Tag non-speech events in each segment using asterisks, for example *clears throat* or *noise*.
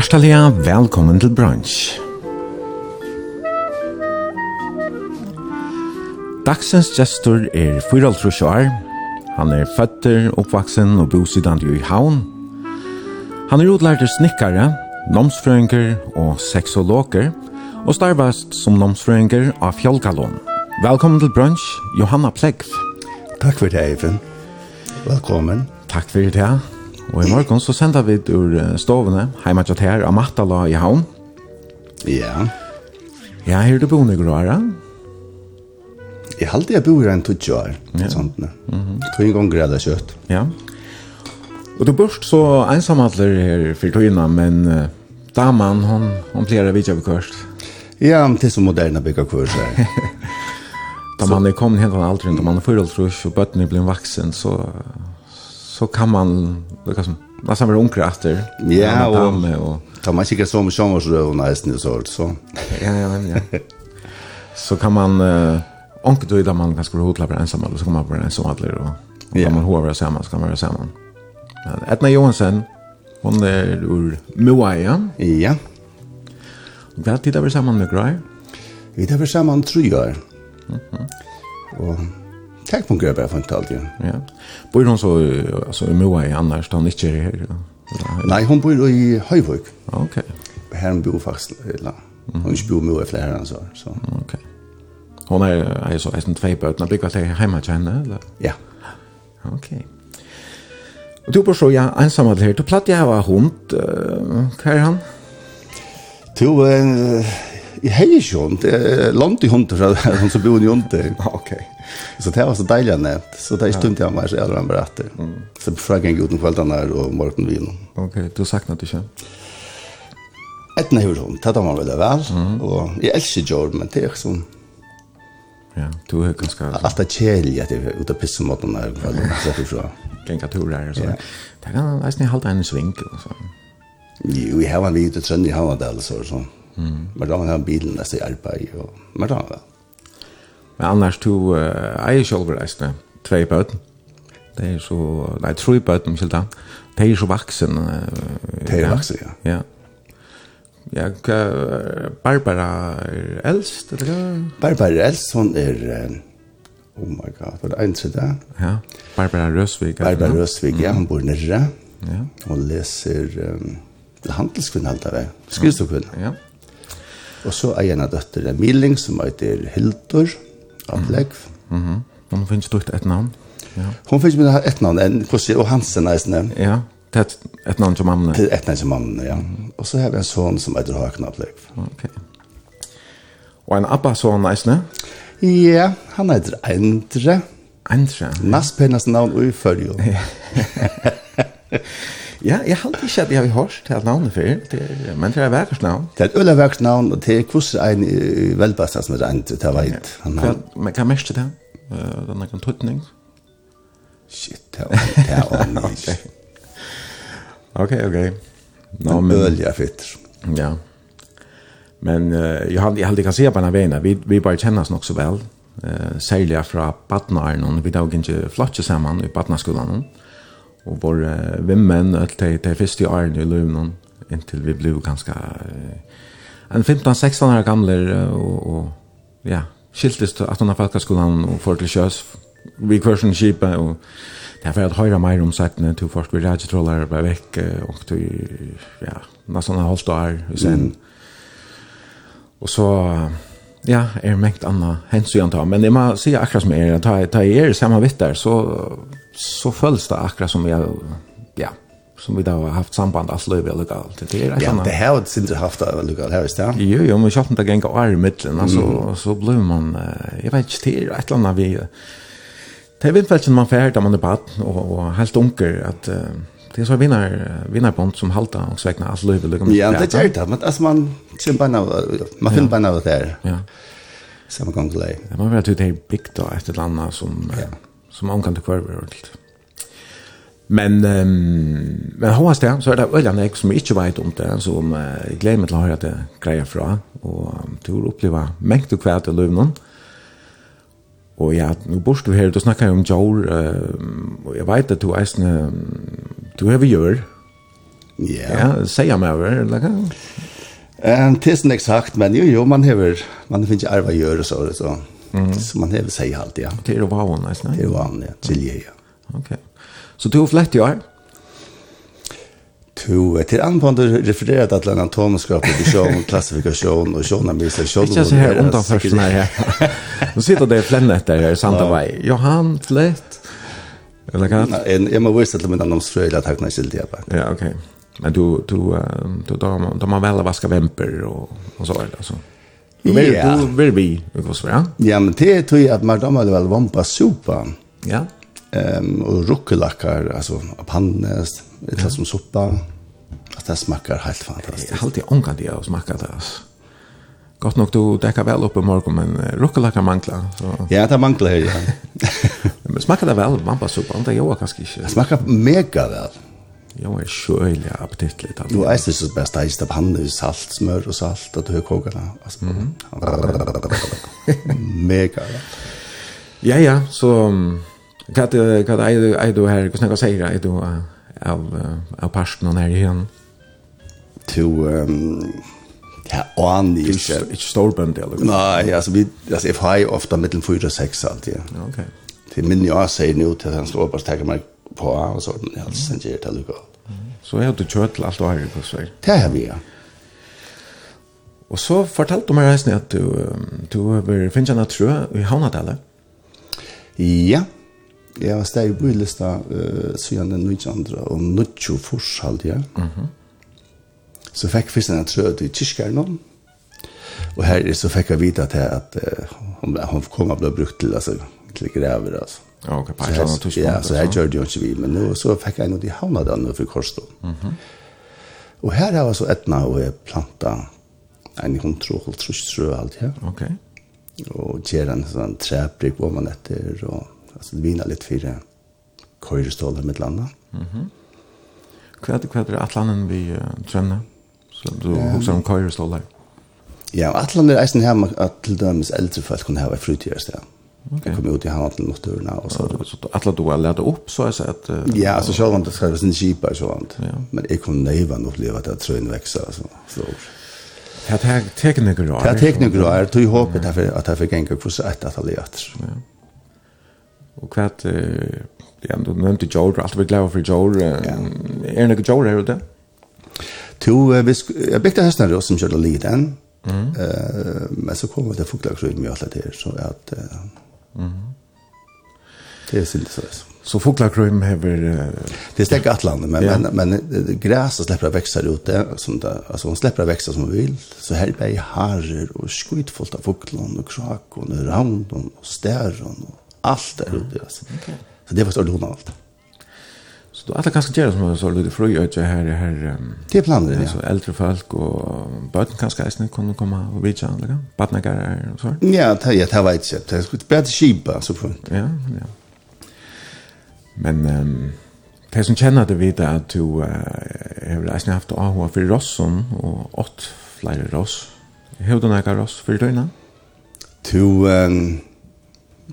Hjertelig velkommen til brunch. Dagsens gestor er 4,5 år. Han er føtter, oppvaksen og bosidant i havn. Han er utlærte snikkare, nomsfrøyngur og seksologer, og starvast som nomsfrøyngur av Fjolkalon. Velkommen til brunch, Johanna Plegg. Takk for det, Eivind. Velkommen. Takk for det, Og i morgen så sender vi ur stovene heima til her av Mattala i havn. Ja. Ja, her er du boende i Grara. Jeg halte jeg bor her en tutsi år. Ja. Sånt. Mm -hmm. Tog en gang grad kjøtt. Ja. Og du børst så ensamhandler her for togene, men uh, damen, hon, hon pleier å vidtja bekost. Ja, men det er så moderne bygga kurs her. *laughs* da man er kommet helt av alderen, da man er forholdsrus og bøttene blir vaksen, så, så kan man det kan som nästan var onkra efter. Ja, och och ta man kika som sommarsrövna i snusort så. Ja, ja, ja. så kan man uh, onkel då där man kanske hotla på ensam eller så kan man på ensam eller och ja. kan man hovra samman så kan man vara samman. Men Etna Johansen hon är ur Moaia. Ja. Och vad tittar vi samman med Gray? Vi tittar vi samman tre år. Mhm. Mm och Tack på grabbar från Italien. Ja. Bor hon så alltså i Moa i annars då inte här. Nej, hon bor i Høyvøk. Okej. Okay. Här bor faktiskt eller hon bor Moa i flera år så. Okej. Okay. Hon är alltså är sån två bötna bygga sig hemma till henne eller? Ja. Okej. Okay. Du bor så ja ensam här. Du platt jag var hund. Vad är han? Du eh i hejjon, det är långt i hund så hon så bor i hunden. Okej. Så det var så deilig nevnt. Så det är stund jeg meg, så jag har berättat. Mm. Så frågan god kväll kveldene her og morgon vin. Okej, okay, du saknar det inte. Etten er hun, det tar man väl väl Og jeg elsker Jordan men det er ikke sånn. Ja, du er ganske... Alt er är at jeg er är ute och pissar mot den där kvällen. Gänga turer så. Ja. Det kan nästan halta en svinkel og så. Jo, jeg har en liten trend i Havandal så. Men da har jeg bilen nästa i arbeid. og... Men da har jeg väl. Men annars to uh, eier sjølver reisende, tvei bøten. Det er så, nei, tro i bøten, ikke da. Det er så vaksen. Uh, det er vaksen, ja. Ja. Ja, Barbara er eldst, eller hva? Barbara er eldst, hun er, oh my god, var det en til det? Ja, Barbara Røsvig. Barbara Røsvig, ja, hun bor nere. Ja. Hun leser, um, handelskvinne alt av det, skrivstokvinne. Ja. Og så er en av døtterne Milling, som heter Hildur. Ja Atlegv. Mm -hmm. Hon finns du et namn? Ja. Hon finns med et namn, en Kossi og Hansen er nästan. Ja, det et namn som mamma. Til et namn som mannen, ja. Og så har vi en son som heter Håkan Atlegv. Okej. Okay. Och en abba son nästan? Ja, han heter Endre. Endre? *laughs* *laughs* Ja. Nästan pennas namn och i följer. Ja, jeg har ikke at jeg har hørt til navnet før, men det er vekkert navn. Det er et øyne vekkert navn, og det er hvordan en velbastet som er rent til å veit. Men hva mest er det? Den er en tøtning? Shit, det er ordentlig *laughs* ikke. Ok, ok. Nå, men... Øl, jeg fytter. Ja. Men uh, jeg har aldri kan se på denne veien, vi vi bare kjenner oss nok så vel. Uh, Særlig fra Batnaren, vi da ikke flott sammen i Batnaskolen. Ja og vår uh, vimmen, de, de første årene i løven, inntil vi ble ganske en 15-16 år gamle, og, og ja, skiltes til 18 av folkeskolen og får til kjøs, vi kvar sin kjipe, og det er for at høyre mer om settene til folk, vi radiotroller ble vekk, og til, ja, nesten har holdt år, og sen, og så, ja, er mengt anna hensyn ta, men jeg må si akkurat som er, ta, ta jeg er samme vitt der, så, så føles det akkurat som jeg, ja, som vi da har haft samband alls løyve og galt. Det er ja, det har jo sindri haft av lukalt her i sted. Jo, jo, men kjallt det genga år i middelen, altså, mm. så blir man, jeg vet ikke, det er et eller annet vi, det er vindfelsen man færd da man er bad, og, og helt unker, at, uh, det är så vinnar vinnarbond som halta och svekna allt löv liksom. Ja, det är det, men as man sen på när man finn på när där. Ja. Samma gång lei. Det var väl att det är big då efter landa som ja. som man kan ta kvar ordentligt. Men um, men hos det så er det øyne jeg som ikke vet om det, som uh, gleder meg til å høre at jeg greier fra, og um, til å oppleve mengt og kvært i løvnen. Mm Og ja, nu borst du her, du snakkar jo om Joel, uh, og jeg vet at du eisne, du hever gjør. Ja. Ja, sier meg over, eller hva? Um, det er Tilsen exakt, men jo, jo, man hever, man finner ikke arva gjør og så, så, mm. så man hever seg alt, ja. Til å vavn, Det Til å vavn, ja, til jeg, ja. Ok. Så du har flett jo her? to ett till använder refererar att alla anatomiskapet i sjön *laughs* klassifikasjon og sjön med sig sjön. Det är så her undan først såna här. *laughs* Nu sitter det flennet där her, Santa Bay. Johan Flett. Eller kan en jag måste veta med någon at jeg hakna ikke det bara. Ja, okej. Men du du du då då man väl vaska vemper och och så där alltså. Du vill du vill vi vad så ja. Ja, men det tror jeg at man då vel vampa sopa. Ja. Um, og ruckelackar altså, pannest. Ett ja. som soppa. Att det smakar helt fantastiskt. Jag har alltid ångat det och smakat det. Alltså. Gott nog du däckar väl upp i morgon men uh, ruckelacka mangla så. Ja, det manglar ja. *laughs* men smakar det väl mamma soppa det gör kanske inte. Det smakar mega väl. Jo, är sjöliga aptitligt. Du er ikke så bäst att det handlar salt, smør og salt og du kokar det. Alltså, mm. *laughs* mega. Ja, ja, så um, Kat kat du ei du her, kva snakka seira, ei du av, av pasten och när igen To... Um, ja, anig ikke. Ikke storbønd, eller? Nei, altså, vi, altså, jeg har ofte mellom 4 og 6 alltid. Ja. okay Til min jeg sier nå til han står bare stekker meg på, og så den helst, sen gjør det lukket. Så är du kjørt til alt du har i Kosvei? Det har vi, ja. Och så fortalte du mig resten att du, du finner en trø i Havnadalet. Ja, Jeg var steg i bylista uh, siden den 19. og 19. forskjall, ja. Mm -hmm. Så fikk jeg først en trød i kyrkjæren Og her så fikk jeg vite at, at uh, hun, hun kom og ble brukt til, altså, til grever, altså. Ja, ok, på et annet tidspunkt. Ja, så her gjør det jo ikke vi, men nå, så fikk jeg noe de havna den for Korsdom. Mm -hmm. Og her har jeg så etna og jeg planta en hundtro, hundtro, trø alt her. Ok. Og gjør en sånn træbrygg hvor man etter, og alltså vinna lite för körstal med landa. Mhm. Mm kvad kvad är Atlanten vi tränna. Så du också om körstal där. Ja, Atlanten är sen hemma att till dömes äldre folk kunde ha i fritidsdag. Ja. Okay. Jag kom ut i handeln mot dörrarna och så. Så alla då lärt upp så är så att... uh, ja, alltså så var det själva sin kipa och sånt. Ja. Men jag kunde nöjva och uppleva att tröjn växer så stor. Det här tekniker då. Det här tekniker är. Det här hoppet att jag fick en gång för så att jag lärt. Ja. Och kvart eh ja, du nämnde Joel, allt vi glada för Joel. Är det Joel här ute? To vi jeg byggde hästen då som körde liten. Mm. Eh men så kom det fåglar ut med alla det så at mm. Det er synd så. Så fåglarkrym Uh, det stäcker Atlanten men ja. men men gräset släpper växa ut det som det alltså hon släpper växa som vill så här blir harer och skitfullt av fåglar och krak och ravn och stjärn och allt där ute alltså. Så det var så lånat allt. Så då alla kanske gör som så lite fröj och här här um, det är planer det så äldre folk och barn kanske ens kunna komma och bitcha andra barnagar och så. Ja, det jag tar vet jag. Det skulle bättre skipa så på. Ja, ja. Men ehm Det som känner det vid att du uh, har reisende haft AHA för Rosson och åt flera Ross. Hva er det noen Ross for døgnet? um,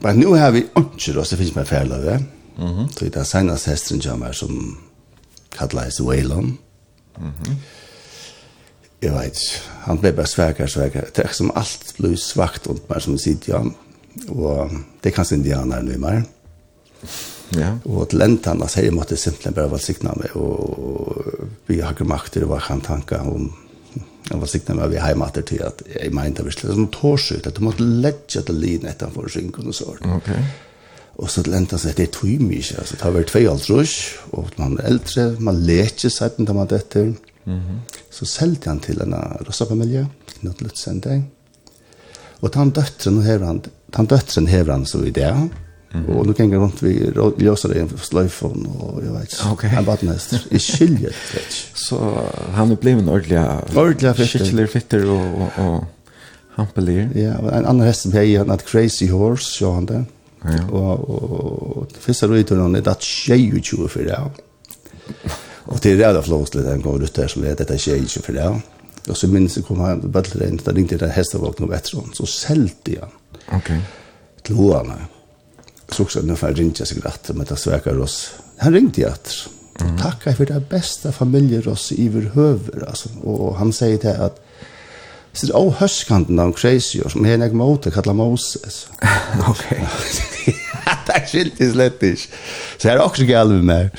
Men nu har vi ikke råd, det finnes meg ferdig av Mm -hmm. Så det er senest hesteren kommer som kalles Waylon. Mm -hmm. Jeg vet, han ble bare svekere, svekere. Det er som alt ble svagt rundt meg som sitter ja. Og det er kanskje indianer nå i meg. Ja. Og til enda han, altså, jeg måtte simpelthen bare valgsikne meg og vi har ikke makt til hva han tanker om Jeg var sikker med vi hjemme etter til at jeg mente vi som sånn tårsut, at du måtte ledge til lin etter for synkene og sånt. Okej. Og så lente han seg, det er tog mye, altså det har vært tvei alt rush, og man er eldre, man leker seg den man dette. Mm. Så selte han til en rossafamilie, noe til utsending. Og han døtteren hever han, han døtteren hever han så i det, Og -hmm. Nu kan jeg rundt vi ljøser det för slöjfon og jeg vet. Okay. Han bara näst. I skiljet. *laughs* Så han blev en ordentlig ordentlig fitter. Skiljer fitter och och och hampelir. Ja, en annan hest som heter han att Crazy Horse så han det. Ja. Og, og, og første honom det att tjej ju för det. Og det är rädda flås lite en gång ut der som er dette 22 for det. Og så minnes jeg kom han bara till den där inte där hästen vaknade bättre så sälte han. Okej. Til hoene. hoarna så också när jag ringde sig gratt med att sväka oss. Han ringde jag att mm. tacka för det bästa familjer oss i vår höver. Alltså. Och han säger till att Så det är hörskanten av crazy som är en motor kallar Moses. Okej. Det är skilt i slettish. Så här är också galv med.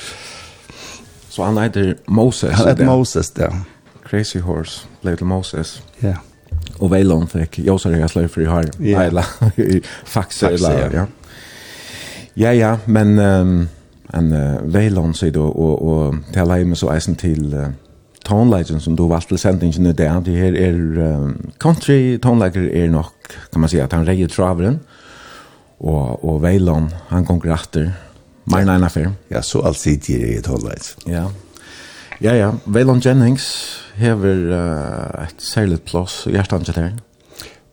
Så han heter Moses? Han heter Moses, ja. Crazy Horse, Little Moses. Ja. Yeah. Och Veilon fick Josar Höslöj för i här. Ja. Faxer, ja. Ja, ja, men um, en uh, Veilon sier du, og, og til hjemme så eisen til uh, tonelagen som du valgte til sendingen i det. det her er um, country tonelager er nok, kan man si, at han reier traveren, og, og Veilon, han konkurrater, mer enn en affær. Ja, så alt sitter i tonelagen. Ja, ja, ja, Veilon Jennings hever uh, et særlig plass i hjertet her.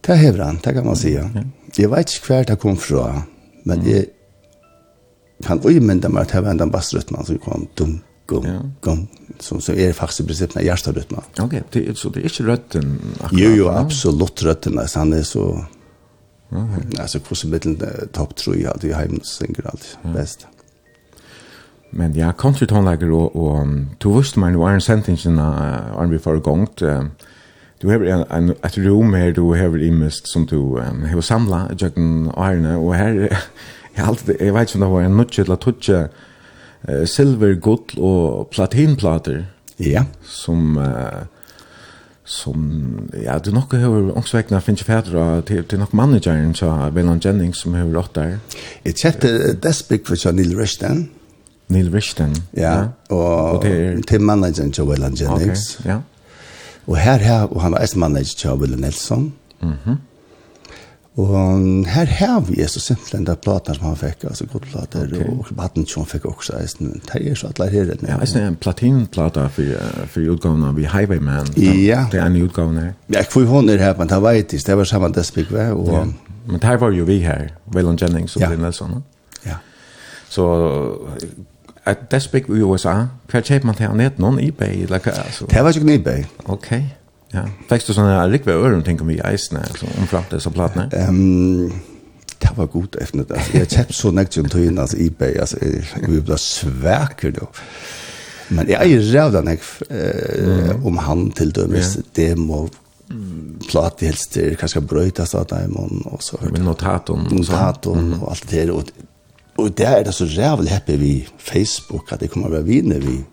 Det hever han, det kan man si, ja. Jeg vet ikke hver det kom fra, men jeg, kan uimynda meg til å vende en bassrytman som kom dum, gum, ja. gum, som, som er faktisk i prinsippet en hjertarytman. Ok, det, så det er ikke røtten akkurat? Jo, jo, absolutt røtten, altså han er så... Okay. Alltså hur så liten topp tror jag alltid hem synger allt ja. bäst. Men ja, concert hon lägger och och du visste man var en sentence in on before gångt. Du har en en ett rum här du har imist som du um, har samla jag kan iron och här Jeg, alltid, jeg vet ikke om det var en nødtje eller tutje uh, silver, gull og platinplater. Ja. Som, uh, som, ja, du er nok høver ångsvekkene finnes ikke fædre til, til nok manageren, så Velan Jennings som høver åtte der. Jeg kjette Desbik for Neil Rishton. Neil Rishton. ja. ja. Og, og til, til manageren til Velan Jennings. Okay, ja. Og her, her og han var eismanager til Ville Nelson. Mhm. Mm. Og her har vi så simpelthen det platen som han fikk, altså god plater, okay. og baden som han fikk også, det er så alle her. Ja, det er en platinplata for, for utgavene vi Highwayman, ja. det er en utgavene her. Ja, hvor hun er her, men det var etisk, det var samme despik, og... Ja. Men her var jo vi her, Waylon Jennings og ja. Bill Nelson. no? Ja. Så at despik i USA, hva kjøper man til han et noen eBay? Like, altså. Det var ikke en eBay. Okay. Ja. Fekst du sånne rikve øren, tenker vi i eisene, altså, omframt disse platene? Um, det var godt efter det. Altså, jeg kjøpt så nekt som tøyen, altså, eBay, altså, jeg- vi ble svæker då. Men jeg er rævda nek eh, om han til dømes, ja. det må plat helst det kanske brötas att där imorgon og så hörde notatorn notatorn och allt det og och där är det så rævlig happy vi Facebook at det kommer å være vinner vi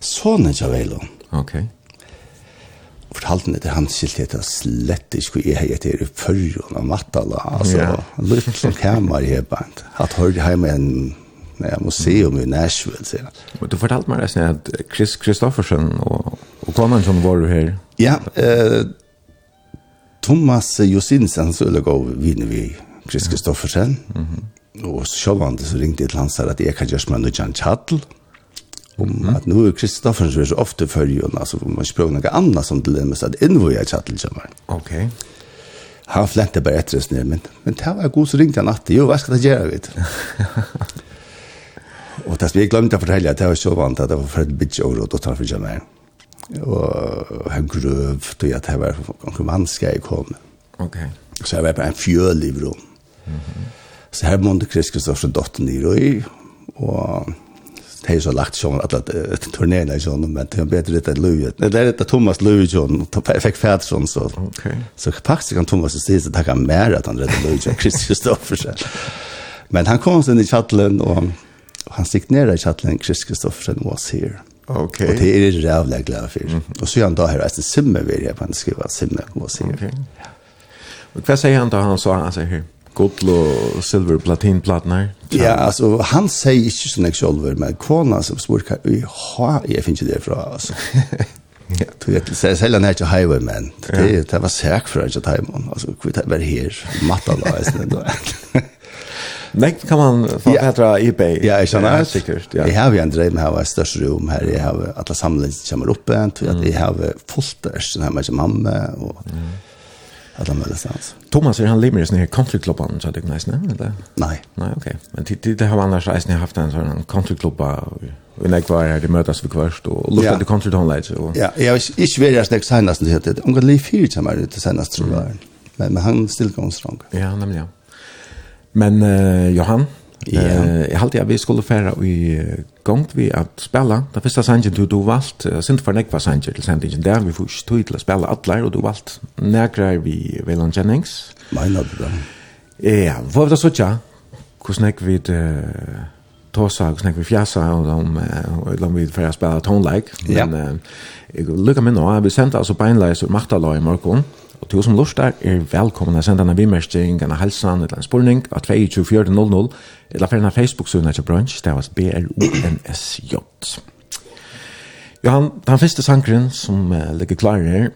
såna jag väl okej fortalte han det han skilte det slett ikke jeg har i førjon av Mattala, altså, yeah. litt som kammer i hebant. At hørte hjemme en ja, museum i Nashville, sier han. Men du fortalte meg nesten at Chris Kristoffersen og, og som var du her. Ja, eh, Thomas Josinsen, så ville gå vinner vi Chris Kristoffersen. Mm -hmm. Og selv om det så ringte jeg til han, sa at jeg kan gjøre meg noe Jan Chattel, om mm. att nu är Kristoffer så är så ofta följer alltså man språk noe annet som til det med så att invoja chattel som var. Okej. Okay. Han flente bare etter oss ned, men men det var god så ringte han att jo hva skal det gjøre, vet. *laughs* Og det vi glömde att fortälja att det var så vant at det var för ett bitch och då tar för jag med. Och han gröv då jag det var noen manska jeg kom. Ok. Så jeg var på en fjøl i bro. Mhm. Mm så her måtte Cristo så dottern i och har så lagt sån att turnéerna i sån men det är bättre detta Louis. Det är detta Thomas Louis John och perfekt Färdson så. Okej. Så faktiskt kan Thomas se så tacka mer att han redde Louis och Kristoffersen. Men han kom sen i chatten och han signerade i chatten Kristoffersen was here. Okej. Och det är det jävla glad för. Och så han då här är det vill jag på att skriva simmer was here. Okej. Och vad säger han då han sa han säger gull og silver platin platnar. Ja, altså han sier ikke sånn jeg selv, men kona som spør hva jeg har, jeg finner ikke det fra, altså. *laughs* Ja, du vet, så jeg selger nær til highway, men det, det var sæk fra ikke timen, altså, vi det var her, matta da, jeg stedet. *laughs* Nei, kan man få ja. Petra eBay? Ja, jeg skjønner. Ja, sikkert, ja. Jeg har jo en drev med å ha et størst rom her, jeg har alle samlingen som kommer oppe, jeg har fullt størst, jeg har mamma, og alla möjliga stans. Thomas, är han limer i sån här countryklubban så det är nice, nej? Eller? Nej. Nej, okej. Men det, det har annars reisning haft en sån countryklubba och när jag var här, det mötas vi kvörst och lukta till countrytonlights. Ja, jag har inte varit här snäckt senast det heter det. Hon kan liv fyrt som är ute senast tror jag. Men, men han stillgångsdrang. Ja, nämligen. Men uh, Johan, Ja. Eh, jag hade jag vi skulle fære i gang vi at spela. Det første sangen du du valgt, valt, sent for nekva sanger til sendingen der, vi får ikke tog til å spela alla og du valgt nägra vi Velan Jennings. Nej, du då. Ja, hva vad det så tja. Hvordan Kusnek vid tåsa, hvordan snackar vi fjasa, og om och de vill för spela tone like men jag lukar mig nu nå, vi sendte altså beinleis en läs och macht alla i morgon Og til som lort der er velkommen å sende en vimersting, en halsan, eller en spurning, av 224000, eller ferdene Facebook-sønne til brunch, det var B-R-O-N-S-J. Johan, den første sangren som uh, ligger klar her,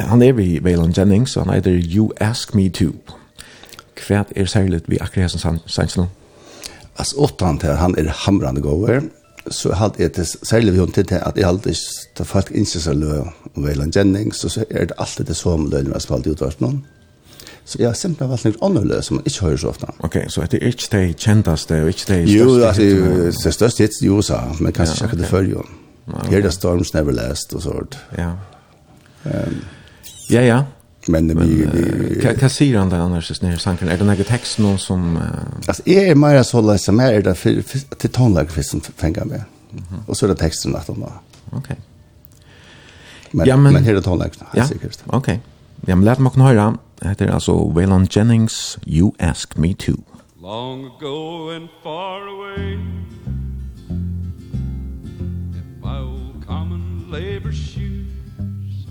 han er vi Waylon Jennings, og han heter You Ask Me Too. Hva er særlig vi akkurat som sangren? Altså, åttan til han er hamrande gåver, så hadde jeg til, særlig vi hun til at jeg alltid tar folk innsynsar løy om Veiland Jennings, så, så er det alltid det som løgner som alltid utvart noen. Så jeg har simpelthen valgt noen andre annerledes som man ikke hører så ofte. Ok, så det er ikke det kjenteste og ikke de største? Jo, altså, det største hits i USA, men kanskje ja, ikke okay. det før jo. Here the storms never last og sånt. Ja. Um, ja, ja. Men det blir... Hva, hva sier han der annars nere i sanken? Er det noen tekst noen som... Uh... Altså, jeg er mer så løs som er det til tonelaget som fenger med. Mm. Og så er det teksten at han da. Ok men, ja, men, men här är tonläxna, ja? säkert. Okej. Okay. Ja, men lät mig kunna höra. Det heter alltså Waylon Jennings, You Ask Me To. Long ago and far away In my old common labor shoes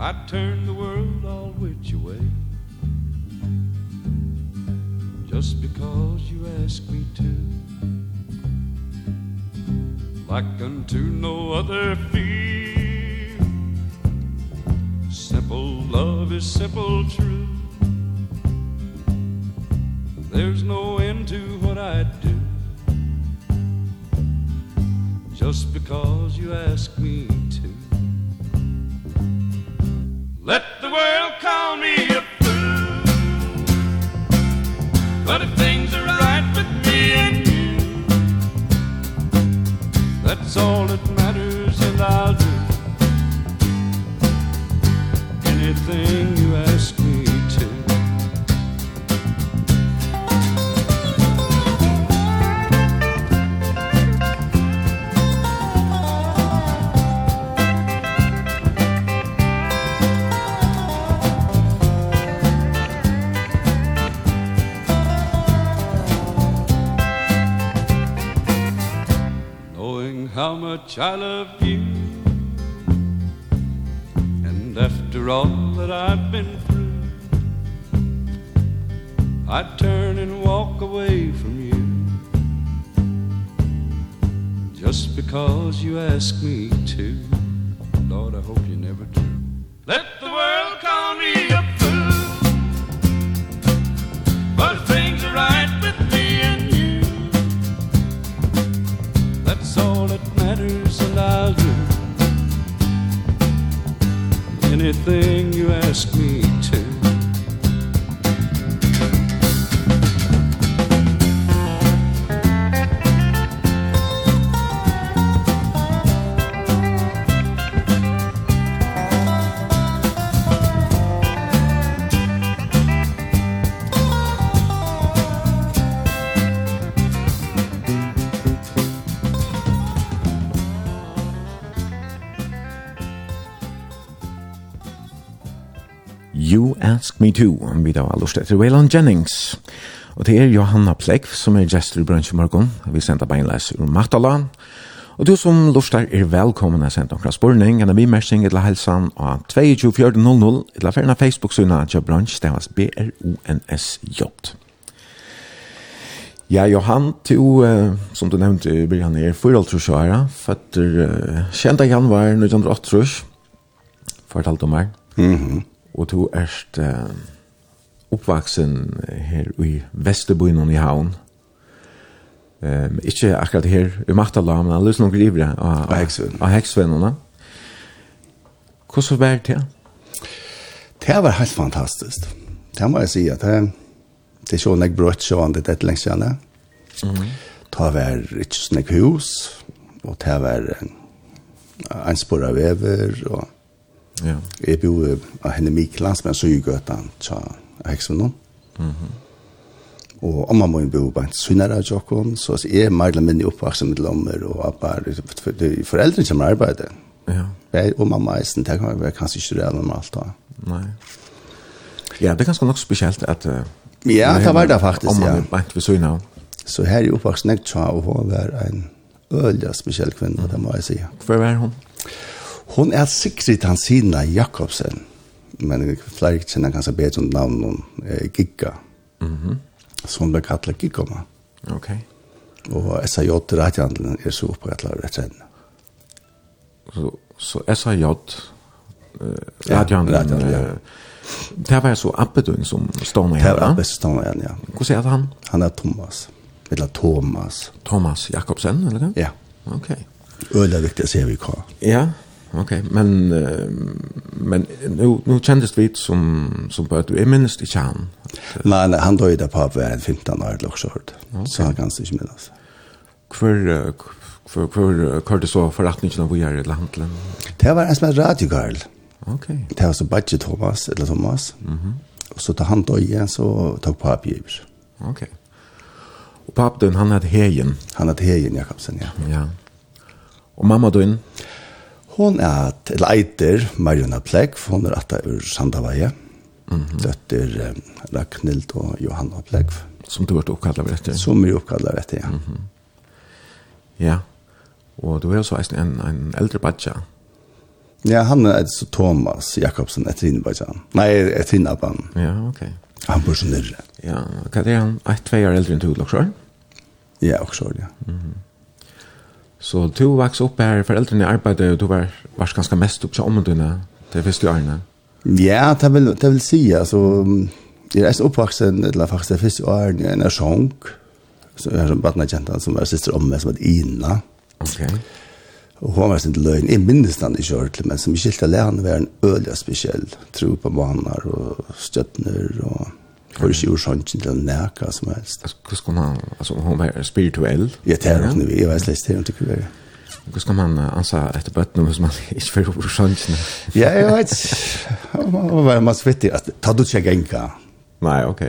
I turned the world all which way Just because you asked me to Like unto no other fear simple love is simple true There's no end to what I do. Just because you ask me to. Let the world call me a fool. But if things are right with me and you That's all that matters and I'll do. everything you ask me to. Knowing how much I love you after all that I've been through. I turn and walk away from you. Just because you ask me to. Lord, I hope you never do. Let the world call me a fool. But things are right with me and you. That's all that matters and I'll do anything you ask me to. 22, vi da var lust etter Waylon Jennings. Og det er Johanna Plekv som er gestor i Brønsjemorgon, vi sender beinleis ur Matala. Og du som lustar er velkommen å sende omkring spurning, en bimersing eller helsan av 22.4.00, eller ferna Facebook-syna til brunch, det var B-R-O-N-S-J. Ja, Johan, du, uh, som du nevnte i begynnelsen, er 4,5 år, føtter uh, 20. januar 1908, fortalte du meg. Mhm. Mm og du erst uh, oppvaksen her i Vesterbyen i Havn. Um, ikke akkurat her i Mahtala, men han løser noen grivere av, av, av heksvennerne. Hvordan var det? Det var helt fantastisk. Det må jeg si at det, det er sånn jeg brøtt sånn det er lengst siden. Mm. Det var ikke sånn hus, og det var en, en spore vever, og Ja. Jeg bor av henne Mikland, som er så i Gøtan, så Heksvinnum. Mm -hmm. Og mamma bo på en sunnere av Jokken, så jeg er mer eller mindre oppvaksen med lommer, og bare foreldrene som arbeide. Ja. Jeg og mamma er sånn, det kan være kanskje ikke reelle normalt da. Nei. Ja, det er ganske nok spesielt at... Uh, ja, det var det faktisk, ja. Om man er bare ved sunnere av. Så her i oppvaksen, jeg tror hun var en øyelig spesiell kvinne, det må jeg si. Hvor var hun? Ja. Hon er Sigrid Hansina Jakobsen. Men flere kjenner kanskje bedre om navn hun, eh, Gigga. Mm -hmm. hun ble kattlet Giggoma. Ok. Og SAJ retthandelen er så opprettet rett henne. Så, så SAJ retthandelen ja, ja. Det var så Appetun som stod med henne? Det var Abbedun som stod med henne, ja. Hvordan er han? Han er Thomas. Eller Thomas. Thomas Jakobsen, eller det? Ja. Ok. Øyla viktig å se vi hva. Ja, ja okej, okay. men uh, men nu nu kändes vi som som på att du är minst i kärn. Nej, nej, han döde på var 15 år också hört. Så han kan sig inte minnas. Kvar för för kvar det så förrättningen av Jerry Lantlen. Det var en sån radio girl. Okej. Okay. Det var så budget Thomas eller Thomas. Mhm. Mm och så tar han då igen så tog på Okej. Okay. Och pappen han hade hejen. Han hade hejen Jakobsen ja. Ja. Och mamma då in. Hon er at, eller Marjona Plegg, for hon er at det er Sandavaje. Mm -hmm. Døtter um, Ragnhild og Johanna Plegg. Som du har oppkallet av etter? Som er oppkallet av etter, ja. Mm -hmm. Ja, og du er også en, en eldre badja. Ja, han er så Thomas Jakobsen, et rinnabadjan. Nei, et rinnaban. Ja, ok. Han bor så nyrre. Ja, hva er han? Et, tve år eldre enn du, også? Ja, også, ja. Mm -hmm. Så du vokste opp her, foreldrene arbeidet, og du var, var ganske mest opp til omhendene, til første årene. Ja, det vil, det vil si, altså, jeg er oppvaksen, eller faktisk det første årene, en er sjunk, så jeg har en badna som var sister om meg, som var Ina. Ok. Og hun var sin løgn, jeg minnes den ikke ordentlig, men som skilte alene var en øyelig spesiell, tro på baner og støttner og Hvor ikke gjorde sånt til nækka som helst. Hvordan skal man, altså hun var spirituell? Ja, det er hun jeg vet litt det hun tykker vi er. Hvordan skal man ansa etter bøttene hvis man ikke får gjort sånn? Ja, jeg vet, man var være masse vittig, at ta du ikke genka. Nei, ok.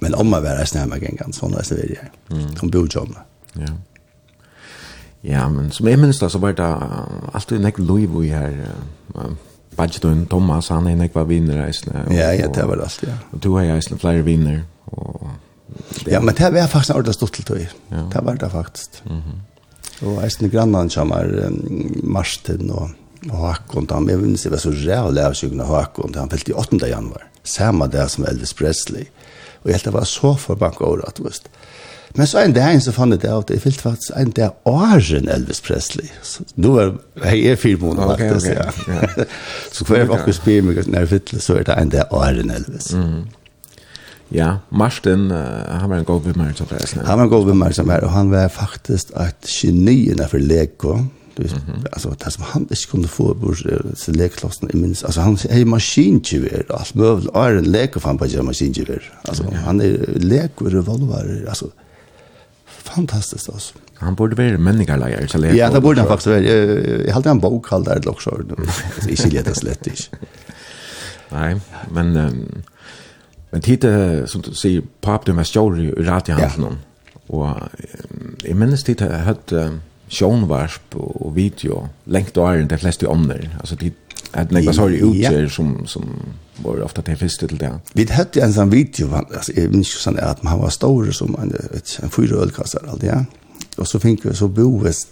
Men om man var eisne hjemme genka, sånn er det videre. Hun bor jo om. Ja. Ja, men som jeg minns da, så var det alltid nekk lov i her, Badgetun, Thomas, han er nekva vinner eisne. Ja, ja, det var alt, ja. Og du har eisne flere vinner. Og, ja, men det var faktisk en ordentlig stort til tog. Ja. Det var det faktisk. Mm -hmm. Og eisne grannan kommer Marsten og, og Hakon, han jeg minns det var så rævlig av sykene Hakon, han fyllte i 8. januar, samme dag som Elvis Presley. Og jeg helt det var så forbanket over at, du vet. Men så en dag så fann jeg det av det, jeg fyllte faktisk en dag åren Elvis Presley. Så nå er jeg er fire måneder, okay, okay. ja. *laughs* så hver gang jeg spyr meg når jeg fyllte, så er det en dag åren Elvis. Mm. Ja, Marsten, uh, han var en god vimmer som var. Han var en god vimmer som var, og han var faktisk et geni innenfor Lego. Mm -hmm. Altså, det som han ikke kunne få på sin lekeklossen, jeg minns, altså, han er är maskingevär alt allt og er en lekofan på maskingevär. Altså, han är lek och revolver, altså, fantastisk alltså. Han borde være menningarleier, så lätt. Ja, det borde han faktiskt vara. Jeg, hade en bok kallad där också. Alltså i Chile det slett ikke. Nei, men um, men tid titta som du sier, pap du var stor i rätt i handen. Ja. Och i minns titta hade um, sjånvarsp og video lengt og är inte flest i omner. Alltså det att några så utger som som var ofta det första till det. Vi hade en sån video alltså jag minns ju sån att man var stor som en ett en fyra ölkassar allt ja. Och så fick vi så boes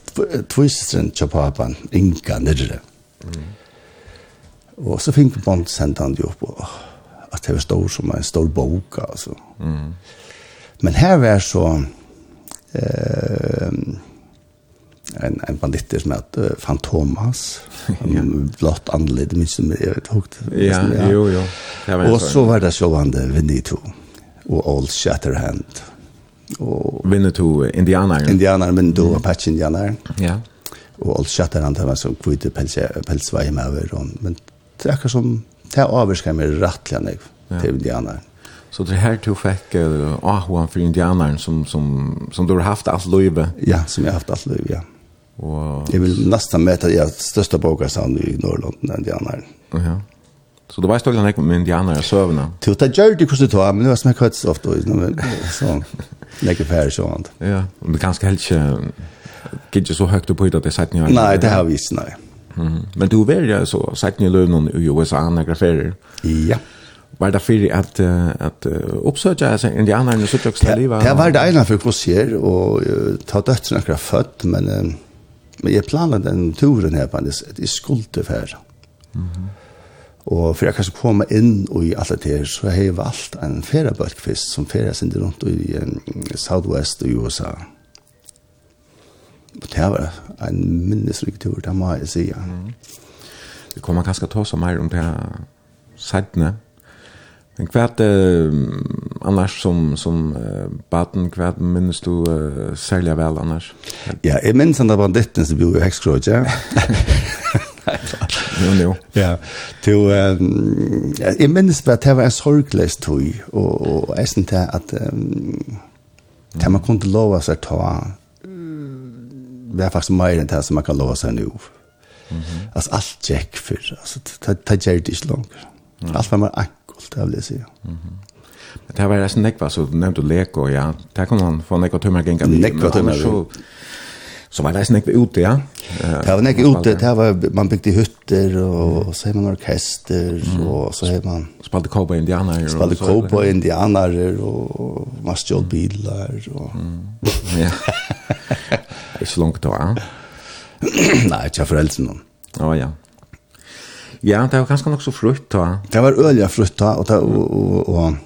tvåsistern till inga Inka nere. Mm. Och så fick vi bond sent han upp och att det var stor som en stor bok alltså. Mm. Men här var så eh en en bandit som heter Fantomas. Han blott anledd minst som jag vet hukt. Ja, jo jo. Och så var det så han det Vinito och Old Shatterhand. Och Vinito indianer. Indianer men då Apache indianer. Ja. Och Old Shatterhand var så kvitt päls pälsvaj med över men det är som det är överskar med ja. till indianer. Så det här tog fick uh, ahuan för indianaren som, som, som du har haft allt livet? Ja, som jag har haft allt livet, ja. Och jag vill nästan mäta det största bokarsand i Norrland enn de andra. Ja. Så du vet också när med de andra sövna. gjør det hvordan du tar, men det var smäck hött ofta så lägger færre så sånt. Ja, och det er kanske helt ikke så høyt upp på det sätt ni Nei, det har vi inte. Nej. Mm. Men du väljer så sagt ni lövnon i USA när graferer. Ja var det fyrir at, att uppsöka alltså in de andra nu så tog det livet. Det var det ena för kurser och ta døttene akkurat født, men Uh, men jeg planla den turen her på at jeg skulle færa. Mm -hmm. Og for jeg kan komme inn i alt det her, så har jeg valgt en ferabølgfest som ferer sin rundt i um, Southwest i USA. Og det var en minnesrik tur, det må jeg si. Mm. Det kommer kanskje ta så mer om det her sættene. Men hva er det um, annars som, som uh, baden, hva minnes du uh, særlig vel annars? Ja, jeg minns han da banditten som bor i Hekskråd, ja. Jo, jo. *laughs* Ja, til, um, jeg minns bare at det var en sorgles tog, og, og jeg synes det at um, det man kunne lova seg ta, det er faktisk mer enn det som man kan lova seg nå. Mm -hmm. Alltså allt check för alltså ta ta det inte långt. Allt var mer enkelt det vill jag säga. Men det var resten nekva, så du nevnte Leko, ja. Det kom han få nekva tømmer genga. Nekva tømmer vi. Så var det resten nekva ute, ja. Det var nekva ute, det var, man bygde hytter, og, så har man orkester, og så har man... Spalte cowboy indianer. Spalte cowboy indianer, og man stjål bilar, og... Ja. Ikke langt da, ja. Nei, ikke av foreldrene. Å, ja. Ja, det var ganske nok så frukt, da. Det var øyelig frutt da, og, og, og, og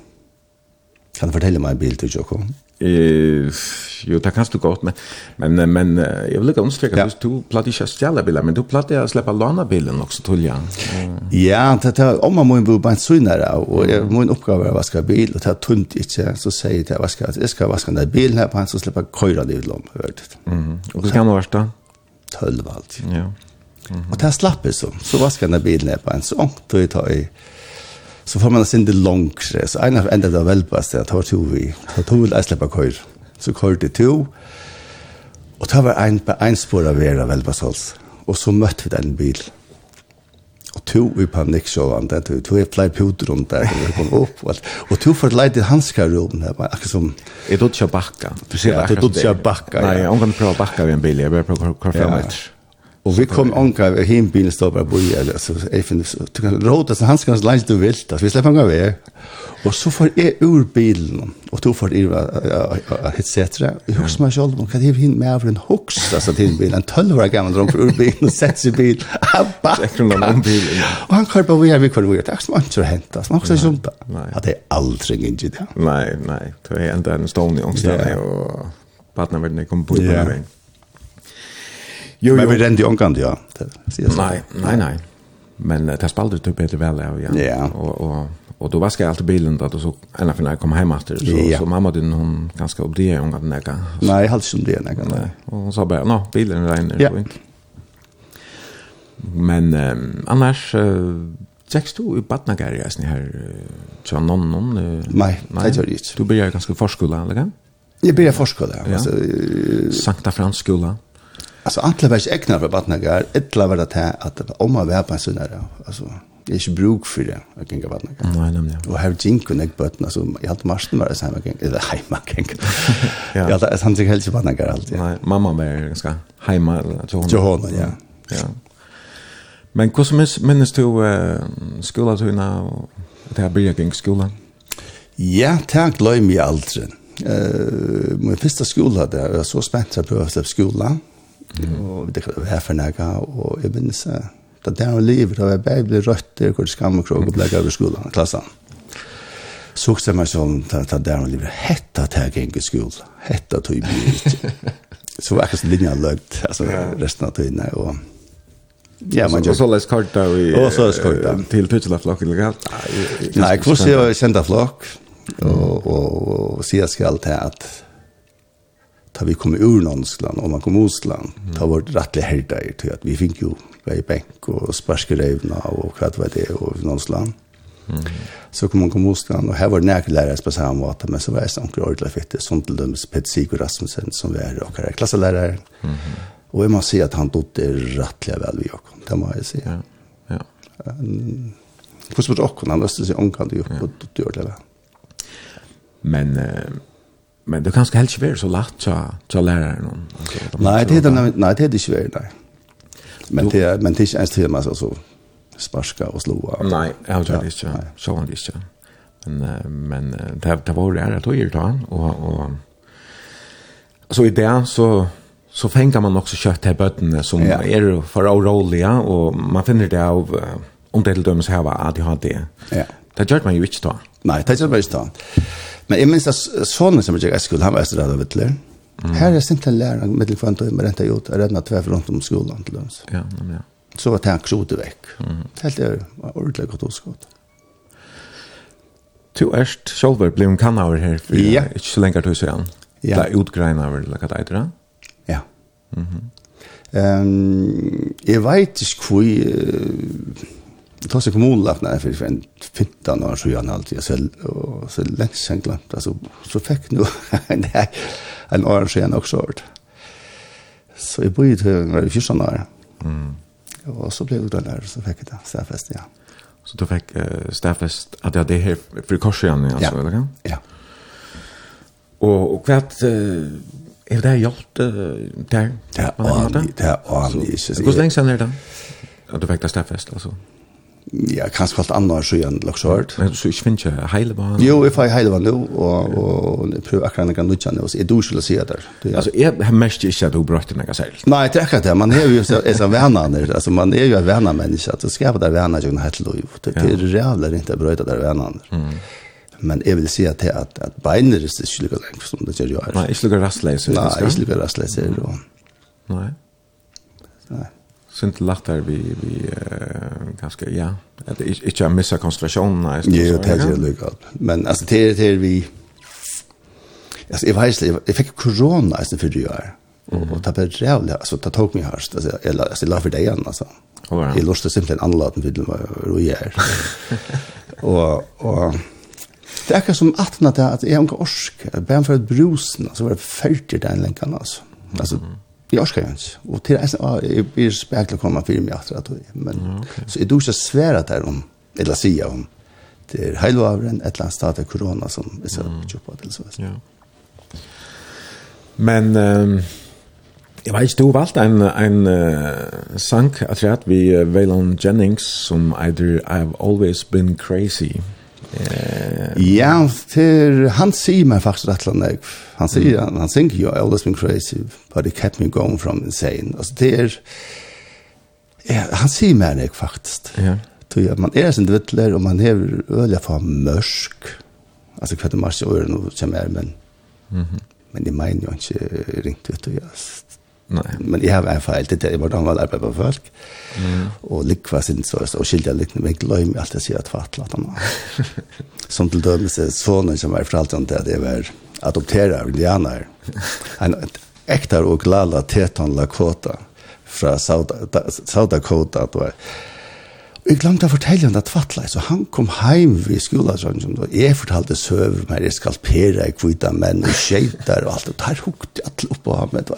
Kan du fortelle meg en bil til Joko? Eh, jo, det kan du godt, men, men, men jeg vil ikke understreke at ja. du platt ikke å stjele biler, men du platt å slippe låne bilen også, tror jeg. Mm. Ja, det er om man må bo på en synere, og jeg må en oppgave er å vaske bil, og det er tunt ikke, så sier jeg til jeg vaske, at jeg skal vaske den bilen her på en, så slipper jeg køyre det utlom. Mm. Og hva skal han være da? Tølv alltid. Ja. Mm -hmm. Og det er slappet så, så vasker den bilen her på en, så ångt og jeg tar i, så får man sin det långre. så en av enda det väl bäst att har två vi to vil jeg slippe kör så kör det to. Og det var en en spår av vera väl bäst och så møtte vi den bil Og to i panikk så han det To, to er flere puter rundt der. Og, kom opp og, och och två för lite handskar runt var akkurat som är då tjabacka precis det Ja, du ikke bakka. Nei, ja. jag kan prøve å bakka ved en bil jag behöver prova kvar fem meter Och vi kom onka vi hem bilen står på boi eller så jag så du kan råda så han ska lite du vill att vi släpper han över. Och så får är ur bilen och då får det ett sättre. Jag husar mig själv och kan det hin med över en hux alltså till bilen en 12 år gammal drog ur bilen och sätts i bil. Abba. Och han kör på vi är vi kör vi tack så mycket så hämtas. Så också sånt. Att det är aldrig inte det. Nej, nej. Det är ända en stående omställning och partnervärden kommer på. Ja. Jo, jo. Men vi rende i omkant, ja. nei, nei, nei. Men det spalte du bättre väl, ja. Ja. Og, og, og du vasker alltid bilen da du så enda för när jag kom hjem etter. Så, ja. så mamma din, hun ganske upp det i omkant näka. Nej, jag hade inte om det näka. Nei. Og hun sa bare, nå, bilen regner, ja. så Ja. Men um, annars, uh, Tjekst du i Batnagar i Esni her, tja noen noen? Nei, nei, det gjør jeg ikke. Du blir ganske forskole, eller hva? Jeg blir forskole, ja. ja. Sankta Frans skole. Alltså alla vars ägna för vattnagar, ettla var det här att om man var på en sån där, alltså det är inte bruk för det att gänga vattnagar. Nej, nej, nej. Och här gink och nek bötna, alltså jag hade marschen var det här med gänga, eller heima gänga. *laughs* ja. Jag hade han sig helst vattnagar alltid. Nej, mamma var ganska hemma, till honom. Till honom, ja. Ja. Men hur som minns du uh, skolan till henne, det här blir gäng skolan? Ja, tack glöm mig aldrig. Uh, min första skola där, jag var så spänt att pröva att skolan Mm. Og vi dekket her for nega, og jeg minnes det. Da det var livet, da var jeg bare ble rødt, det var skam og krog, og ble over skolen, klassen. Så også man sånn, da det var livet, hette at jeg gikk i skolen, hette at jeg *laughs* ble Så var akkurat linja løgt, altså resten av tøyene, og Ja, man just alls karta vi. Och så korta till pyttela flock eller galt. Nej, kvossi och sända flock och och och se skall det att da vi kom ur Nånsland og man kom Osland, mm. da var det rettelig herdeir til at vi fikk jo vei benk og sparskerevna og hva det var det og Nånsland. Mm. Så kom man kom Osland, og her var det nærkelig på samme måte, men så var jeg sånn ordentlig fitte, sånn til dem Petter Sigurd Rasmussen, som var dere klasselærere. Mm -hmm. Og jeg må si at han dodde rettelig vel vi også, det må jeg si. Ja, ja. Um, Hvordan var det også, han løste seg omkant i opp og dodde det vel. Men... Uh men det kanske helst vara så lätt så så läraren någon. Nej, det är det nej det är det svårt nej. Men det är men det är inte ens så sparska och slå. Nej, jag har det inte. Så var det inte. Men men det det var det att då och och så i det så så fänger man också kött här bötten som ja. är för oroliga och man finner det av om det till dömes här var ADHD. Ja. Det gör man ju inte då. Nej, det gör man inte då. Men jeg minns at sonen som jeg skulle, han var estrad av Vittler. Mm. Her er simpelthen lærer med til kvant og med renta gjort, er redna tver rundt om skolan til lønns. Ja, nemlig, ja. Så var det han krote vekk. Mm. Helt er ordentlig godt oskott. Du erst sjolver blei en kannaver her, for ja. ikke så lenger du sier han. Ja. Det er utgreina over, eller hva det er det? Ja. Mhm. Mm um, jeg vet ikke hvor... Uh, Det tar sig kommunläkna när för en fitta när så jag alltid jag så *laughs* så länge sen glömt alltså så fick nu en orange igen också. ord. Så jag bodde här i fjärsan år. Mm. Och så blev det där så fick jag det stäffest ja. Så du fick uh, stäffest att jag det här för korsen alltså ja. eller kan? Ja. Och och kvart uh, Är det hjälpt där? Ja, det är ordentligt. Hur länge sedan är det? Att du fick det stäffest alltså? Ja, kanskje alt annet så igjen, lagt hørt. Men så ikke finner ikke Heilevann? Jo, jeg får Heilevann nå, og, og jeg prøver akkurat noen nødvendig nå, så jeg dår skulle si det der. Altså, jeg mest ikke at du brøtte noe selv. Nei, det er akkurat det. Man er jo en venner, altså man er jo en venner menneske, at du skaper der venner ikke helt lov. Det er reale rent å brøte der venner. Mm. Men jeg vil si at, at, at beiner er ikke lykke lengt som det gjør jo her. Nei, ikke lykke rastleiser. Nei, ikke lykke rastleiser. Nei. Nei. Sint lättar vi vi uh, ganska ja att inte missa koncentrationen nej Ja, det är ju lugnt. Men alltså det är det vi Alltså jag vet inte, jag fick corona alltså för det år. Mm. Och tappade jävla alltså det tog mig hörst alltså eller alltså la för dig igen alltså. Jag lust simpelthen anlaten till vad du gör. Och och det är som att att jag har en orsk, jag bär för brusen så var det i den länkan alltså. Alltså i Årskarens. Og til reisen, ah, jeg blir spekla kommet for meg etter at Men. Så jeg du ikke svære der om, eller sier om, til heilvavren, et eller annet stat av korona som vi ser mm. på til så. Ja. Men, um, jeg vet ikke, du valgte en, en uh, sang, at vi uh, Waylon Jennings, som either I've always been crazy. Mm Ja, til, han sier meg faktisk rett og slett. Han sier, mm. han, han sier, you always been crazy, but it kept me going from insane. Altså, det er, ja, han sier meg nek faktisk. Ja. Tog at man er sin vittler, og man hever øyla for mørk. Altså, kvart og mars i året nå kommer jeg, men, mm -hmm. men det mener jo ikke ringt, vet du, yes. Nej. Men jag har en fel det är vart han var arbeta på folk. Mm. Och likva sin så och skilja lite med glöm allt det ser att fatta att han. *laughs* som till dömelse sonen som var förallt om det det var adoptera indianer. En äktar och glada tetan Lakota från South Dakota att var Jeg glemte å fortelle om det tvattlet, så han kom heim ved skolen, sånn som det jeg fortalte søv, men jeg skalpere, jeg kvita menn, og skjøyter og alt, og der hukte alle opp på ham, vet du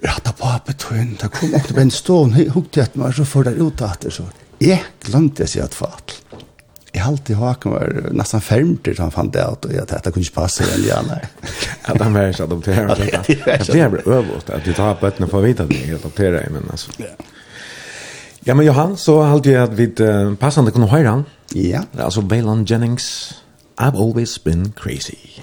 Ja, da Ratta pape tøyen, da kom opp til en Stån, hukte etter meg, så får der ut etter, så jeg glemte jeg at fatt. Jeg halte i haken var nesten fermter til han fant det ut, og jeg tenkte at det kunne ikke passe igjen, ja, nei. *laughs* Ja, det er mer sånn at de tar det. Det er bare øvått at du tar på for å vite at jeg adopterer deg, men altså. Ja, men Johan, så halte jeg at vi passende kunne høre han. Ja. Altså, Waylon Jennings, I've always been crazy.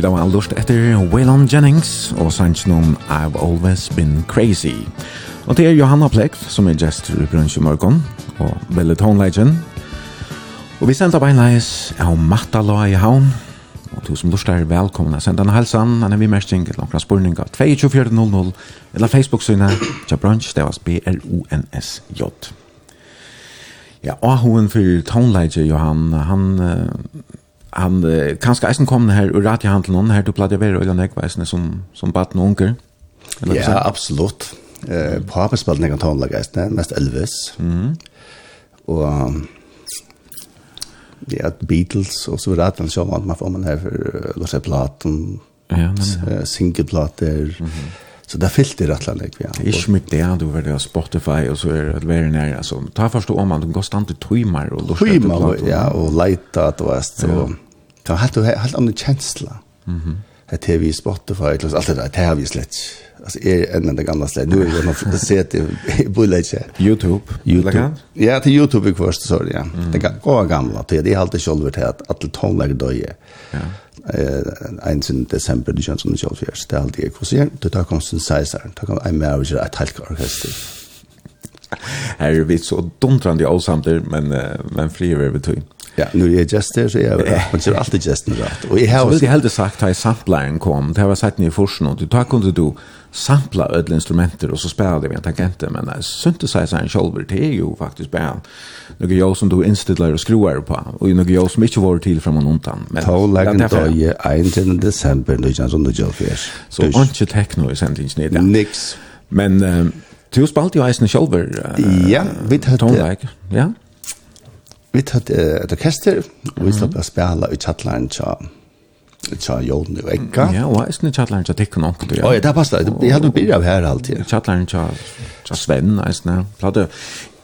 Vi da var lust etter Waylon Jennings og sannsyn om I've Always Been Crazy. Og det er Johanna Plekt som er gestur i brunch i morgen og Belle Tone Legend. Og vi sender beinleis av Matta Loa i Havn. Og du som lort er velkomna sender en halsan, en er vi mersting et langt spurning av 2400 eller Facebook-synet til brunch, det var B-R-O-N-S-J. Ja, og hun for toneleidje, Johan, han han uh, kanskje eisen kom her ur radiohandelen her du platt jeg være øyne nekveisene som, som baden og unger. Ja, yeah, absolutt. Eh, Papa spalte nekkan tonlag eisene, mest Elvis. Mm. og um, ja, Beatles og så videre. Den sjåvann man får man her for Lorseplaten ja, ja. singleplater mm -hmm Så det fyllt fyllde rätt läge vi. Inte mycket det du var det Spotify och så är det väldigt nära alltså ta förstå om man går stand till timmar och då timmar ja och lite att vara så. Det du helt annan känsla. Mhm det har vi Spotify, eller allt det där det har vi slett. Alltså är en den gamla slett. Nu är det noe set i bulletje. YouTube? YouTube. Ja, till YouTube i kvørst, sorry, ja. Mm. Det går gamla til jeg har alltid kjolver att at alle tonlager døye. Ja. en sin december det känns som du kjolver fjerst. Det er alltid jeg kursier. Tar konstant size seiseren, tar en marriage att helt et halvt orkester. *laughs* Her er vi så dumtrande i åsamter, men, men friver vi tøy. Ja, nu är jag det så jag *laughs* man ser alltid gästen rätt. Och jag har så helt sagt att samplaren kom. Det har sagt ni i forsen och du tar kunde du sampla ödla instrumenter och så spelade vi en inte men synthesizern själv det är ju faktiskt band. Några jag som du installerar och skruvar på och några jag som inte var till från undan. Men då lägger då en en december nu känns gör för. Så inte techno i sentingen där. Nix. Men Du spalt ju eisen shoulder. Ja, vi hatt. Ja vi tatt et orkester, og vi slapp å spille i Kjattlæren tja tja Jón i vekka. Ja, og jeg synes Kjattlæren tja Tikkun Onkel, ja. Ja, det passet, jeg hadde byrja av her alltid. Kjattlæren tja Sven, jeg synes. platt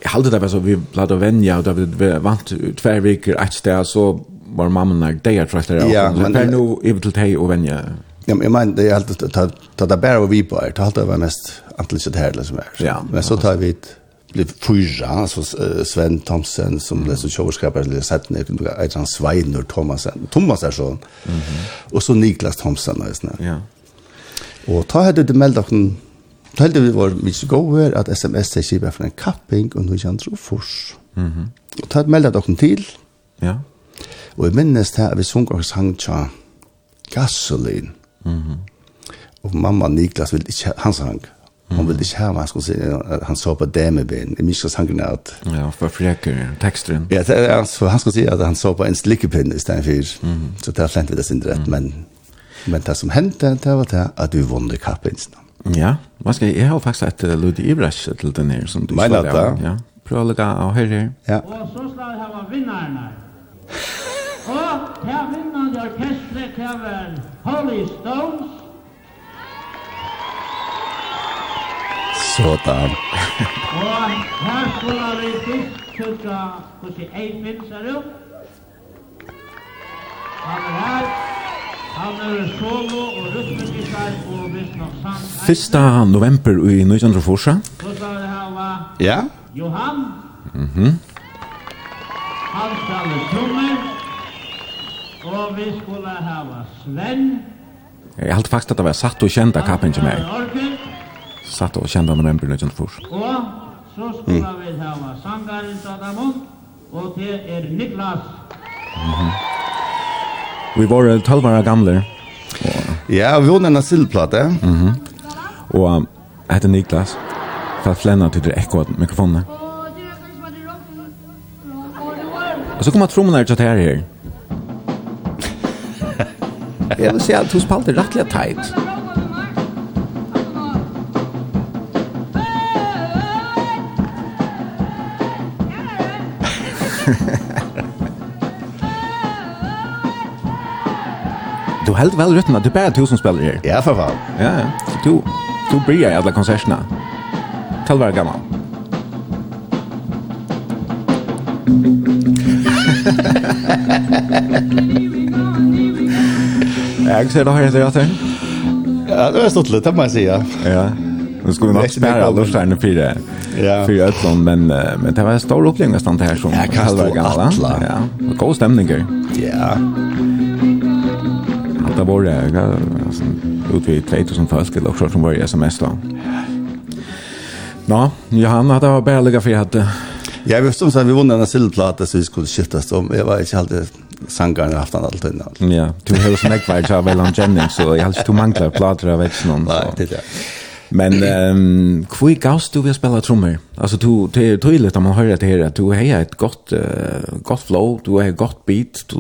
Jeg hadde det bare så, vi platt å venja, og da vi vant tver viker et sted, så var mamma nær deg er trøytter, Ja, men... per nu, jeg vil til deg og venja. Ja, men jeg mener, det er alltid, ta det bare vi på her, ta halte det var mest antelig sitt her, liksom her. Ja. Men så tar vi et, blev fyra, altså Sven Thomsen som mm. läser tjårskapare eller sett ner, ett han Svein Thomasen, Thomas är så. Mm -hmm. Och så Niklas Thomsen. Ja. Och ta hade det melda kon Talte vi var mye goer at SMS er skippa for en kapping og noe kjent det fors. Mhm. -hmm. Og ta hadde meldet dere til, Ja. og jeg minnes til at vi såg og sang tja gasolin. Mhm. Mm mamma Niklas vill inte han sang. Mm. Hon ville ikke ha han skulle säga han så på det med ben. Jeg minns han kunde at... Ja, for freker teksten. Ja, det, så han skulle si at han så på en slickepinn istället för. Mm. Så det er flent vi det sin rett, mm. men men det som hendte, det var det at vi vann kapinsen. Ja, hva vad jeg, jag ha faktiskt att Ludi Ibrash til den her, som du sa där. Ja. prøv å Prova av her her. Ja. Og så skal jag ha vinnarna. Och här vinnande orkestret här var Holy Stones Sådan. Og her skulle vi diskutere hvordan Eivind ser ut. Han er her. Han er solo og rytmegitar og visst nok sang. 1. november i 1940. Så skal det her ja. Johan. Mm -hmm. Han spiller trommer. Og vi skulle hava Sven. Jeg halte faktisk at det var satt og kjent av kappen til meg. Orgen satt og kjente november 1904. Og så skulle vi hava sangaren Sadamund, og det er Niklas. Mm -hmm. Vi var 12 år gamle. Ja, vi var en sildplate. Mm -hmm. Og um, heter Niklas, for at flenna til det ekko av mikrofonene. Og så kommer trommene til at her her. Jeg vil si at hun spalte rettelig tight. du held vel rytmen, du er bare tusen spiller her. Ja, for faen. Ja, ja. *laughs* Du, du bryr i alle konsertene. Tell være gammel. Jeg ser det her etter at Ja, det var stått litt, det må jeg si, ja. Ja. Nu skulle vi nog spara lursarna för det. Ja. fire ötlån, men, men det var en stor upplevelse stann det här som ja, halva atla. Ja, Og god stämning. Ja. Att det var det, ut vid 2000 folk eller også som var i sms da. Nå, Johan, det var bare bara for för att Jag visste om så vi vunnet en sildplate, så vi skulle skiftes om. Jeg var ikke alltid sangaren har haft han alltid innan. Ja, du har ju snäckvärd så väl om Jennings så jag har inte manglar plator av växeln. Nej, det är det. Men *clears throat* ehm kvui gaus du vill spela trummor. Alltså du det är tydligt att man hör det här att du har ett gott uh, gott flow, du har ett gott beat, du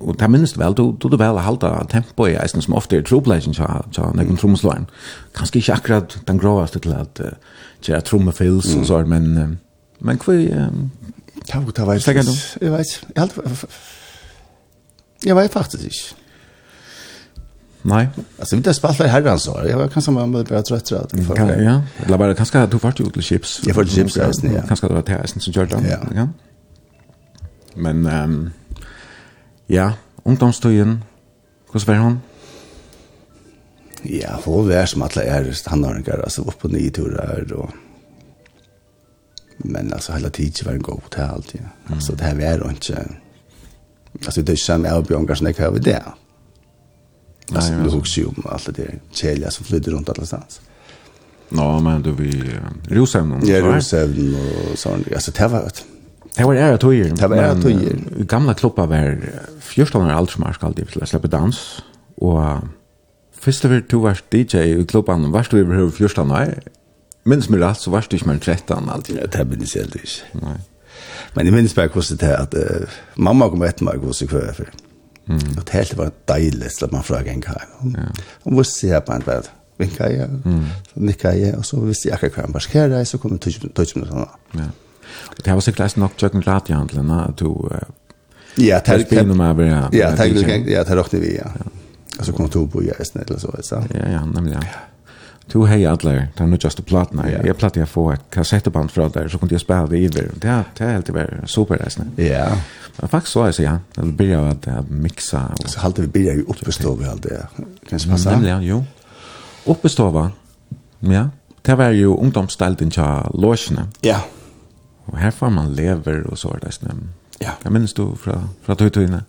och det minst väl du du väl hålla tempo i isen som ofta är true pleasure så så när kon trumslaren. Kanske inte akkurat den gråaste till att uh, trummor feels och så men uh, men kvui Tau, tau, tau, tau, tau, tau, tau, tau, tau, tau, tau, tau, Nej. Alltså inte spalta i herrans år. Jag var kanske man började börja trötta att för. Kan, ja. Eller bare kanskje du var ju till chips. Jag får chips där. Ja. Kanskje det var til tärsen som gjorde det. Ja. Men um, ja, ungdomstøyen. Hvordan var hun? Ja, hun var som alla är standardingar altså, upp på nye turer og... men altså, hele tiden var en god hotell alltid. Altså, det her var jo ikke... Altså, det er ikke är ju samma jeg har över det. Alltså du huxar ju om allt det kälja som flyter runt alla stans. Nå, men du vi uh, Rosevn. Ja, Rosevn och sånt. Alltså det var Det var ära tøyer. Det var ära tøyer. Gamla klubba var 14 år alt som er skaldig til å slippe dans. Og først var du var DJ i klubban, varst du i behøver 14 år. Minns mig rett, så varst du ikke mer enn 13 alltid. Ja, det minns jeg aldri ikke. Nei. Men jeg minns bare hvordan det er at uh, mamma kom etter meg hvordan jeg kvar jeg. Mm. Og det var dejligt så man frågade en kaj. Hon var se på en bädd. Vinka jeg, mm. nikka jeg, og så visste jag att jag var skärra så kom jeg touch med sånn. Ja. Og det var sikkert klart nog jag glad i handeln att du Ja, tack för mig. Ja, ja det er kan. Ja, tack då vi. Ja. Alltså kom to på jag eller så så. Ja, ja, nämligen. Ja to hej det där nu just platna. Jeg jag jeg få ett kassettband fra där så kunde jag spela det i det det er helt över superresan ja. Men faktisk så är så ja det blir at att mixa och så halt det blir ju vi allt det kanske passa? Ja jo uppståva ja det var ju ungdomsställen tja logen ja. Och her får man lever och så där ja. Jag minnes du fra fra tøytøyne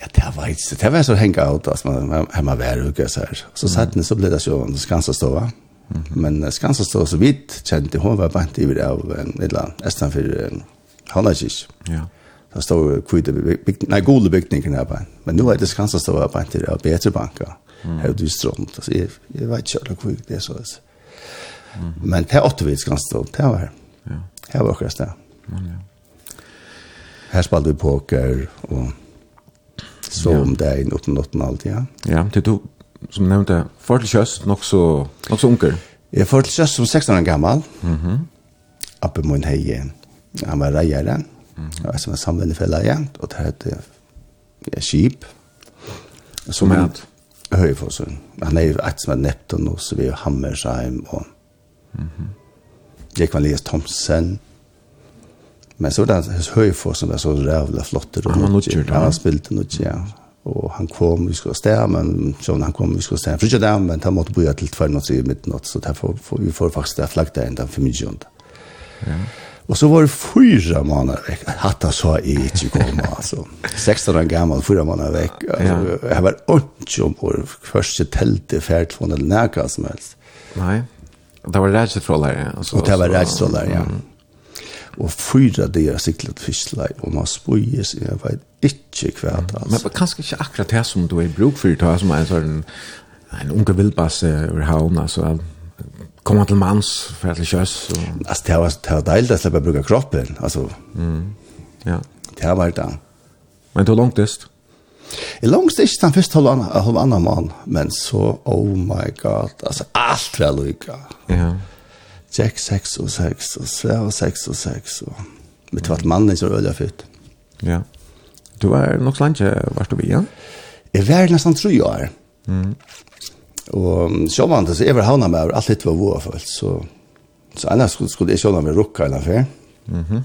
Ja, det var ikke, det var så hänga ut att man hemma var uke, så her. Så satt ni så ble det så en ganska stor Men ganska stor så vidt, kjente hun var bant i det av en lilla nästan för Hallagis. Ja. Där stod kvita nei, gode bygninger där på. Men nå er det ganska stor bant i det av bedre banker. Her er du strömt altså, jeg, jeg vet ikke hur kvickt det så altså. Men det er åtta vis ganska stå, det var. Ja. Her var akkurat det. Ja. Här spelade vi poker och så ja. om det är något något ja. Ja, det du som nevnte for til kjøst nok så nok så onkel. til förtelköst som 16 år gammal. Mhm. Mm Uppe -hmm. min hei, Han var rejare. Mhm. Mm -hmm. Som en samlande fälla ja och det hette ja, skip. Som er Höjforsen. Han är jo et som är Neptun och så vi er Hammersheim och Mhm. Mm -hmm. Jag kan Thomsen. Men så där hos Höjfors som där så jävla flott och han lutjer där. Han spelade nog ja. Och han kom vi skulle stämma men så han kom vi skulle stämma. För där men han måste börja till två natt i midnatt så där får vi får faktiskt där flagga ända för mig junt. Ja. Och så var det fyra månader veck. Hatta så i inte komma *laughs* alltså. 16 år gammal fyra månader veck. Alltså jag var ont om på första tältet färd från den näka som helst. Nej. Det var rädsla för alla. Och det var rädsla för alla, ja. Mm og fyra det er siklet fiskleir, og man spøyes, jeg vet ikke hva det altså. Men kanskje ikke akkurat det som du er i bruk for, det som en sånn, en unge vildbasse over havna, så komma til mans, for til kjøs. Og... Altså, det var, det var deilig å slippe å bruke kroppen, altså. Mm. Ja. Det var det. Men det var langt? Jeg langt ikke den første halvannan mann, men så, oh my god, altså, alt var lykka. Ja. Yeah sex, sex och sex och så och sex och sex och med vart mannen så öliga fett. Ja. Du var nog slant vart du igen. Jag var nästan tre år. Mm. Och så var det så över havna med allt det var vår fullt så så annars skulle skulle jag köra med rucka eller för. Mhm.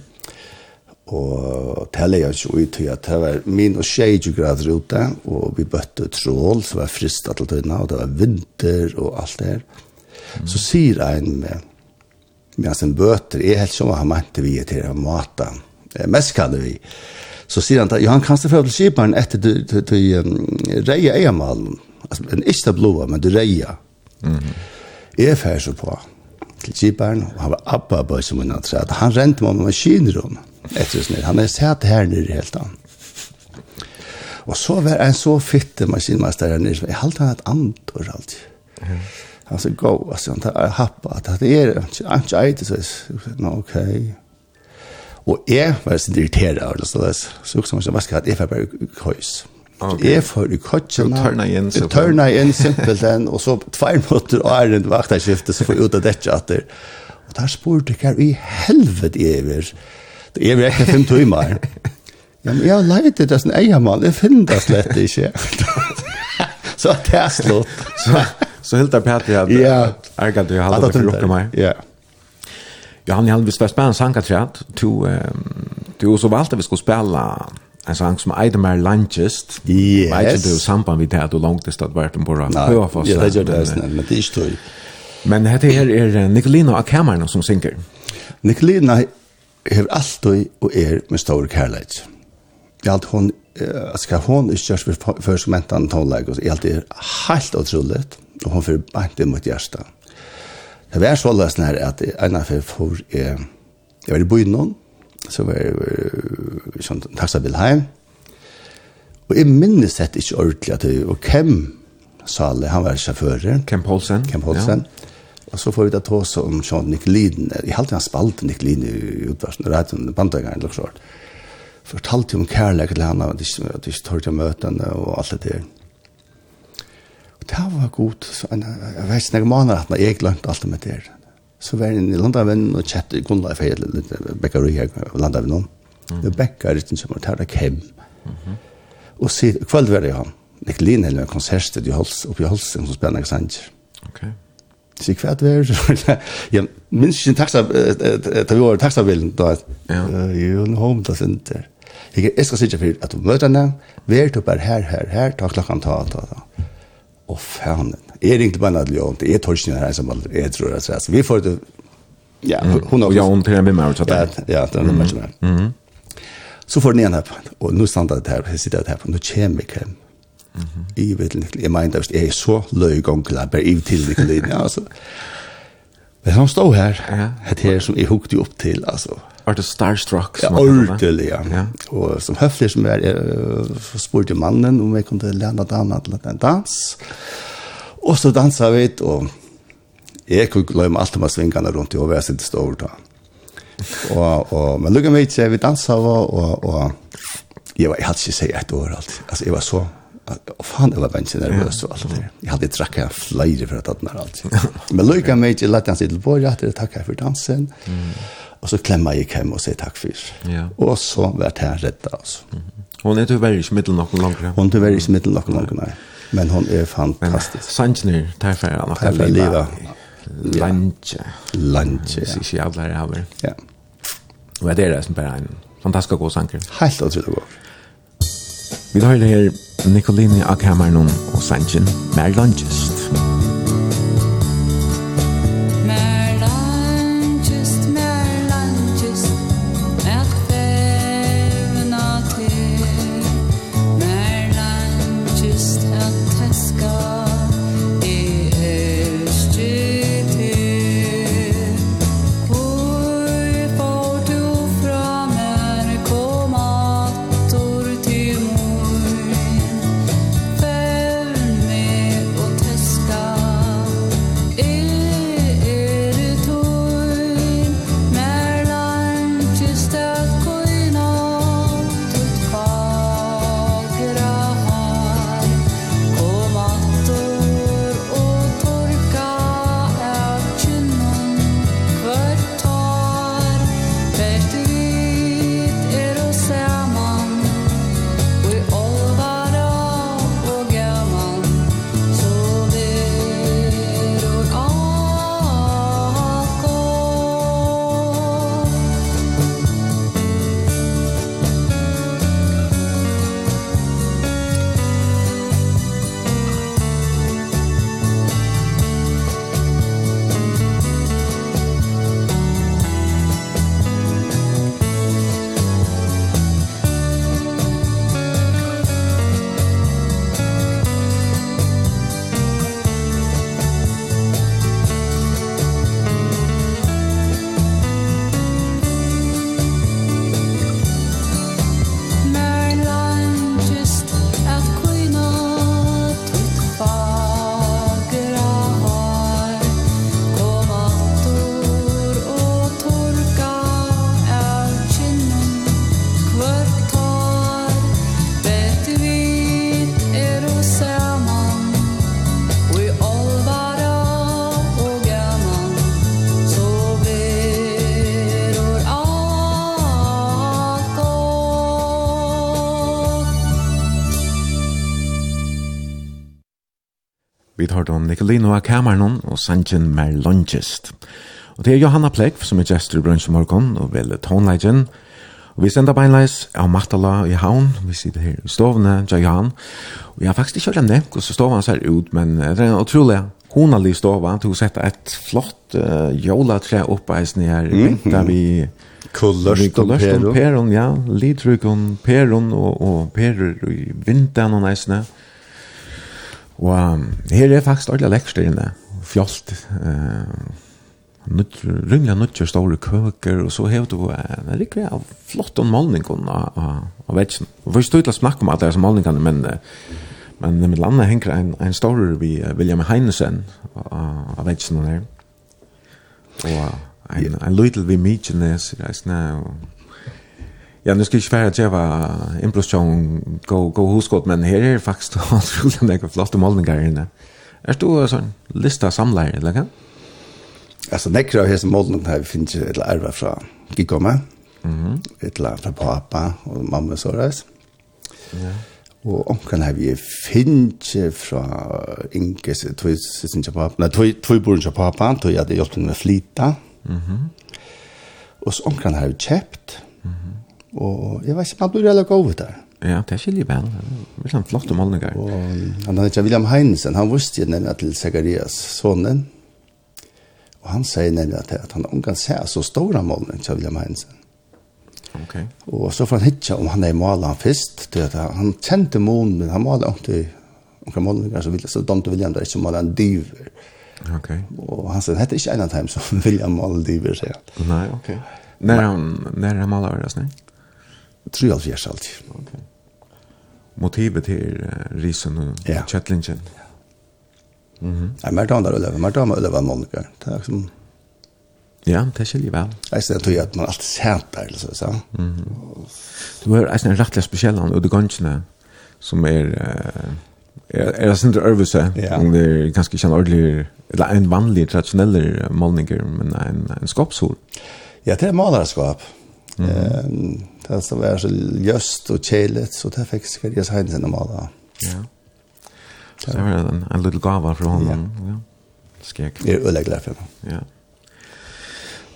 Och tala jeg ikke ut til at det var min och tjej grader ute, og vi bøtte trål så var fristet til tøyna, og det var vinter og alt det her. Så sier en med, med sin en bøter, er helt som han mente vi til å mate. Mest kan vi. Så sier han, ja, han kan stå til skiperen etter du, du, du reier eiermalen. Altså, en ikke blåa, men du reier. Mm -hmm. Jeg er så på til skiperen, og han var abba bøy som hun hadde sagt. Han rente meg med maskinrum etter sånn. Han er sett her nere helt annet. Og så var en så fitte maskinmester her nere, jeg halte han et andor alltid. Mm alltså gå alltså han tar happa att det är inte inte så no okej och är var så irriterad eller så det så också måste vaska att ifall jag kojs Jeg får i kotchen turna igjen. så turna igen simpelt den og så tvær måter og er en skiftet så får jeg ut av dette at det och där spurte hva i helvete över det är väl ikke fem timmar Ja, men jeg har leidt det som eiermann, jeg finner det slett ikke. *laughs* så det er slutt. Så Så helt där Patty ja jag kan inte hålla det för rockar mig. Ja. Ja, han hade vi spelat en sång att to du så valde vi skulle spela en sang som Idemar Lanchest. Yes. Vet du samband vi det då långt det stod vart på rad. Ja, det gör det men det är stor. Men det här är Nicolina Akamarna som synker. Nicolina har alltid och är med stor kärlek. Jag har hon ska hon är just för för som entan tonlag och allt är helt otroligt og hon fyrir bant i mot hjärsta. Det var så alldeles nær at en av fyrir for jeg, jeg var i byen noen, så var jeg sånn taxabil heim, og jeg minnes dette ikke ordentlig at jeg, og hvem Sale, han var sjåfører. Ken Poulsen. Ken Poulsen. Ja. Og så får vi da ta oss om Sean Nikolin. Jeg halte han spalte Nikolin i utvarsen, rett under bandøyngeren eller så. Fortalte om kærlighet til han, at de ikke tørte å møte henne og alt det der. Og det var godt. Så, en, Jeg vet ikke, jeg maner at jeg glemte alt om det. Så var jeg i landavenn og kjøpte i Gunnleif, hele litt bekkeri her i landavenn. Det bekker ikke som var tæra kem. Og så kveld var jeg han. Jeg linn hele konsertet oppe i Holsen som spennende sanger. Ok. Så hva er det? Jeg minns ikke en taksa, da vi var i taksabilen, da jeg er home da senter. Jeg skal sitte for at du møter henne, vær du bare her, her, her, ta klokkan ta, ta, ta og fanen. Jeg ringte bare en adlion, det er torsken her som aldri, jeg tror det er Vi får det, ja, hun har... Og jeg håndterer en bimmer, så det. Ja, det er nummer som er. Så får den igjen her, og nå standa det her, jeg sitter her, nå kommer jeg hjem. Jeg vet ikke, jeg mener, jeg er så løy gong til jeg bare i til det, altså. Men han stod her, det her som jeg hukte opp til, altså. Var det starstruck? Ja, ordentlig, ja. ja. Og som høflig som er, jeg uh, spurte mannen om jeg kunne lære damen til en dans. Og så dansa vi, og jeg kunne glemme alt om å svingene rundt i over, jeg sitter stort da. Og, og, men lukket meg ikke, vi dansa, og, og, og jeg, var, jeg hadde ikke sett et år alt. Altså, jeg var så og faen, jeg var bare ikke nervøs og alt det. Jag hade dracka flera för att ta den här alt. *laughs* Men lukket Luca Mage lette han sitte på, jeg hadde takket for dansen. Mm. Og så klemmer jeg hjem og sier takk for. Ja. Og så var det her redda, altså. Mm -hmm. Hon är tyvärr inte mitt någon längre. Hon är tyvärr ikke middel någon längre, nei. Men hon er fantastisk. Sanchner, tack för alla. Tack för livet. Lunch. Lunch. Så jag alla det här. Ja. Og det er det som bara en fantastisk god sanker. Helt otroligt god. Vi tar det her Nicolini Akhammernon och Sanchen med lunchest. tar då Nicolino av Kamernon og Sanchin mer longest. Og det er Johanna Plekv som er gestor i Brunch Morgon og vel tonelegen. Og vi sender beinleis av Martala i havn, vi sitter her i stovene, Jajan. Og jeg har faktisk ikke hørt nevnt hvordan stovene ser ut, men det er en utrolig honalig stova. Du har sett et flott uh, jolatre oppeisen her, mm -hmm. der vi Kullørsten peron. Kullørsten peron, ja. Lidrykon peron og, og perer i vinteren og neisene. Og her er faktisk alle lekster inne. Fjolt. Uh, Rungla nødger store køker, og så har du en rikve av flott og målning av, av, av vetsen. Vi får stå til å snakke om at det er målningene, men, uh, men med landet henger en, en store vi uh, William Heinesen av vetsen der. Og uh, en, en lydel vi Mykines, reisende, og Ja, nu ska jag svära att jag var improvisation gå, gå huskot men här är faktiskt *laughs* otroligt några flotta målningar inne. Är du så en lista samlare eller kan? Alltså näkra av hesa målningar här finns ju ett ärva från Gigoma. Mhm. Ett la från pappa och mamma så där. Ja. Og omkring har vi finnet fra Inge, tog sin pappa, nei, tog boren til pappa, tog jeg hadde hjulpet med flita. Mm -hmm. Og så omkring har vi kjøpt, mm -hmm. Og jeg vet ikke, man blir veldig god ut der. Ja, det er skilje vel. Det er sånn flott om. Og han heter William Heinesen, han visste jo nemlig til Zacharias sonen. Og han sier nemlig at, at han omgang ser så store målene til William Heinesen. Okay. Og så får han hitja om han er malet han først. Han kjente målen, men han malet ordentlig omkring målninger, så, så domte William der ikke malet en diver. Okay. Og han sier, dette er ikke en av dem som *laughs* William malet diver, sier han. Nei, ok. När han när han målar det snä. 73 alltid. Okay. Motivet till risen och ja. chattlingen. Ja. Mhm. Mm Nej, men då där över, men då över var Monica. Tack som Ja, det skiljer väl. Jag ser att att man alltid sent där så så. Mhm. Du har alltså en rättliga speciell han och det ganska som är uh, är det sånt överse. Det är ganska känner ordentligt eller en vanlig traditionell målningar men en en skapsol. Ja, det är malarskap. Mm Mm. Eh, det var så ljøst og kjelet, så det fikk Sveriges Heinsen å male. Ja. Så det var en, en liten gava fra honom. Ja. ja. Skek. Jeg er øyelig glad for det. Ja.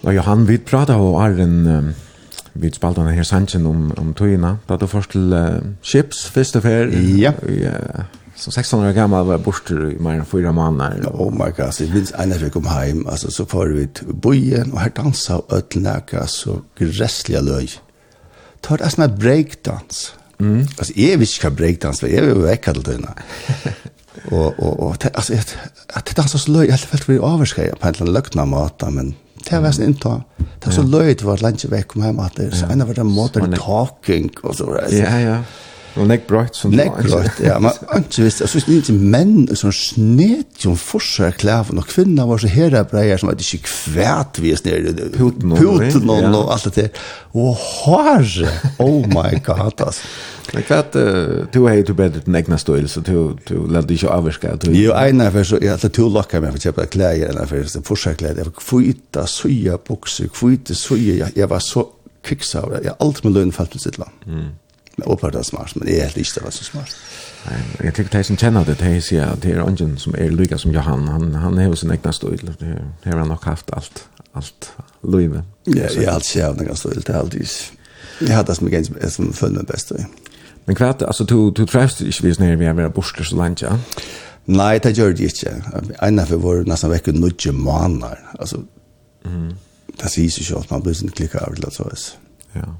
Og Johan, vi pratar om Arren, Arjen, vi spalte den her sannsyn om, om tøyene. Da du først til uh, Chips, første fer. Ja. Ja Så 16 år gammal var borster i mer än fyra månader. Ja, oh my god, det minns en när vi kom hem. Alltså så får vi ut bojen och här dansade ötlnäka så gräsliga löj. Ta det som en breakdans. Mm. Alltså jag visste inte vad breakdans var. Jag var väcka till dina. och, och, och alltså, att, att dansa så löj. Jag hade väldigt avskrivet på en liten lökna maten, men det var sin inta. Det var så löjt var landet väck kom hem att det. Så en av det modern talking och så. Ja, ja. Og nek brøyt som lägg bröt. Ja, men ikke visst jeg synes ikke menn som snett som forsøk kläder og kvinner var så här breier som att det gick kvärt vi är snäll puten og alt det. der. Og har oh my god alltså. Men kvart du har jo bedre den egna stil så du du ikke avvarska. avskärka. Jo, ena för så jag att du lockar mig för kjøpe kläder eller för så forsøk kläder. jeg var kvita, soja bukser, kvita, yta jeg Jag var så kviksa, jeg Jag allt med lön fallt sitt land. Mm. Men oppar det smart, men jeg er helt ikke det var så smart. Nei, jeg tykker de som kjenner det, de sier at det er ungen som er lykke som Johan, han, han har jo sin egna støyl, det har han nok haft alt, alt løyve. Ja, jeg har alltid sier av den egna det er alltid is. Jeg har det som er som, følger meg best. Men hva er det, altså, du, du treffes ikke hvis nere vi er vært borsker så langt, ja? Nei, det gjør det ikke. En av vår nesten vekk er nødje måneder, altså, mm. det sier seg ikke at man blir sin klikket av det, så Ja.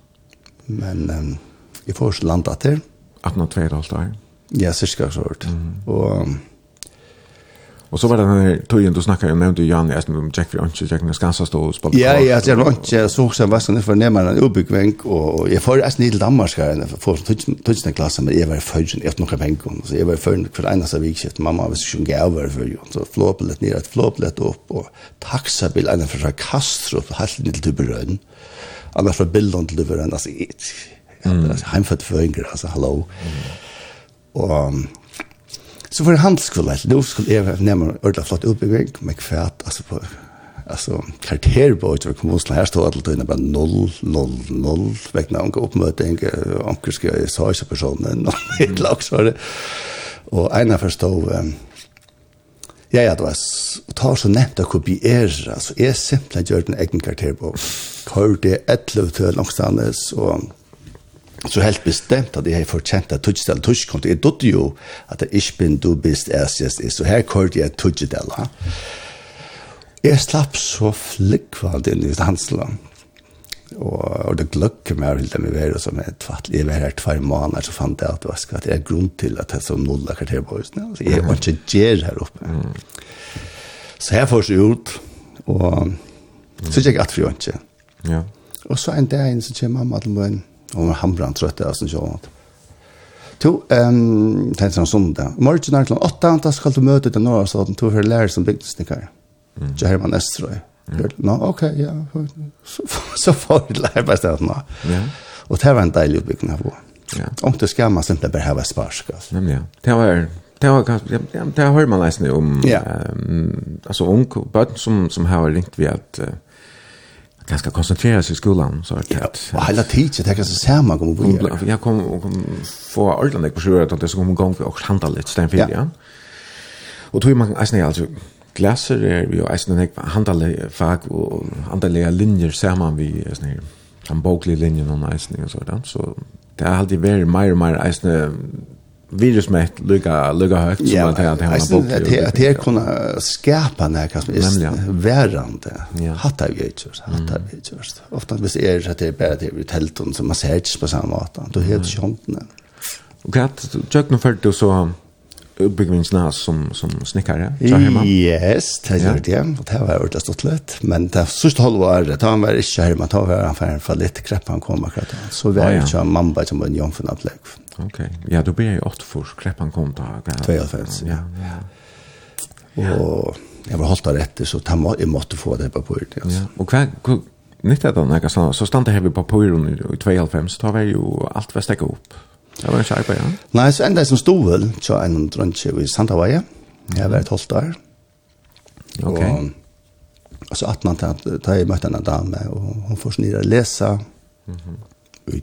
Men, um, i først landet til. 18-2,5 år? Ja, cirka så hørt. Mm. Og... Og så var det den her tøyen du snakket om, nevnte Jan, jeg snakket om Jack for Ønske, Jack Nes Gansa stod og spalte Ja, ja, jeg var ikke så også jeg var sånn, for nærmere en ubygvenk, og jeg får nesten til Danmark her, jeg får tøysen en klasse, men jeg var i førgen, jeg har noen penger, så jeg var i førgen for en av seg vikskift, mamma var ikke gaver for jo, i førgen, så flåpillet ned, et flåpillet opp, og taxabil, en fra Kastrup, helt ned til Tuberøden, annars fra Billund til Tuberøden, altså, jeg, Mm. heimfødt føringer, altså, hallo. hallå. Och så var för handelsskola nå skulle jeg nämna ordla flott utbygging, med kvärt altså, på altså, karaktärbord til kommunen, her stod allt inne bare 0 0 0 vägna och uppmöte en onkel ska jag sa ikke personen og ett lag så det Og en av forstod, um, ja ja det var og tar så nevnt å kopiere, altså, jeg simpelthen gjør den egen karaktärbord kör det 11 till någonstans og så helt bestemt at jeg har fortjent at Tudjedal Tudjekonto. Jeg dødde jo at jeg ikke bin du best æsjes er, så her kørte jeg Tudjedal. Jeg slapp så flikkvand inn i Hansland. Og, og det gløkker meg helt med været som er tvatt. Jeg var her tvær måneder, så fant jeg at det var skatt. Det er grunn til at jeg som nulla kvarter på husen. Altså, jeg var ikke gjer her oppe. Mm. Så her får seg ut, og så gikk jeg at for jo ikke. Ja. Og så en dag inn så kommer mamma til meg Og han brann trøtt av sånn sjåan. To, um, tenkte han sånn sundag. Morgen er klant åtta, da skal du møte til Norge, så to tog for lærer som bygningssnikker. Mm. Så Herman Estrøy. Mm. Nå, ok, ja. Så så får vi lærbeidsstedet nå. Ja. Og det var en deilig utbygging av henne. Ja. Om det skal man simpelthen bare inte sparsk, altså. Nemlig, ja. Det var det var ganske, ja, det har man nästan om ja. um, altså, ung bøten som som har ringt ved at, uh, ganska koncentrera sig i skolan så att ja, och hela tiden det kan så ser man kommer bli jag kom och kom få ordentligt på sjön att det ska komma igång och handla lite sten för ja. och tror man alltså alltså glaser är vi alltså den handla fag och andra linjer ser man vi alltså en boklig linjen och nice och sådant så det har alltid varit mer och mer alltså virusmätt lugga lugga högt som yeah, att han har bort det att det kunna skärpa när kanske är värande hatar vi inte hatar vi inte ofta vis är det att det är bara det ut helt och som man ser inte på samma sätt då helt sköntna och att jag nu för det så uppbyggningsna som som snickare så hemma yes det är det. Och det har varit stått lätt men det sista halvåret han var inte hemma ta var han för lite krepp han kommer så vi är ju mamma som en jungfru på Okej. Okay. Ja, då blir jag åt för skräppan kom ta. Ja. Ja. Och jag var hållt rätt så tamma i måste få det på på det. Ja. Och kvar nytta då när så så stannade här vi på på i 2.5 så tar vi ju allt vad stäcka upp. Det var en skärpa, ja. Nei, så enda som stod vel, så en drøntje i Sandavaja. Jeg var vært holdt der. Ok. Og så at man tar jeg møtte en dame, og hun får snirre lese. Mm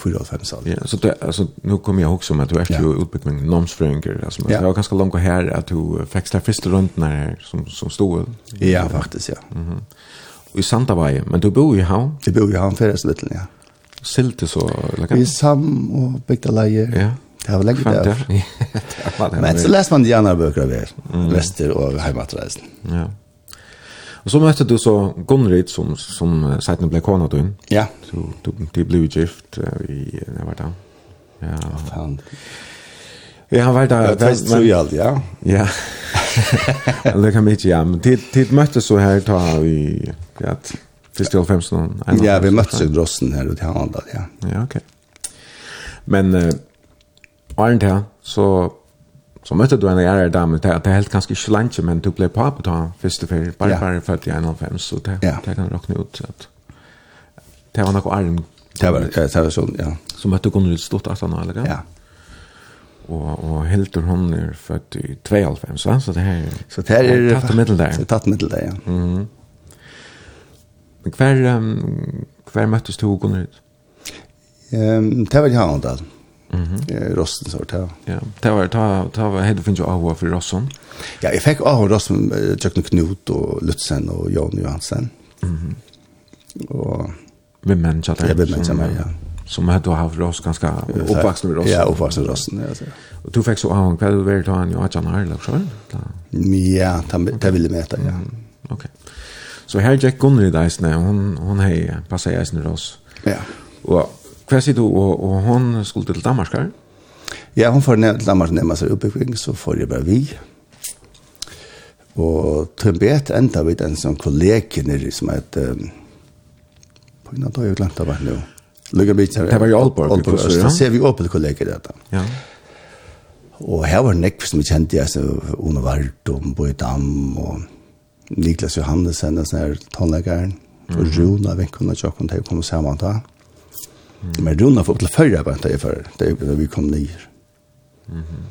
4,5 år. Ja, så det, alltså, nu kommer jag också med att du är ju utbytt med nomsfröingar. Alltså, ja. Det var ganska långt här att du fick det första runt när som, som stod. Ja, faktiskt, ja. Mm -hmm. Och i Santavaje, men du bor i Havn? Jag bor i Havn för det ja. Silte så? Like, I Sam och byggda läger. *laughs* Ja. Det var läget där. Men så läste man de andra böcker av er. Mm. Väster och heimatreisen. Ja. Och så mötte du så Gunrid som som uh, sen blev kona då. Ja. Så du de blev gift uh, i när var det? Ja. Fan. Ja, han var där. Det är ju allt, ja. Ja. *laughs* Det kan mycket ja, men det det mötte så här ta i ja. Det är 15 Ja, vi møttes i Drossen her ute i Hanadal, ja. Ja, okej. Men eh Arnt här så Så mötte du en äldre dam det det helt ganska slantje men du blev på på ta första för bara bara för att jag någon så det det kan rockna ut så att det var något arm det var det var sånn, ja. Så mötte du kunde stort att han eller ja. Och och Hildur hon är född i 92 va så det här så det här är tatt middel där. så tatt og middel der, ja. Mhm Men kvar um, kvar möttes du hon ut. Um, det var jag inte. Mhm. Mm rossen sort här. Ja. Det var ta ta var hade finns ju av för rossen. Ja, jag fick av rossen Jack Knut och Lutsen och Jan Johansen. Mhm. Och vem men chatta. Ja, vem men chatta. Ja. Som hade haft ross ganska uppvuxen med rossen. Ja, uppvuxen rossen. Ja, så. Och du fick så av en kväll väl ta han ju att han har lagt så. Ja, det ville mäta, ja. Okej. Så här Jack Gunnar i Dyson, hon hon hej passar jag Dyson ross. Ja. Och Hva sier du, og, og hun skulle til Danmark her? Ja, hun får ned til Danmark ned seg oppbygging, så får jeg bare vi. Og til bet enda vi den som kollega nere som er et... um, på grunn av det har jeg glemt av henne nå. Lugga bit her. Det var i Aalborg. Aalborg, så ja. ser vi åpne kollega dette. Ja. Og her var nekk som vi kjente, altså, Ono Vardom, Boidam, og Niklas Johannesen, den sånne her tonleggeren, mm -hmm. og Runa, vekkene, tjokken, de kom sammen da. Mm Mm. Men runda for til førre bare det for da vi kom ned. Mm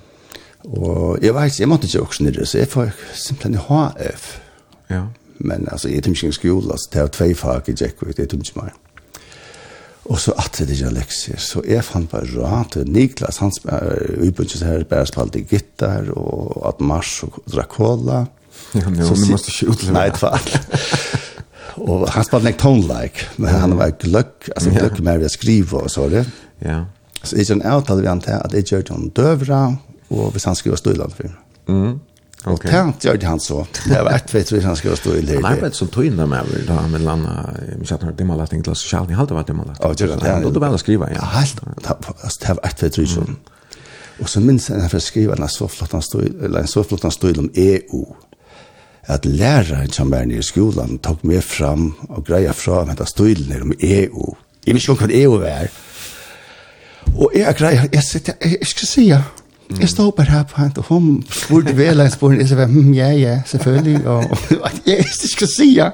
og jeg vet, jeg måtte ikke også ned, så jeg får simpelthen HF. Ja. Men altså, jeg tog ikke skole, altså, det var tve fag i Jekko, det tog ikke meg. Og så at det ikke lekser, så jeg fant bare rart, Niklas, han utbundet her, bare spalte gitar, og at Mars og Dracola. Ja, men hun måtte ikke utleve. Nei, det var alt og han spelade nek tone like men han var glöck altså glöck med att skriva og så det. Ja. Så jeg är en han til at jeg gjør det han døvra, og hvis han sen skulle stå för. Mm. Okej. Okay. gjør det han så. Det var ett vet vi han skulle stå i det. Han arbetade som tog med väl då med landa vi satt när det mal att inte så jag hade varit mal. Ja, det där. Då då bara skriva. Ja, Ja, helt. Det var ett vet vi så. Och så minns jag när jag skrev en så flott han stod eller en så flott han stod om EU at læreren som var nere i skolan tok meg fram og greia fra med det tøylen om EU. Jeg vet ikke hva EU er. Og jeg greia, jeg sitter, jeg, jeg skal si, Mm. Jeg stod bare her på henne, og hun spurte vel en spørsmål, jeg sa, hm, ja, ja, selvfølgelig, og, og jeg ikke skal si, ja.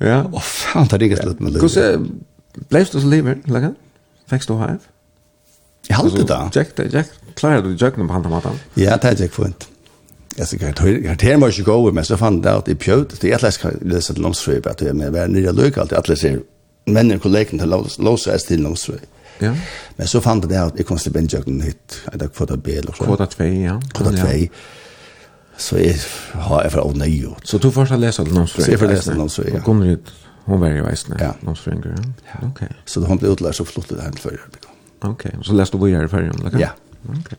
Ja. Og faen, det er ikke slutt med livet. Hvordan ble du så livet, Lagan? Fikk du her? Jeg halte det da. Jack, Jack, klarer du Jack på henne maten? Ja, det er Jack Funt. Jag ska jag tar ikke gode, men så fann det at i pjøt, det er är läs läs att långsvep att jag med nye nya alltid, at jeg ser men en kollekten till låsa är till långsvep. Ja. Men så fann det at jeg kom til Benjamin hit at jeg kvota B eller kvota 2 ja. Kvota 2. Så jeg har jeg for å nøye ut. Så du får läsa långsvep. Så jeg får lese läsa långsvep. Och kommer ut hon var i västna. Ja. Långsvep. Okej. Så da hun ble utlært, så flott det här för. Okej. Så läste du vidare för honom. Ja. Okej.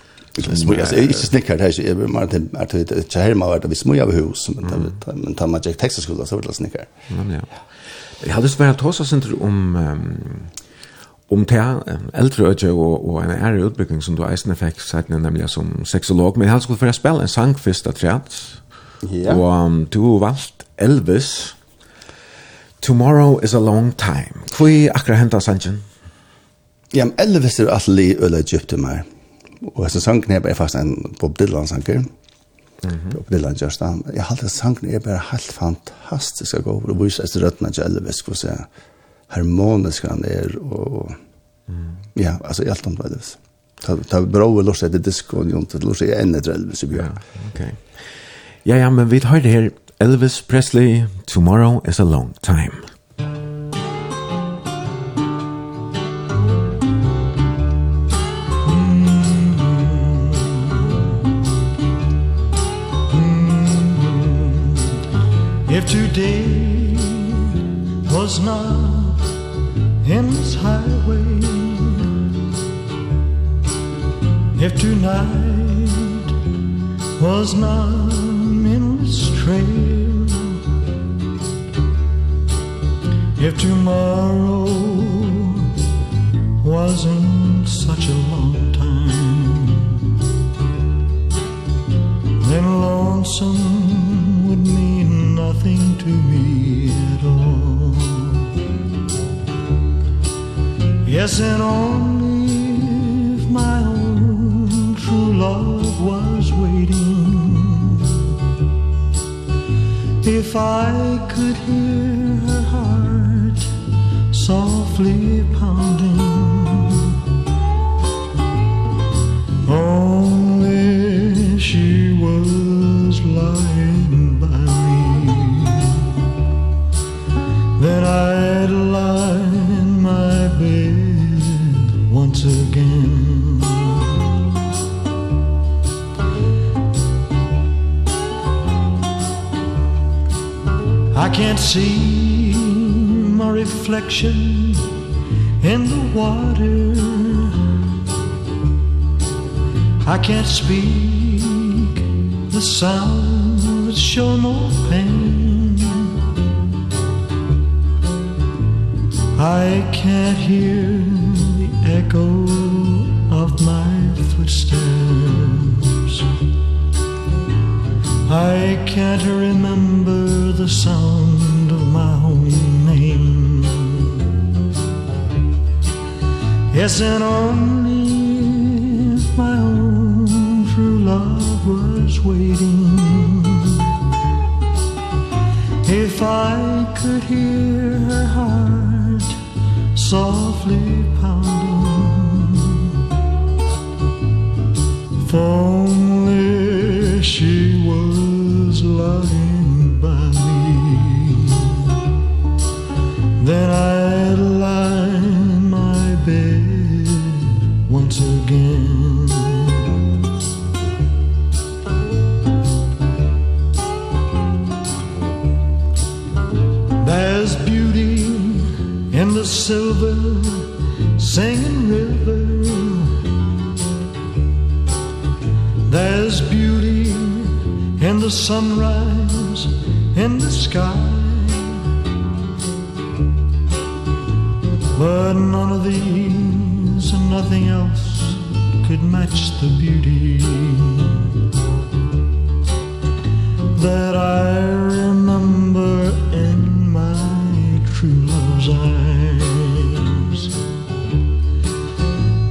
Smoj, alltså inte snickar det här så är man att att det här man vart vi smoj av hus men men tar man Texas skola så vill snickar. Men ja. Jag hade svårt att tossa center om om te äldre öde och och en är utbildning som du eisen effekt sedan nämligen som sexolog men jag skulle för att spela en sangfest att trätt. Ja. Och du valt Elvis Tomorrow is a long time. Kvi akkurat henta sanjen? Ja, Elvis er atli øla Egypten meg og så sangen er bare fast en Bob Dylan sanger. Mm -hmm. Bob Dylan gjør det. Jeg halte sangen er bare helt fantastisk å gå over og vise etter røttene til Elvis, hvor så harmonisk han er, og mm. ja, altså helt annet Elvis. Ta, ta bra og lort etter disco, og jontet lort etter enn etter Elvis i bjørn. Ja, okay. ja, ja, men vi tar det her, Elvis Presley, Tomorrow is a long time. If today was not endless highway If tonight was not endless trail If tomorrow wasn't such a long time Then lonesome nothing to me at all Yes and only if my own true love was waiting If I could hear see my reflection in the water. I can't speak the sound that show no pain. I can't hear the echo of my footsteps. I can't remember the sound Yes, and only if my own true love was waiting. If I could hear her heart softly pounding. For a sunrise in the sky. But none of these and nothing else could match the beauty That I remember in my true love's eyes.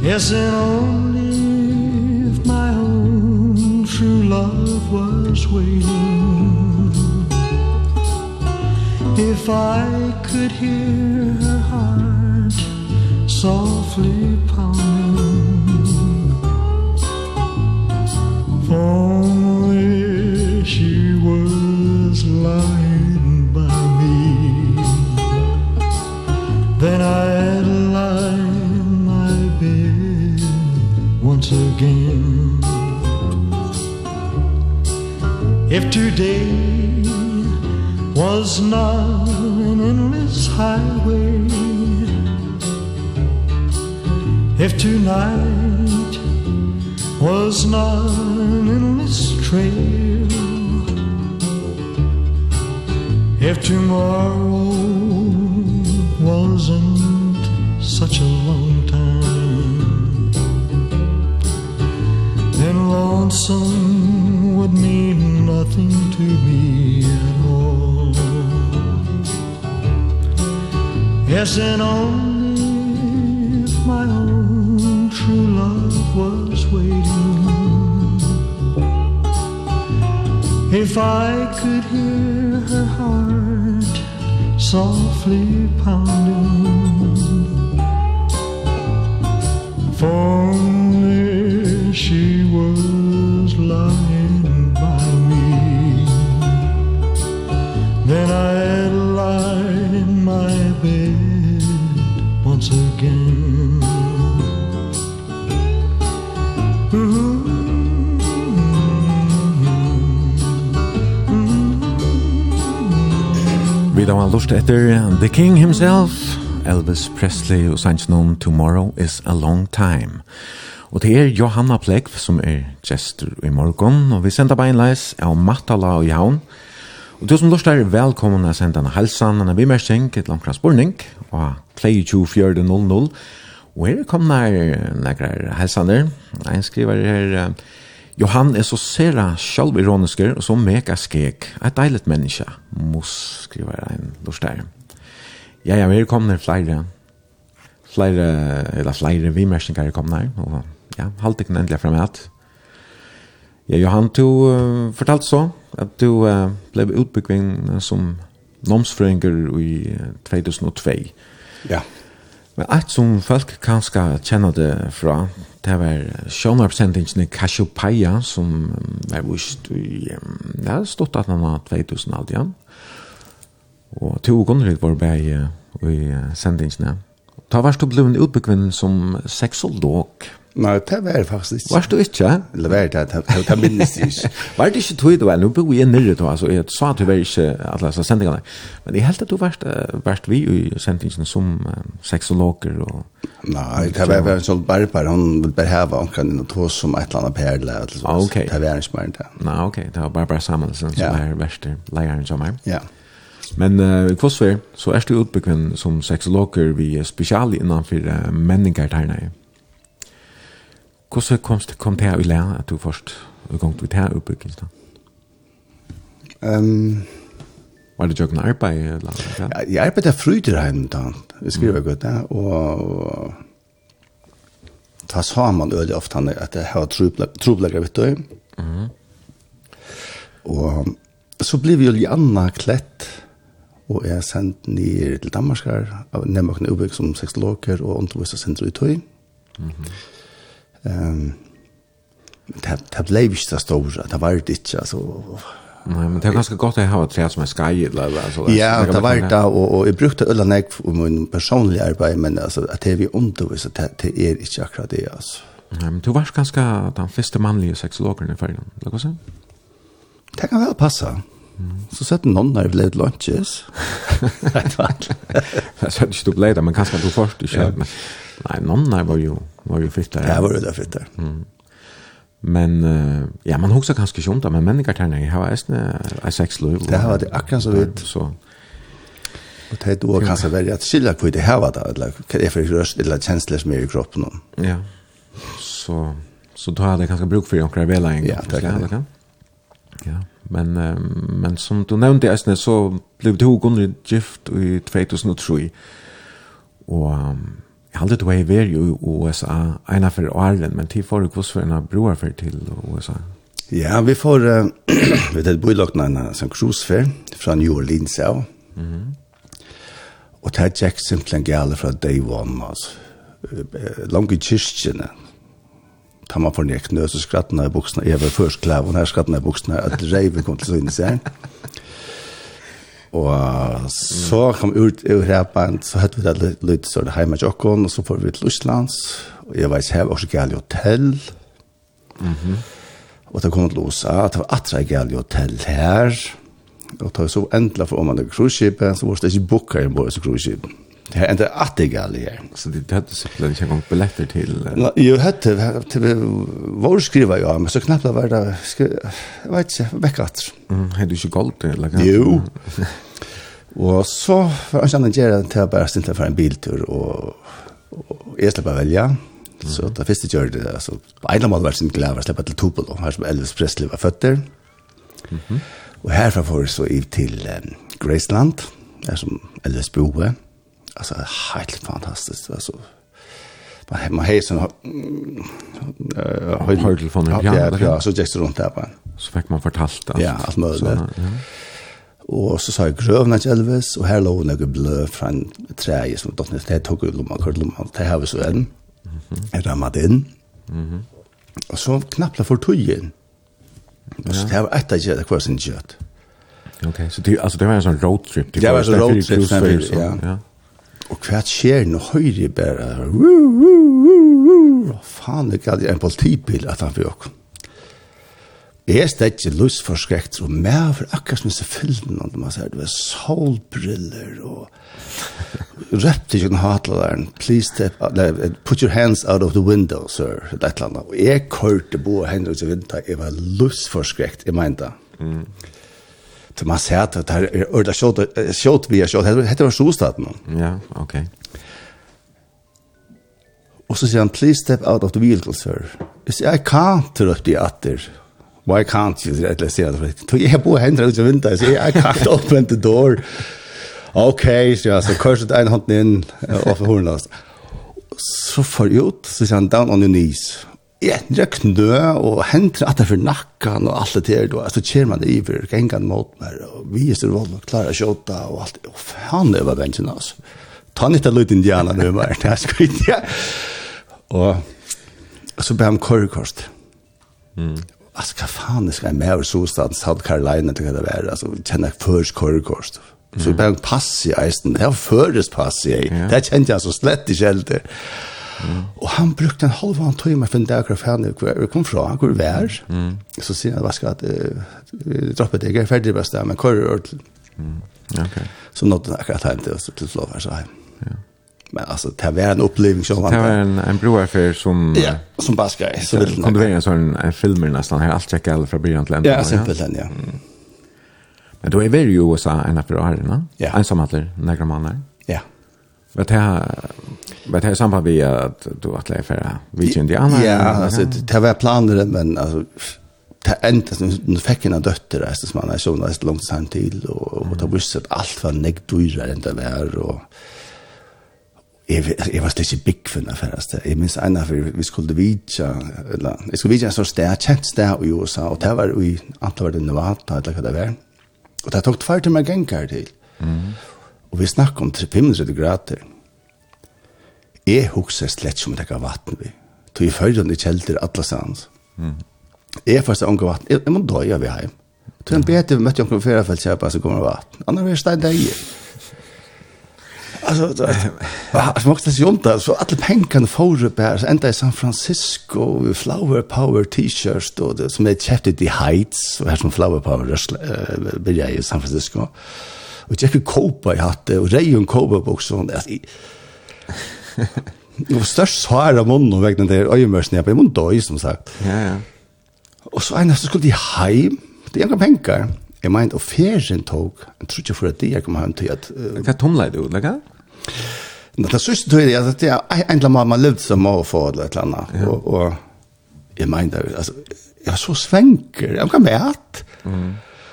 Yes, in all I could hear her heart softly pounding If only she was lying by me Then I'd lie in my bed once again. If today was not tonight was not an endless trail. If tomorrow wasn't such a long time Then lonesome would mean nothing to me at all. Yes, and all If I could hear her heart softly pounding For me she da var lust etter The King himself, Elvis Presley og sannsnån Tomorrow is a Long Time. Og det er Johanna Plekv som er gestor i morgon, og vi sender beinleis av Matala og Jaun. Og du som lust er velkommen å sende en halsan, en bimersing, et langkran spurning, og 22.4.00. Og her kommer nær nekrar halsaner. en skriver her... Uh, Johan er så sera sjálvironisker og så mega skeg. Et deilig menneske. mus, skriver en lorstær. Ja, ja, vi er kommet flere. Flere, eller flere vimerskninger er kommet her. Og ja, halte ikke endelig frem at. Ja, Johan, du uh, fortalte så at du uh, ble utbyggving som nomsfrøyngur i 2002. Ja. Men alt som folk kanskje kjenner det fra, Det var sjånarpresentingen i Cassiopeia som var vist i, ja, stått at han var 2000 alt igjen. Og to gonner var bare i sendingene. Da var du blevet utbyggvinn som sexolog. Nei, det var faktisk ikke. Var du ikke? Eller var det, det minnes jeg ikke. *laughs* Var det ikke tog du, vel? nå bor jeg nere til, altså, jeg sa at du var ikke alle disse sendingene, men jeg helt at du var vært vi i sendingene som sexologer og... Nei, det var en sånn barbar, hun ville bare heve omkring noe to som et eller annet perle, Ok. det var en smør det. Nei, ok, det var barbar sammen, som er verste leieren som er. Ja. Men uh, kvossver, så er du utbyggven som sexologer vi er spesial innanfor uh, menningar tegnet. Hvordan kom det kom til å lære at du først kom til å ta oppbyggelse? Um, var det jo en arbeid? Eller? Ja, jeg arbeidet fryderheim da. Jeg skriver mm. godt det. Og ta sa man øyelig ofte at jeg har troblegger, vet du. Mm. Og så ble vi jo Lianna klett og jeg sendt ned til Danmark her, nemmer noen ubygg som sexologer og underviser senter i tøy. Mm -hmm. Ehm det det blev inte så stora. Det var det inte alltså Nei, men det er ganske godt å ha tre som er skai, eller så. Ja, det var det, og, og jeg brukte øyla nek for min personlige arbeid, men altså, at det er vi undervis, det, det er ikke akkurat det, altså. Nei, men du var ganske den første mannlige sexologeren i ferien, eller hva sånn? Det kan vel passe. Så sett noen når jeg ble lunches. Det var det. Jeg sa ikke du ble det, men kanskje du først, ikke? Ja. Nej, der var ju var ju fittar. Ja, var det där fittar. Mm. Men uh, ja, man husker kanskje ikke om det, men mennesker terner, jeg har æsne ei sexløy. Det har det akkurat så vidt. Så. Og det er et kanskje veldig at skilja hvor det har det, eller hva er for røst, eller kjensler som er i kroppen. Ja, så, så da har det kanskje bruk for omkring vela en gang. Ja, det kan det. Ja, men, men som du nevnte Esne, så ble du Gunnrid gift i 2003. Og Jeg halde du var i i USA, ena for åren, men til for hvordan broar for til USA? Ja, vi får, uh, *clears throat* vi tar bøylokna en sånn cruisefer fra New Orleans, ja. Mm -hmm. Og det er Jack simpelthen gale fra day one, altså. Lange kyrkjene, ta man for nek nøs og skrattene i buksene, jeg var først klav, og her skrattene i buksene, at reiven kom til å synes jeg. Og så kom vi ut i Reband, så hette vi det litt større hjemme til Jokkon, og så får vi til Lusslands. og jeg var i Sev, også gale hotell. Mm -hmm. Og det kom til USA, det var atra gale hotell her, og det var så endelig for om man er cruise-skipet, så var det ikke bukket i en bås cruise-skipet. Det här ända att det här. Så det hade så plan jag gång biljetter till. Nej, jag hade till vår skriva ja, men så knappt var det jag vet inte backat. Mm, hade du ju gold eller kanske. Jo. *laughs* Och så var jag sen där till bara stint för en biltur och och släppa välja. Så det första jag det alltså på en mål var sin glädje släppa till Tupelo här som Elvis Presley var fötter. Mhm. Och härifrån får så ut till Graceland där som Elvis boe alltså helt fantastiskt alltså man man har sån eh höjd från den ja ja så gick det runt där bara så fick man fortalt allt ja allt möjligt ja Og så sa jeg grøvna til Elvis, og her lå noe blø fra en treie som datt ned. Det tok ut lomma, kort lomma, det har vi så en. Jeg rammet inn. Og så knappla for tøyen. Og så det var et av det var sin kjøtt. Ok, så det, altså, det var en sånn roadtrip? Det var en sånn roadtrip, ja. Og hva skjer nå høyre bare, faen, det gav en politibil at han fikk. Jeg er stedt for lysforskrekkt, og mer for akkurat som disse filmene, når man ser det var solbriller, og røpte ikke en hatlaren, please step, put your hands out of the window, sir, et eller annet. Og jeg kørte bo og hender ut i vinter, jeg var lysforskrekkt, jeg mente. Mm. Så man ser at det här är öda shot shot via shot. Det heter var storstaden. Ja, ok. Og så sier han please step out of the vehicle sir. Jeg sier, I can't to de atter. Why can't you? Let's *laughs* sier, that. Tog jeg bor hendra ut i vinter. sier, I can't open the door. Ok, sier han, så kurset en hånden hand og for förhållas. Så får jeg ut så sier han down on your knees i et røknø, og henter at det for nakken, og alt det der, og så kjer man det iver, gengan mot meg, og vi er større vold, og klarer å kjøtta, og alt det, og faen, det var bensin, altså. Ta nytt av lyd indianer, det var, det er skvitt, ja. Og, og så ber han korrekost. Mm. Altså, hva faen, det skal jeg med over solstaden, South Carolina, det kan det være, altså, kjenner jeg først korrekost. Så ber han pass i eisen, det var først pass i eisen, det kjente jeg så slett ikke helt, det. Mm. Og han brukte en halv annen tog meg for en dag hvor jeg kom fra, hvor vi er. Mm. Så sier han, hva skal jeg uh, droppe deg, jeg er ferdig best der, men kører ordentlig. Mm. Okay. Så nådde han akkurat hjem til, til Slov så hjem. Ja. Men alltså det var en upplevelse som Det var en en broaffär som ja, som bara ska så vill det. Kunde vara en sån en film nästan här allt checka alla från början till ända. Ja, simpelt ja. Men då är vi ju USA en affär här, va? Ja. En som heter några månader. Ja. Vad det här Men det här samband vi att du att lägga för vi ju inte. Ja, alltså det var planer men alltså ta som nu fick en dotter alltså som man är så nästan långt sen till och och det visste att allt var näck dyrare än det var och jeg, jeg var slik ikke big for den affæreste. Jeg minns en av vi skulle vidtja, eller, jeg skulle vidtja en sånn sted, kjent sted i USA, og det var i antall var Nevada, eller hva det var. Og det tok tvær til meg gengar til. Mm. Og vi snakket om 500 grader. Jeg husker slett som det gav vatten vi. Tog i førren i kjelter alle stans. Mm. Jeg først har vatten. Jeg, jeg må døye vi hjem. Tog en bete vi møtte omkring flere feltkjøpere som kommer vatten. Annars er det stein deg. *laughs* Alltså det var smått så junt så alla pengarna får upp Så ända i San Francisco i Flower Power t-shirts då det som är chefted i Heights och här som Flower Power vill jag i San Francisco. Och jag fick kopa i hatte och Rayon Koba också. Og størst svar av munnen og vekten til øyemørsene, jeg måtte døy, som sagt. Ja, ja. Og så eneste skulle de heim, det er penger. Jeg mente, og ferien tog, jeg tror ikke for at det jeg kom hjem til at... Hva tomlet du, eller hva? Nå, det sørste tog jeg, at det er en eller annen man levde som må få eller et eller annet. Og, og jeg mener, altså, jeg var så svenker, jeg var med Mm.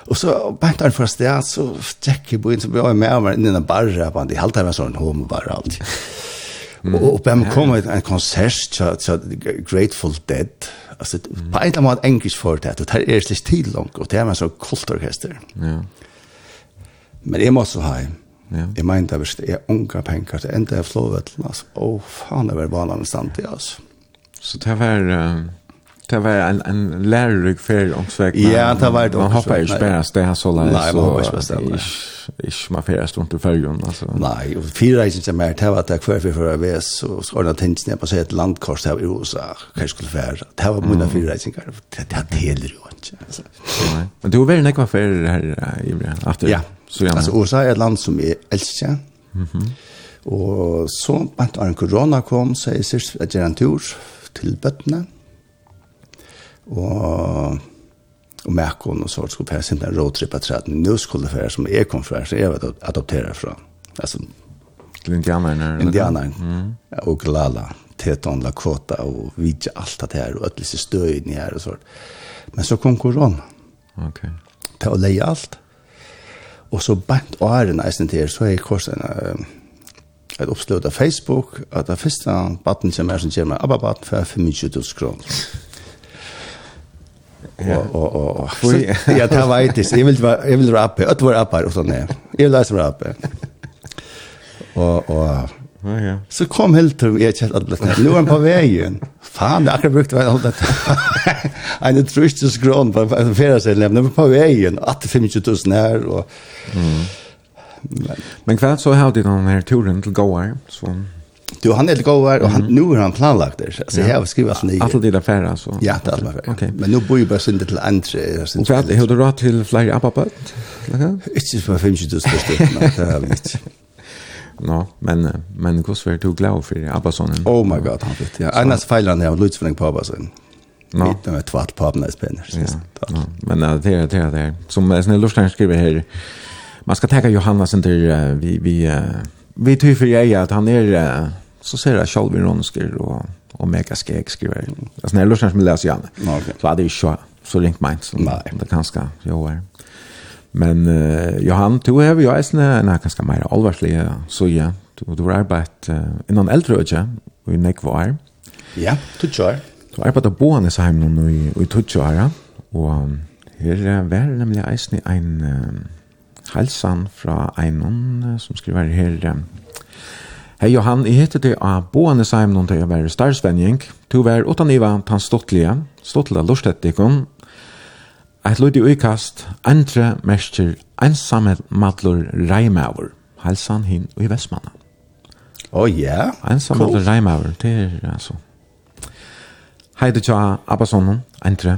Og så bænt han fra sted, så tjekk på inn, så ble jeg med meg inn i den barra, og han, de halte meg sånn homobarra alltid. Mm. Og oppe hjemme kom et, en konsert til Grateful Dead. Altså, mm. på en eller annen måte engelsk for det, og det er slik tid langt, og det er med en sånn kultorkester. Ja. Men jeg må så ha hjem. Ja. Jeg mente at hvis det er unga penger, så enda jeg flåvetlen, altså, åh, faen, det var vanlig stand til, altså. Så det var... Uh Det var en, en lärarrygg färg om Ja, det var det också. Man hoppar ju spärast det här så lär. Nej, man hoppar ju spärast det. Ich man färast runt i färgen. Nej, och fyra reisen som är det var det kvar för förra väs så ska det ner på sig ett landkors här i USA. Kanske skulle färra. Det var mina fyra reisen. Det här teler ju inte. Men du var väl nekva det här i Bränn? Ja, alltså USA är ett land som är älskar. Mhm. Og så, att når korona kom, så er jeg sist at jeg en tur til bøttene og og Mekon og så skulle jeg sende en roadtrip att träd. Nå skulle det være som jeg kom fra, så jeg att adoptera fra. Altså, till indianerna. Indianerna. Mm. Och Lala, Teton Lakota och vidja alt det her, og alle disse støyene her og sånt. Men så kom korona. Okej. Til å leie alt. Og Och så bant och är en isen till så är korsen et uppslut av Facebook at det første batten som är som kommer abba batten for 25 000 kroner och och och ja det var inte jag vill jag vill rappa att vara rappa och sånt där jag läser rappa och och ja så kom helt till jag kände att det låg en på vägen fan det akkurat brukt var allt *laughs* det en tröstes grund på en färdsätt lämna på vägen att det finns ju tusen här och men kvar så hade de den här turen till Goar som Du han är god går och han nu är han planlagt det. Så jag har skrivit allt ner. Allt det där färra så. Ja, det är allt färra. Okej. Men nu bor ju bara synd till andra. Och för att hur du rätt till flyga upp upp. Inte för 50 000 stycken, men det har vi inte. *laughs* No, men men hur svär du glad för Abbasonen? Oh my god, han vet. Ja, annars failar han av Lutzfräng på Abbasonen. No. Mitt med tvart på Abbasonen spänner. Ja. Men det är det är det. Som en lustig skriver här. Man ska tacka Johannes inte vi vi vi tror för jag att han är uh, så ser jag själv i ronsker och och mega skeg skriver. Alltså när jag lyssnar som läser jag. Så hade ju så så länge mig så det kanske jag är. Men uh, Johan tog över jag är en ganska mer allvarlig så ja. Du du har arbetat uh, innan äldre och i Nekvar. Ja, du kör. Du arbetar på Bonesheim nu i i Tutschara och här var det nämligen en uh, halsan fra uh, som skriver her Hei Johan, jeg heter det av boende seg Seimnon til å være starsvenning. Du var utan iva tan stottlige, stottlige lustettikon. Et lydig uikast, andre mestjer, ensamme madlur reimauer. Halsan hin og i Vestmanna. Å oh, ja, yeah. Ensamme cool. madlur reimauer, det er altså. Hei det tja, Abbasonen, andre.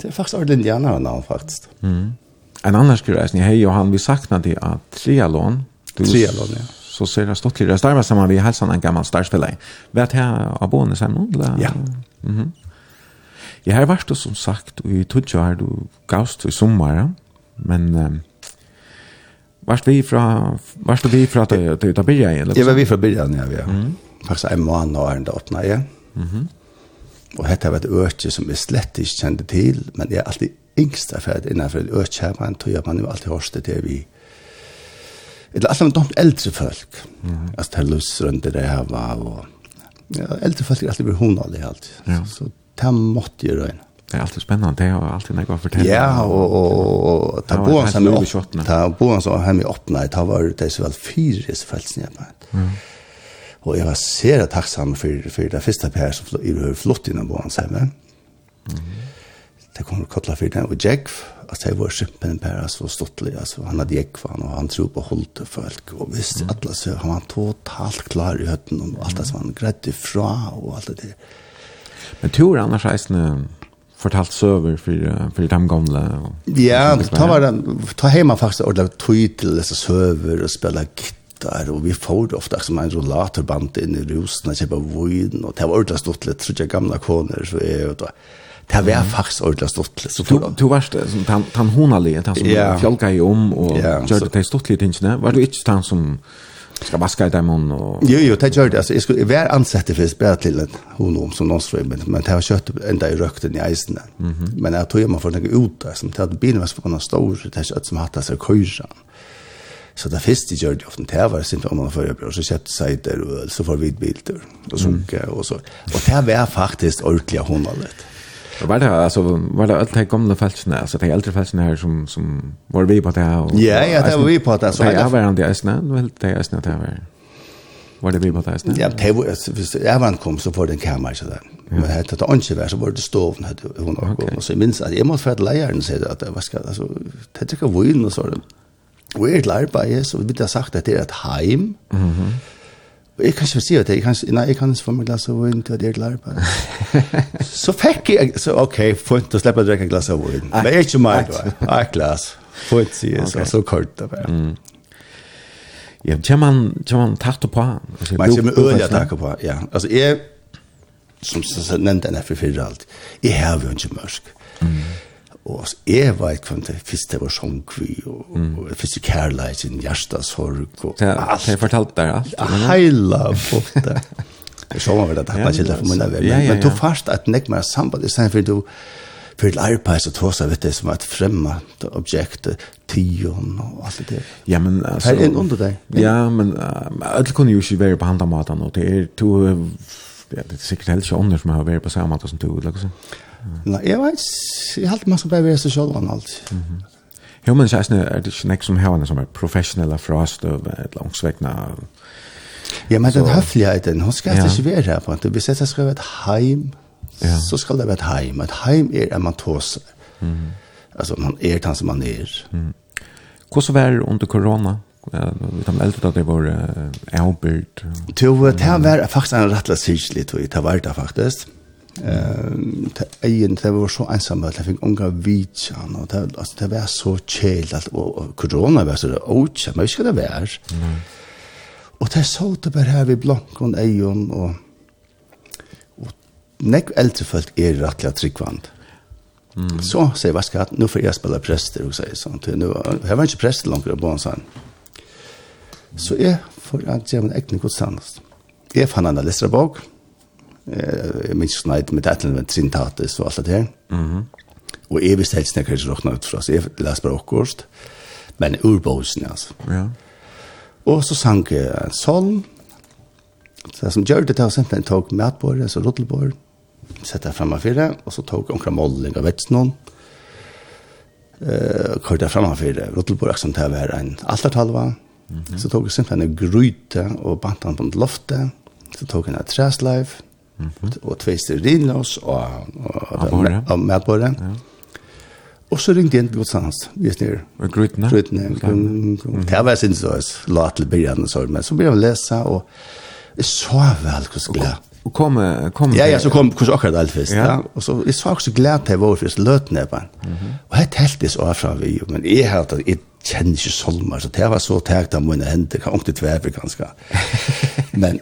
Det er faktisk ordentlig indianer navn, faktisk. Mm. En annan skriver, hei Johan, vi saknade av trialon. Trialon, ja så ser det stått lite. Jag var samma vi hälsan en gammal starspelare. jag av boende sen Ja. Mhm. Mm jag har varit som sagt och i Tudjo har du gavst i sommar, men um, varst vi från du vi från att det där börjar eller? Jag var vi fra början ja, vi har. Faktiskt en månad och det öppna ja. Mhm. Och hetta var ett örtje som jag slett inte kände till, men jag är alltid yngst affär innanför ett örtje här, men tog jag man ju alltid hörste det vi eller alla de äldre folk. Mm. Alltså det lus runt det här var och ja, äldre folk är alltid behundade helt. Ja. Så det måste ju röna. Det är alltid spännande det och alltid något att fortälla. Ja, och och, och ta på som är ta på som hem i öppna. Det var det så väl fyra fältsnäpp. Mm. Och jag var så tacksam för för det första pär som i hur flott innan på hans hem. Mm. Det kommer kolla för den och Jack at jeg var kjempen bare så stortlig, altså han hadde jekvann, og han tro på holdt og folk, og visst, mm. alle så, han var totalt klar i høtten og alt det som han greide fra, og alt det der. Men tror annars reisende fortalt søver for, for de gamle? Og, ja, ta, var den, ta hjemme faktisk og lave tøy til disse søver og spille gittar, og vi får det ofte som en rollatorband inn i rusen og kjøpe vojen, og det var ordentlig stått litt, tror jeg gamle koner, så er det Det var faktisk ordentlig stortlig. Så du, du varst som tan, tan honalige, tan som yeah. fjolka i om og yeah, gjør det til stortlige tingene. Var du ikke tan som ska vaska i dem och Jo jo, det gör det. Alltså jag skulle vara ansett för spärr till en honom som någon strömmen, men det har kött ända i rökten i isen. Mm. Men jag tror man får något ut där som att bilen var så på någon stor det kött som hattas sig kyrkan. Så det fest det gör det ofta det var sent om man förra bror så kött sig där och så får vi bilder och så och så. Och det var faktiskt ordentliga honalet. Var det alltså var det alltid gamla fältsna alltså det är äldre fältsna här som som var vi på det här. Ja, ja, det var vi på det så. Jag var inte äsna, väl det äsna det var. Var det vi på det äsna? Ja, det var så jag var kom så på den kamera så där. Men hade det inte varit så var det stoven hade hon och så minns att jag måste för att läraren säger att var ska alltså det tycker vi och så. Vi är lärare så vi har sagt att det är ett hem. Mhm. Jeg kan ikke si at jeg kan, nei, jeg kan ikke få meg glass av vin til at jeg klarer på *laughs* Så fikk jeg, så ok, fint å slippe å drekke en glass av vin. Men jeg er ikke meg, da. var et glass. Fint, sier jeg, så, så kort det var. Ja, kjem man, kjem man takt på han? Man kjem øyne takt på ja. Altså, jeg, som nevnte NF4 alt, jeg har jo ikke mørk. Mm. Og altså, jeg vet hva det første var sånn kvi, og, mm. og første kærleik, sin hjertesorg, og ja, alt. Jeg fortalt deg alt. Ja, heila folk der. Det så var det at var ikke for munnen av ja, Men du først at nek mer samband, i stedet for du för ett arbete så tror jag vet det som et fremmed objekt tion og alt det. Ja men altså... det er en under deg. Ja men allt kunne jo ikke være på handa matan och det er to ja det er sikkert helt ikke anders som har vært på samme måte som du eller så. Nei, jeg vet, jeg halte man skal bare være seg selv og alt. Jo, men så er det ikke nek som hevende som er professionelle frastøv, et langsvekna... Ja, men den høfligheten, hun skal ikke være her på en tid. Hvis jeg skal være et heim, så skal det være et heim. Et heim er at man tåser. Altså, man er den som man er. Hvordan var det under korona? vi tar eldre at det var avbyrd. Det var faktisk en rettelig sykelig, det var det faktisk eh egen det var så ensam att jag fick unga vitsan och det alltså det var så chill allt och corona var så och jag ska det vara. Mm. Och det så det bara här vid blankon ejon och och nek äldre folk är rättliga tryggvand. Mm. Så säger vad ska nu för jag spela präster och säger sånt nu jag var inte präst långt på en sån. Så jeg får att jag min egen godstans. Jeg fann en läsarbok. Mm eh men så snäd med att med syntatis og alt det her. Mhm. Och är visst helst när kanske rockna ut för oss. Jag läser bara okkurst. Men urbosen altså. Ja. Og så sank en sång. Så som gjorde det sen den tog matbord altså rottelbord. sette Sätta framför fire, og så tog omkring Molling av vetsen vettsnon. Eh körde framför fire, rottelbord som det var en altartalva. Mm -hmm. Så tog jeg simpelthen en gryte og bant han på en lofte. Så tog jeg en træsleiv. -hmm. Og tve stearinlås og, og, og medbordet. Ja. Og så ringte jeg inn til Godstans, vi er nere. Og grytene? Grytene. Det var sin sås, la til begynnelsen, så, men så begynte jeg å lese, og jeg så vel hvordan glad. Og kom, kom Ja, ja, så kom hvordan akkurat alt først. Ja. ja. Og så jeg så også glad til jeg var først løtnebben. på den. Og jeg telte så fra vi, men jeg har hatt jeg kjenner ikke solmer, så det var så tægt av mine hender, kan ikke tvepe ganske. Men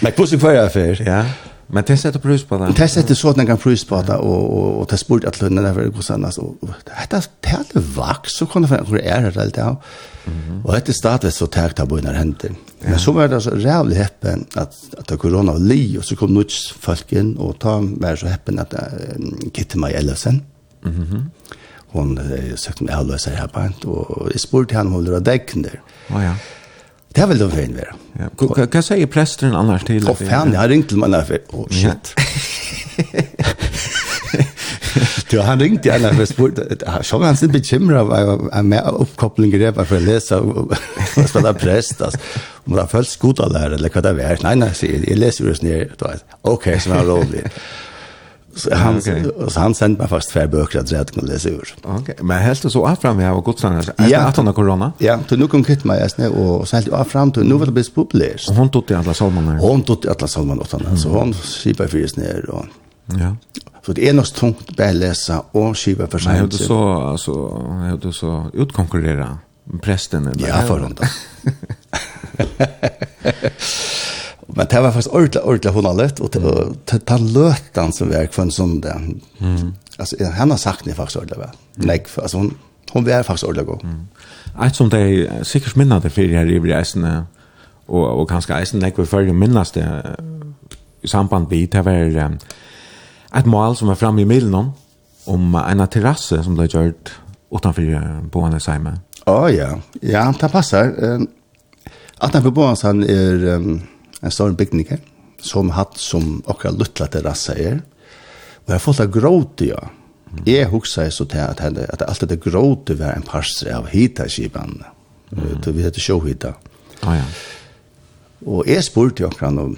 Men hvordan kvar jeg för. Ja. Men det sätter pris på det. Det sätter så att kan pris på det och och och ta sport att lönen där för det går sen alltså. Detta det vax så kan det vara det är det där. Och det startade så tärt där på när händer. Men så var det så jävligt häppen att att det corona var li och så kom nuts folk in och ta mer så häppen att Kitty Mai Ellison. Mhm. Hon sökte en avlösare här på och jag spurte henne om hon ville ha däcken där. Ja, ja. Det vil det fin være. Ja. Hva sier presteren annars til? Å, fan, jeg har ringt til meg derfor. Å, shit. Du, han ringte igjen og spurte, så var han sin bekymret av med oppkoppling i det, for å lese og spille prest, altså. Om det har følt skodalærer, eller hva det er. Nei, nei, jeg leser jo det sånn her. Ok, så var det rolig. Så han, okay. så han sendte meg fast två bøker at jeg kunne lese ur. Okay. Men helst så alt fram här var gott sen. Ja, att han korona? Ja, du nu kom meg, jeg nästan og så helt av fram till nå var det blitt populært. Og hun tog till alle salmene? Hon tog till alla salmaner åt henne. Så hon skipar fyrs ner och Ja. Så det är något tungt bara läsa och skiva för sig. Nej, du så altså, jeg hadde så utkonkurrera presten. eller. Ja, för honom. *laughs* *laughs* Men det var faktiskt ordentligt, ordentligt hon har lött. Och den lötan som vi är kvann som den. Mm. Alltså, han har sagt det faktiskt ordentligt väl. Mm. Nej, alltså hon, hon var faktiskt ordentligt god. Mm. Ett som det sikkert säkert det fyrir her i reisene, og, og kanskje eisen, jag vi fyrir minnes det i samband vi, det var um, et mål som var framme i middelen om en terrasse som ble har gjort utanför Boanesheim. Ja, oh, ja. Ja, det passar. Um, att den på Boanesheim är... Um, en stor bygning her, som hatt som okra luttla terrassa er. Og jeg fått av gråte, ja. Jeg huksa så til at, henne, at alt dette gråte var en parser av hita kipan. Mm. Vi heter sjåhita. Ah, ja. Og jeg spurte jo akkurat om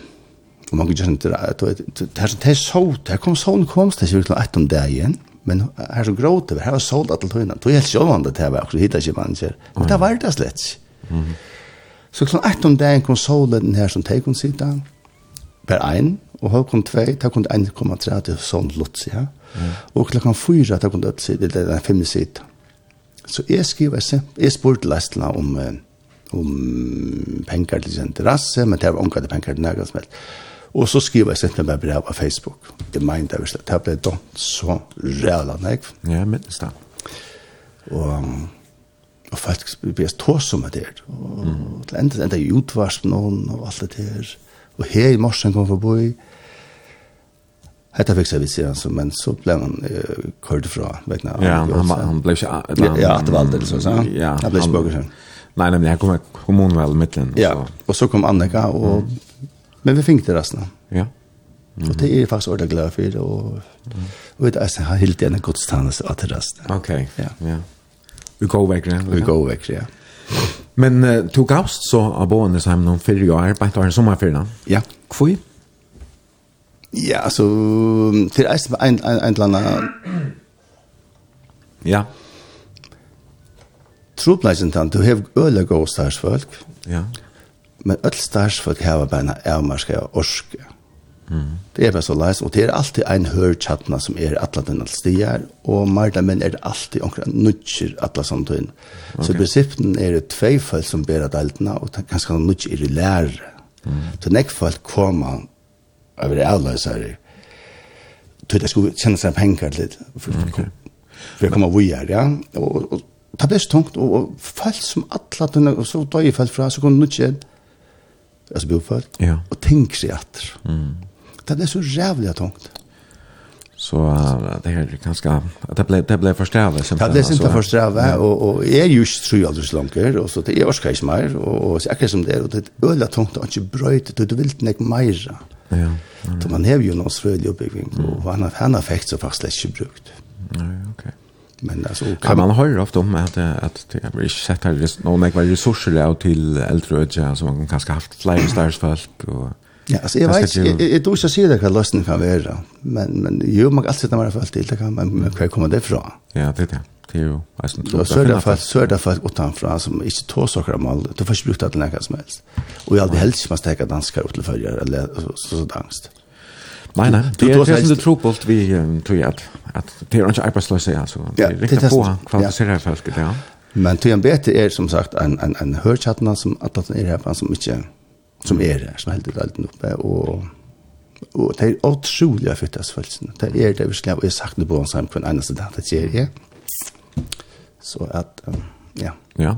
Og man kunne kjenne det, det her som det så, det kom sånn komst, det er virkelig et om det igjen, men her som gråte, her var sålt at det tøyna, det var helt sjåvande til jeg var, og hitt ikke man sier, men det var det slett. Mm. Så klart ett om dagen kom solen här som teg kunne sitte, per ein, og hva kom tvei, ta kom 1,3 komme tre til sånn lutsi, ja. Mm. Og klokkan fyra, ta kom det sitte, det er fem sitte. Så jeg skriver, jeg, jeg spurte lestene om, om penger til sin terrasse, men det var omkring penger til nægget som helst. Og så skriver jeg sett med brev på Facebook. Det mente jeg visst, det ble dømt så rævla nekv. Ja, minnes det. Og og folk blir tås om det her. Og til enda, enda i utvarsp noen og alt det der. Og her i morsen kom forbi. Hetta fikk seg vidt sier han men så ble han uh, kørt fra vegna. Ja, han, han, han ble ikke... Ja, ja, det var alt det, så Ja, han ble ikke bøker sånn. Nei, nemlig, her kom kommunvel midtlen. Ja, og så kom Annika, og, men vi fikk det resten. Ja. Og det er faktisk ordentlig glad for, og, og vet, jeg har helt igjen en godstannelse av til resten. Ok, ja. ja. Vi går vekk, ja. Vi går vekk, ja. Men uh, tog gavst så av boende som noen fyrre år, bare tar en sommerfyrre. Ja. Hvor? Ja, altså, til eisen en, en, en eller annen... Ja. Trobleisen tann, du hev øle gode starsfolk. Ja. Men öll starsfolk har bare en avmarska orske. Ja Mm. Det er bare så leis, og det er alltid ein hørtjattna som er atla den alt stier, og marda menn er det alltid omkring nutjer atla samtøyen. Okay. Så i prinsippen er det tvei folk som ber bera deltene, og ganske nutjer er i lærere. Mm. Så nek folk koma over det avløsere, tog det skulle kjenne seg penger litt, for, okay. for jeg kommer vi her, ja. Og, og, det ble så tungt, og, og folk som atla den, og så døy folk fra, så kom nutjer, altså bofolk, ja. og tenk seg atter. Mm Det är så jävligt tungt. Så uh, det här är ganska att det ble det blev det som ikke blev inte og, og jeg er just så jag så långt og så det er också kanske mer og, og så akkurat som det er, og det er øyla tungt og ikke bröt det du vil ikke mer. Ja. Så man har ju någon svölj uppbyggning och han har han har så slett ikke brukt. Nei, ok. Men alltså kan ja, man höra ofta om att att det är sätter någon några resurser ut till äldre öde som man kanske haft flyer *clears throat* stars folk och Ja, alltså jag vet jeg tror ikke å si det hva løsningen kan være, Men men jo, man kan alltid när man følt til, det kan men, men hva kommer det fra? Ja, det er det. Det är ju alltså tror jag. Så er det folk, så er det folk utan från som inte tar saker om du får ikke brukt det til noe som helst. Og jeg hadde helst ikke man stäcka danska ut til følger, eller så så danst. Nei, nej, det är det som det tror på vi tror jeg, at, at det er ikke arbeidsløse, altså, Det är riktigt på kvalificerade folk ja. Men till en bete er som sagt en en en hörchatna som att att er här som inte som er her, som heldig alt oppe, og og det er utrolig av fyttes følelsen. Det er det vi skal, og jeg har sagt det på en sammen på en eneste dag, det sier jeg. Så at, um, ja. Ja,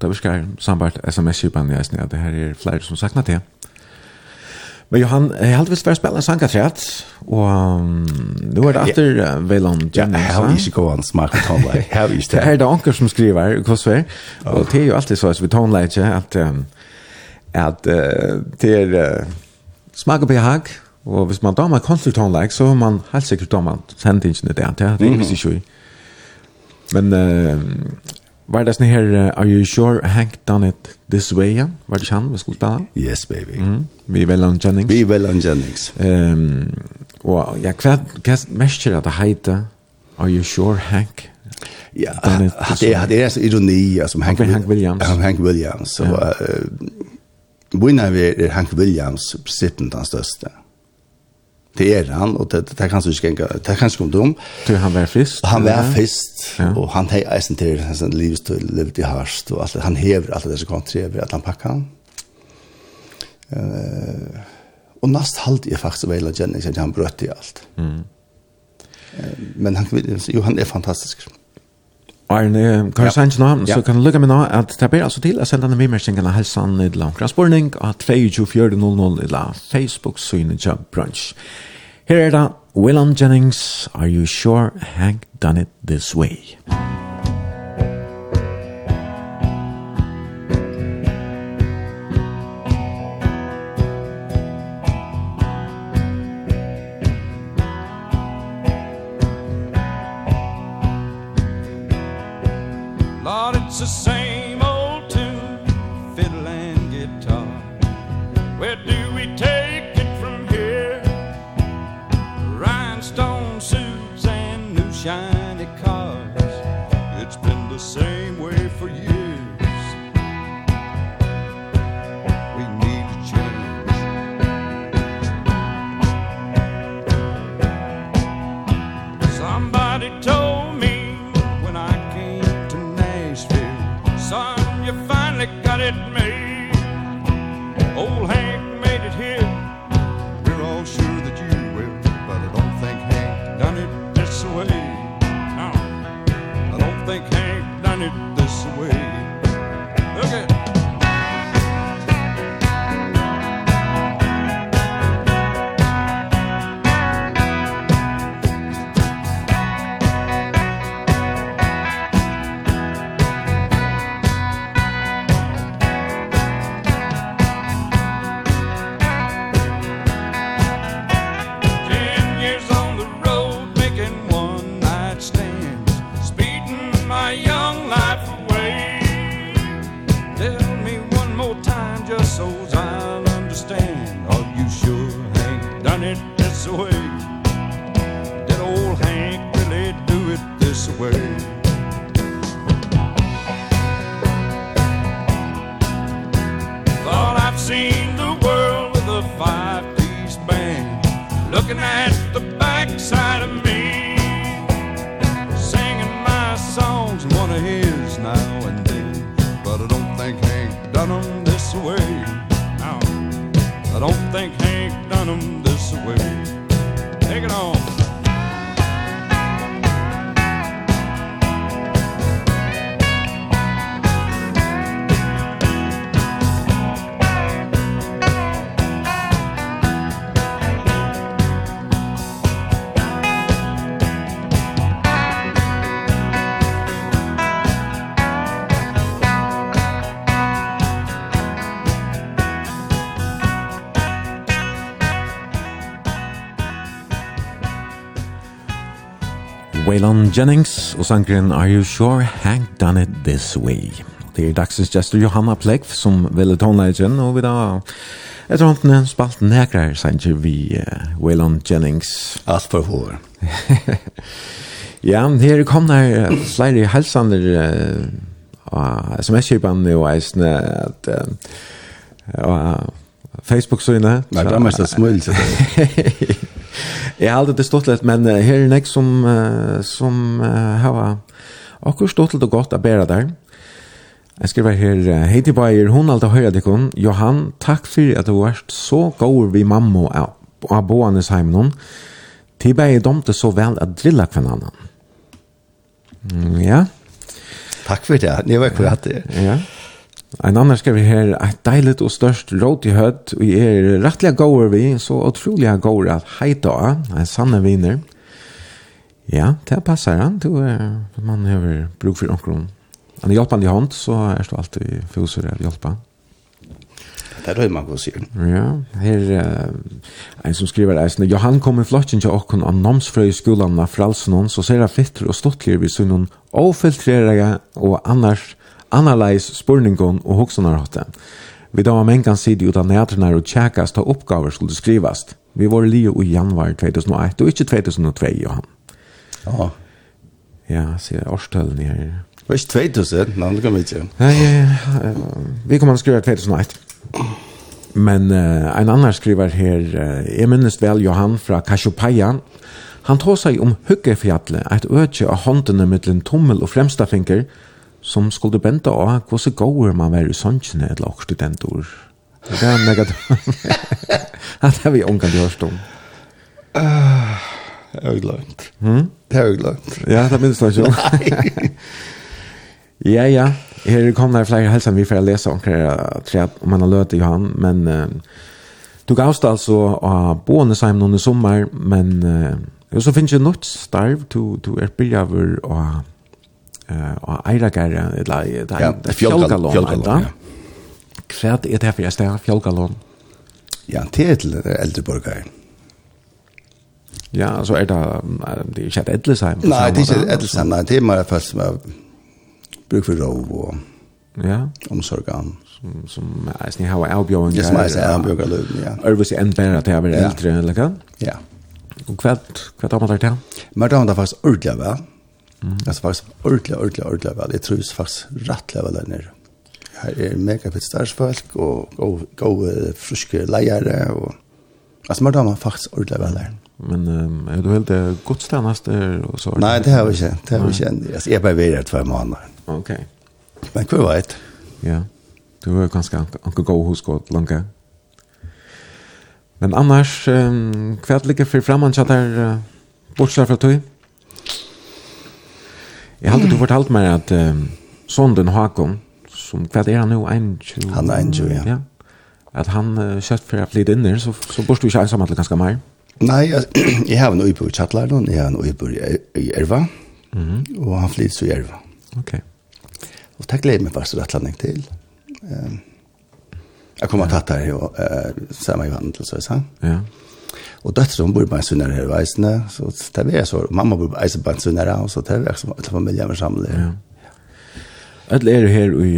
det vi skal sambart sms-kipan i eisen, ja, det her er flere som sakner det. Men Johan, jeg hadde vist vært spille en sangkastret, og um, nå er det etter uh, Velan Jennings. Jeg har ikke gått an smak smart tonelage. *laughs* Jeg har ikke det. Det er det anker som skriver, Kosver, og det er jo alltid så at vi tonelage at um, at uh, det er uh, smak og behag, og hvis man damer konsultanleik, så har man helt sikkert damer sendingen i det det er det visst ikke så Men uh, var det sånn her, uh, are you sure Hank done it this way, ja? Var det han vi skulle spille? Yes, baby. Mm, vi er vel Jennings. Vi er vel on Jennings. Um, og ja, hva, hva mest er det heter are you sure Hank Ja, det är det så ironi som Hank Hank Williams. Hank Williams så Bojna er Hank Williams sitten den største. Det er han, og det, det kan ikke gjenka, det kan ikke om Du, han var fyrst. Han var fyrst, ja. og han har eisen til hans livstøy, livet i harst, og alt, han hever alt det som kom til, at han pakka han. Uh, og nast halt er faktisk veila Jennings, at han brøtt i alt. Mm. Uh, men han, jo, han er fantastisk. Mm. Arne, kan du sannsyn nå, så kan du lukke meg nå at det blir altså til å sende denne vimersingen av helsan i langkransborning av 22.4.00 i la Facebook-synet til brunch. Her er det Willan Jennings, Are You Sure? Hank Done It This Way? Musikk it looking at the backside of me. Singing my songs, one of his now and then. But I don't think Hank done them this way. No, I don't think Hank done them this way. Waylon Jennings og sangren Are You Sure Hank Done It This Way. Det er dagsens gestor Johanna Pleif som ville tonleggjen, og vi da etter håndene spalt nekrar sanger vi uh, Waylon Jennings. Alt for hår. *laughs* ja, her kom der uh, flere helsander uh, uh, som er kjipan at uh, uh, Facebook-synet. Nei, det er mest smult. *laughs* Jag har aldri det stått litt, men här är nek som som har också stått lite gott att bära där. Jag skriver här til Bayer hon alltid höra dig kon Johan tack för att du varst så god vi mamma och aboanes hem någon. Tiba är domte så väl att drilla kvann annan. Mm, ja. Tack för det. Ni var kvar det. Ja. En annan ska her, et ett og størst störst råd i höd och är rettelig gåor vi så otroliga gåor att hejta en sanne viner. Ja, det passer han. Du, man har bruk för omkron. Han er hjelpende i hand så er det alltid fuser att hjälpa. Det rör man sig. Ja, här uh, en som skriver eisen, Johan kom i flotten til åkken av namnsfrøy i skolan av fralsen så ser jeg fitter og stottler vi sunn ofiltrere og annars analyse spurningon og hoksonarhotte. Vi da var mengan sidi utan nætrnar og tjekkast ta oppgaver skulle skrivast. Vi var lio i januar 2001 og ikkje 2002, Johan. Ja. Ja, sier årstølen her. Det var ikke 2000, men det ja ikke. Nei, vi kommer att skriva 2001. Men uh, en annan skriver her, uh, jeg minnes vel Johan fra Kashopaja, Han tar seg om Huggefjallet, et øtje av håndene mellom tommel og fremsta finker, som skulle benta av hvordan gåer man var i sannsene eller og studenter. Det er mega det har vi omgang hørt om. Det har vi glemt. Det har vi glemt. Ja, det minns jeg ikke. ja, ja. Her kommer det flere helsen vi får lese om hva jeg om man har løt i Johan, men uh, du gavst altså av Bånesheim noen i sommer, men uh, så finnes jeg noe starv, du, du er billig av og eh och Eilagarra eller där fjällgalon fjällgalon kvärt är det för jag står fjällgalon ja. Till äldre borgare ja så är det det är inte Edelsheim nej det är inte Edelsheim nej det är mer fast bruk för rov och ja. omsorgan som som är ni har Albion ja som är Albion ja. Örvis en bättre att jag blir äldre eller kan ja. Och kvart kvart har man där till men då har det fast ordla va Mm. Alltså faktiskt ordentligt, ordentligt, ordentligt väl. Jag tror det faktiskt rättliga väl där nere. Här är mega fett starsfolk och gå, gå friska lejare och alltså man har faktiskt ordentligt väl där. Men um, är du helt det gudstjänst där och så? Nej, det har vi inte. Det har vi inte. Alltså, jag är bara vidare två månader. Okej. Men kvar vet. Ja. Du är ganska anka gå hos gott långa. Men annars, um, kvart ligger för framåt så där uh, bortsett från tog? Jeg har du fortalt meg at um, sonden Hakon, som hva er han nå, en tjo? Han er en tjo, ja. ja. At han uh, kjøtt for å flytte inn der, så, så bor du ikke ensam til ganske mer. Nei, jeg, *clears throat* jeg har en øyebord i Kjattlæren, jeg har en øyebord i Erva, mm -hmm. og han flytter så i Erva. Ok. Og det gleder meg faktisk rettlandning til. Um, jeg kommer ja. tatt her, og uh, sammen med Johan til sa. Ja. Og døtter som bor på en sunnere her i veisene, så det er så, mamma bor på en på en sunnere, og så det er som alle familier med samler. Ja. Alle er her i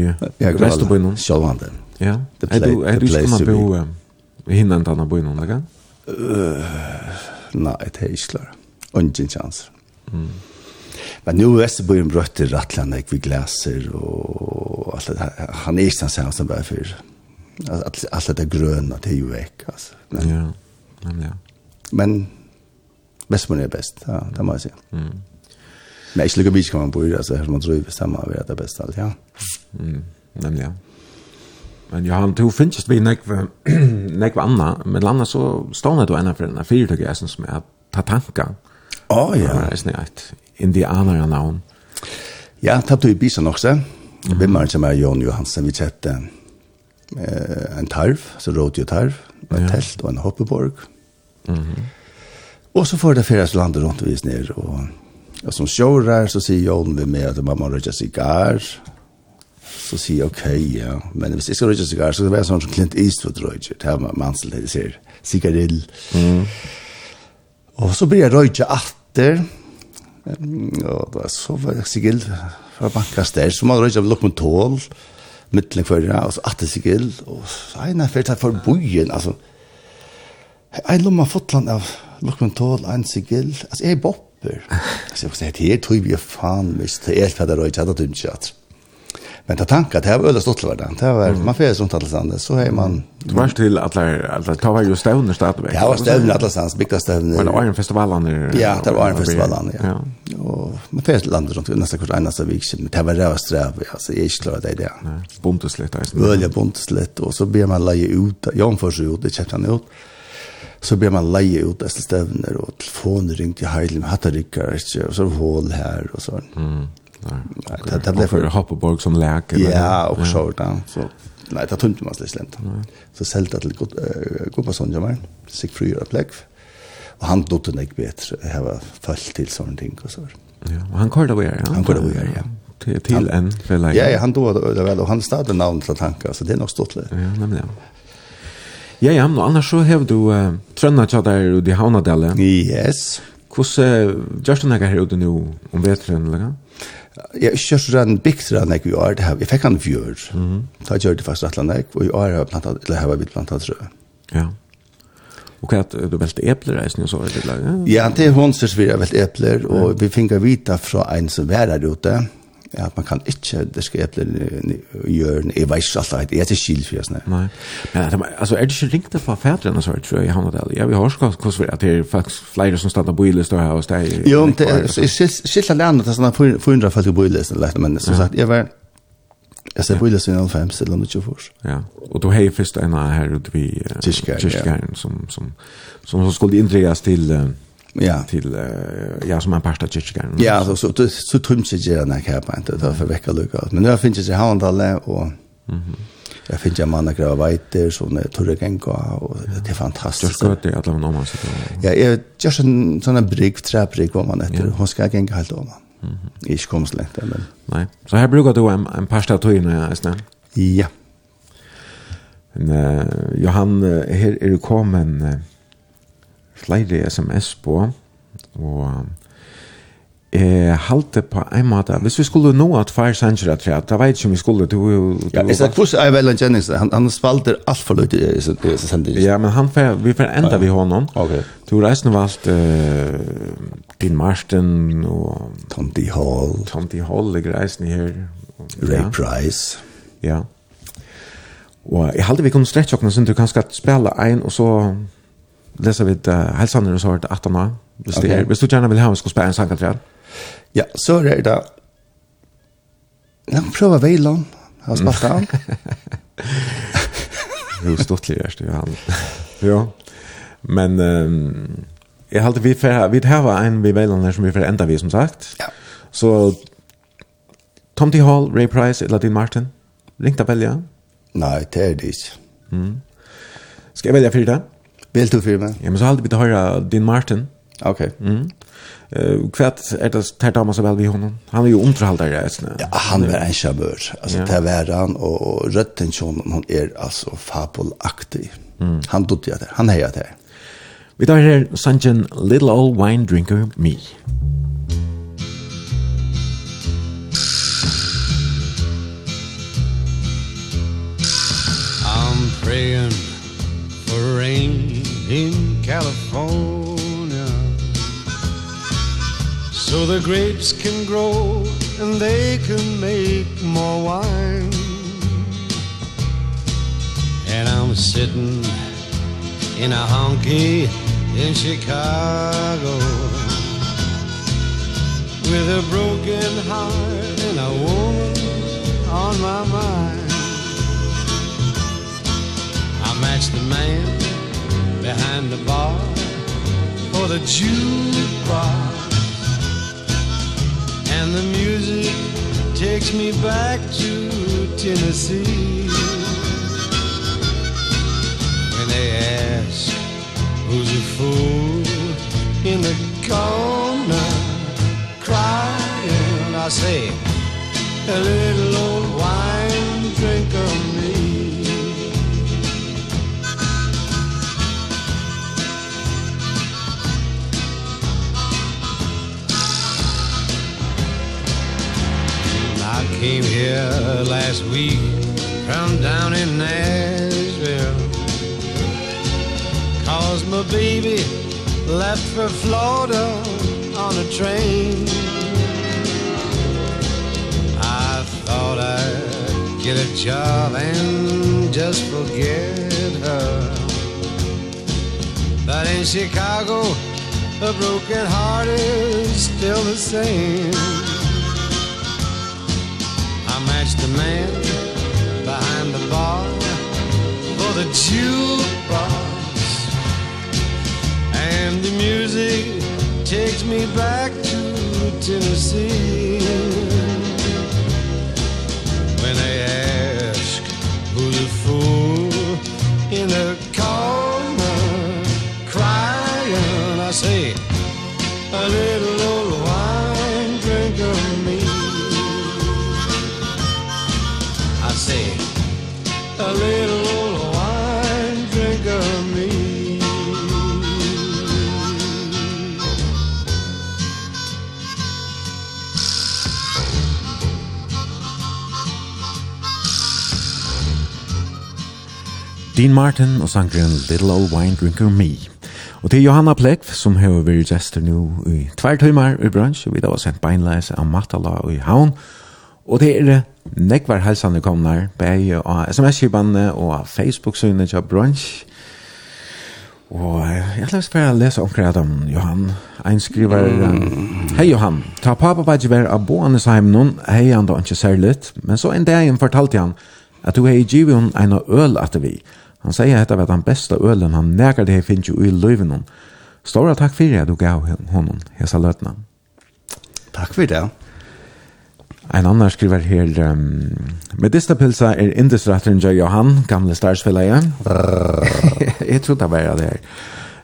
Vesterbøynen? Sjølvande. Ja. Er du, er du ikke kunne bo i hinnen til andre bøynen, eller? Nei, det er ikke klart. Ungen chans. Mm. Men nu är det bara en brött i rattlarna vi gläser och allt det här. Han är inte den samme som bara för allt, allt det gröna till ju väck. Alltså. Men, ja, men ja men Vestmann er best, ja, det må jeg si. Mm. Men jeg slikker bit kan man bo i, altså her man tror vi stemmer over at det er best alt, ja. Mm. Nemlig, ja. Men Johan, du finnes vi nekve, *clears throat* nekve anna, men landa så stående du ena for denne fyrtøkket, jeg synes, ta tanka. Å, oh, ja. Det er sånn et indianere navn. Ja, tatt du i bisen også. Mm. Vimmeren som er Jon Johansen, vi kjette eh, en tarv, så råd rådgjø tarv, en ja. telt og en hoppeborg. Mm Mm. Och så får det färdas landet rundt og vis ner och og som sjårar så säger Jon vi med at man må röker sigar, Så säger jag okej, ja, men hvis jeg ska röka sigar, så det være sånt som Clint Eastwood röker. Det har man så det sier, sigarill. Mm. Och så blir jeg röka atter, Ja, da så var jag fra bankas der, så man röker av tål, mittlen för det så atter cigill och så ena för att för bojen alltså Jeg lommer fotland av lukken tål, en sigil. Altså, jeg er bopper. *laughs* Altså, jeg sier, her tog vi jo faen hvis det er helt fedder og ikke hadde dumt kjatt. Men ta tanka, det er øyla stått til hverdagen, Det var, man fyrir sånt alle stande, så er man... Du var til alla, alla, ta var jo stövner stadigvæk. Ja, var stövner alle stande, bygda stövner. Var det Arnfestivalen? Ja, det var en Arnfestivalen, ja. Og man fyrir landet rundt, nesten kurs, eneste vik, men det var räva sträv, alltså jeg är inte klar av det. Bunteslett, Øyla Öle bunteslett, og så blir man leie ut, jag omförs ut, det köpte han ut så blir man leie ut dessa stövner och telefonen ringte i Heilen hade ikke, og så hål här och så. Mm. Nej. Det det blev för Hoppeborg som läkare. Ja, och så där så nei, det tungt man slänt. Så sålde till god god person jag men sig friare pläck. Och han dotte nek bättre ha fallt till sånne ting och så. Ja, och han kallade vi ja. Han kallade vi ja till till en för Ja, han då det vel, og han stod den namn så tankar så det är nog stort. Ja, nämligen. Ja, ja, men annars så har du uh, trønnet til ute i Havnadelle. Yes. Hvordan uh, gjør du noe her ute nå om vetren, eller? Jeg kjør så den bikter han ikke i år, jeg fikk han i fjør. Da gjør det fast og slett, og i år har jeg plantet, eller har jeg plantet trø. Ja. Og hva er det, du velte epler, er det så veldig laget? Ja, det er hun som vi har velte epler, og vi finner vita fra en som er her ute, at man kan ikke diske epler i gjøre, jeg vet ikke alt det, jeg er til skil for jeg Nei, men altså, er det ikke ringt for fædrene så, tror jeg, i Havnadal? Ja, vi har også hos vi, at det er faktisk flere som stod på bylist og her hos deg. Jo, men det er skilt av landet, det er sånn 400 folk på bylist, men som sagt, jeg var, Jeg ser på det sin alfem, selv om det ikke først. Ja, og du har jo først en av her ute ved Tyskeren, som, som, som, som skulle inndreas til Uh, ja. til uh, ja som en parst av chicken. Ja, så så så så tumt jeg där när jag på inte då för vecka lucka. Men nu finns det sig Havndalen och Mhm. Mm jag finns veiter, sånne torre genga, og det er fantastisk. gå godt det at det var noe man sitter normal. Ja, jeg just en sån brygg, trebrygg, hva man etter, hun skal genga helt om. Mhm. Ich så slent men. Nei, Så her brukar du en en parst av nästan. Ja. Men uh, Johan, her er du kommet Uh, flere sms på, og eh halte på en måte. Hvis vi skulle nå at Fire Sanger at træt, da vet ikke om vi skulle du Ja, jeg sa kvist er vel Jennings, han han spalter alt for lite i sin Ja, men han fer vi fer enda vi honom. Okay. Du reisne valt eh din Marsten og Tom D Hall. Tom D Hall ligger reisne her. Ray Price. Ja. Og jeg halte vi kunne stretcha oss, så du kan skal spela ein og så läser vi uh, hälsan och så har det att han Hvis, okay. det er, hvis du gjerne vil ha en skal spille en sangkantrell. Ja, så er det da. Ja, prøv å veile han. Har spalt han. *laughs* Jo, stått litt erst, han. *laughs* ja. Men um, jeg halte vi for, vi har en vi veile her som vi for enda vi, som sagt. Ja. Så Tom T. Hall, Ray Price, eller Dean Martin. Ringt av velja? Nei, det er det ikke. Mm. Skal jeg velja for det? Ja. Vil du för meg? Ja, men så hade vi det höra din Martin. Okej. Mm. Eh kvart er det tärt om så väl vi honom. Han är ju omtraltare resten. Ja, han är en chabör. Alltså ja. där han och rötten som hon är alltså fabelaktig. Mm. Han tog det. Han hejar det. Vi tar her Sanjen Little Old Wine Drinker Me. I'm praying for rain in California. So the grapes can grow and they can make more wine. And I'm sitting in a honky in Chicago With a broken heart and a woman on my mind. I matched the man behind the bar for the jukebox and the music takes me back to Tennessee. When they ask who's a fool in the corner crying? I say a little old wine drinker I came here last week from down in Nashville. Cause my baby left for Florida on a train. I thought I'd get a job and just forget her. But in Chicago, a broken heart is still the same. I matched the man behind the bar For the jukebox. And the music takes me back to Tennessee. When they ask who's a fool in the Dean Martin og sangren Little Old Wine Drinker Me. Og til Johanna Plekv, som har vært gestor nå i tvær timer i bransj, og vi da var sendt beinleis av Matala og i Havn, Og det er nekvar helsane komnar, bei og sms-kibane og Facebook-synet til brunch. Og jeg ætla spørre å lese omkring om Johan. Ein skriver, mm. Hei Johan, ta pappa bare vær av boende heim noen, hei han da ikke særligt, men så en dag fortalte han at du hei givet hon en øl at vi. Han sier at det var den beste ølen han nekker det hei finnes jo i løyven hon. Stora takk for at du gav honom hesa løtna. Takk for det. En annan skriver her um, Medistapilsa er indisratteren Jai Johan, gamle starsfelleie. *laughs* jeg trodde det var det her.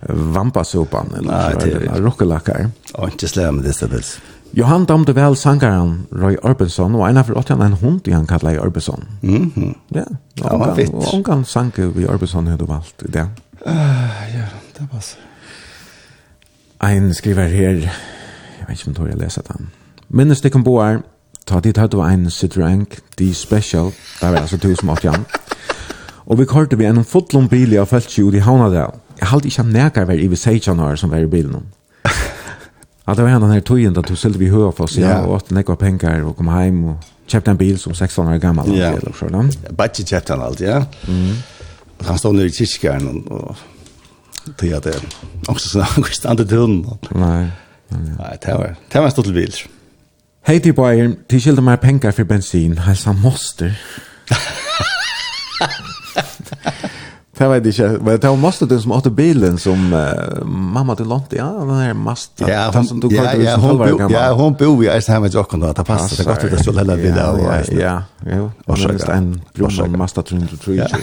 Vampasopan, eller Nei, det er rokkelakker. Og ikke slem medistapilsa. Johan damte vel sangaren Roy Orbison, og en av åttan en hund i han kallet Orbison. Ja, det var fitt. Og omgang sang vi Orbison hadde valgt det. Ja, det var så. Ein skriver her, jeg vet ikke om jeg leser den. Minnes det kan bo her, Ta dit hadde vi en Citroën D Special, det var altså 1080 Og vi kørte vi en fotlom bil av feltsi ut i Havnadal. Jeg halte ikke nekar vær i vi 16 år som var i bilen. *laughs* Ja, det var en av denne tøyen da du selte vi hører for seg, ja, og åtte nekva penger og kom heim og kjøpte en bil som 16 år gammel. Ja, bare kjøpte han alt, ja. Mm. Han stod nere i kyrkjæren og tøy at det også sånn, han kunne stande til hunden. Nei. Nei, det var, det var en stått bil. Ja. Hei til Bayer, til skilder meg penger for bensin, helsa moster. Det vet jeg ikke, men det var moster den som åtte bilen som uh, mamma til Lonti, ja, den her mast, Ja, hon, som du ja, ja, hon, bo, ja, hon bor i Eistheim med Jokken, da, det passer, det er godt at det skulle heller videre av Eistheim. Ja, ja, og så er det en brunn Master 323.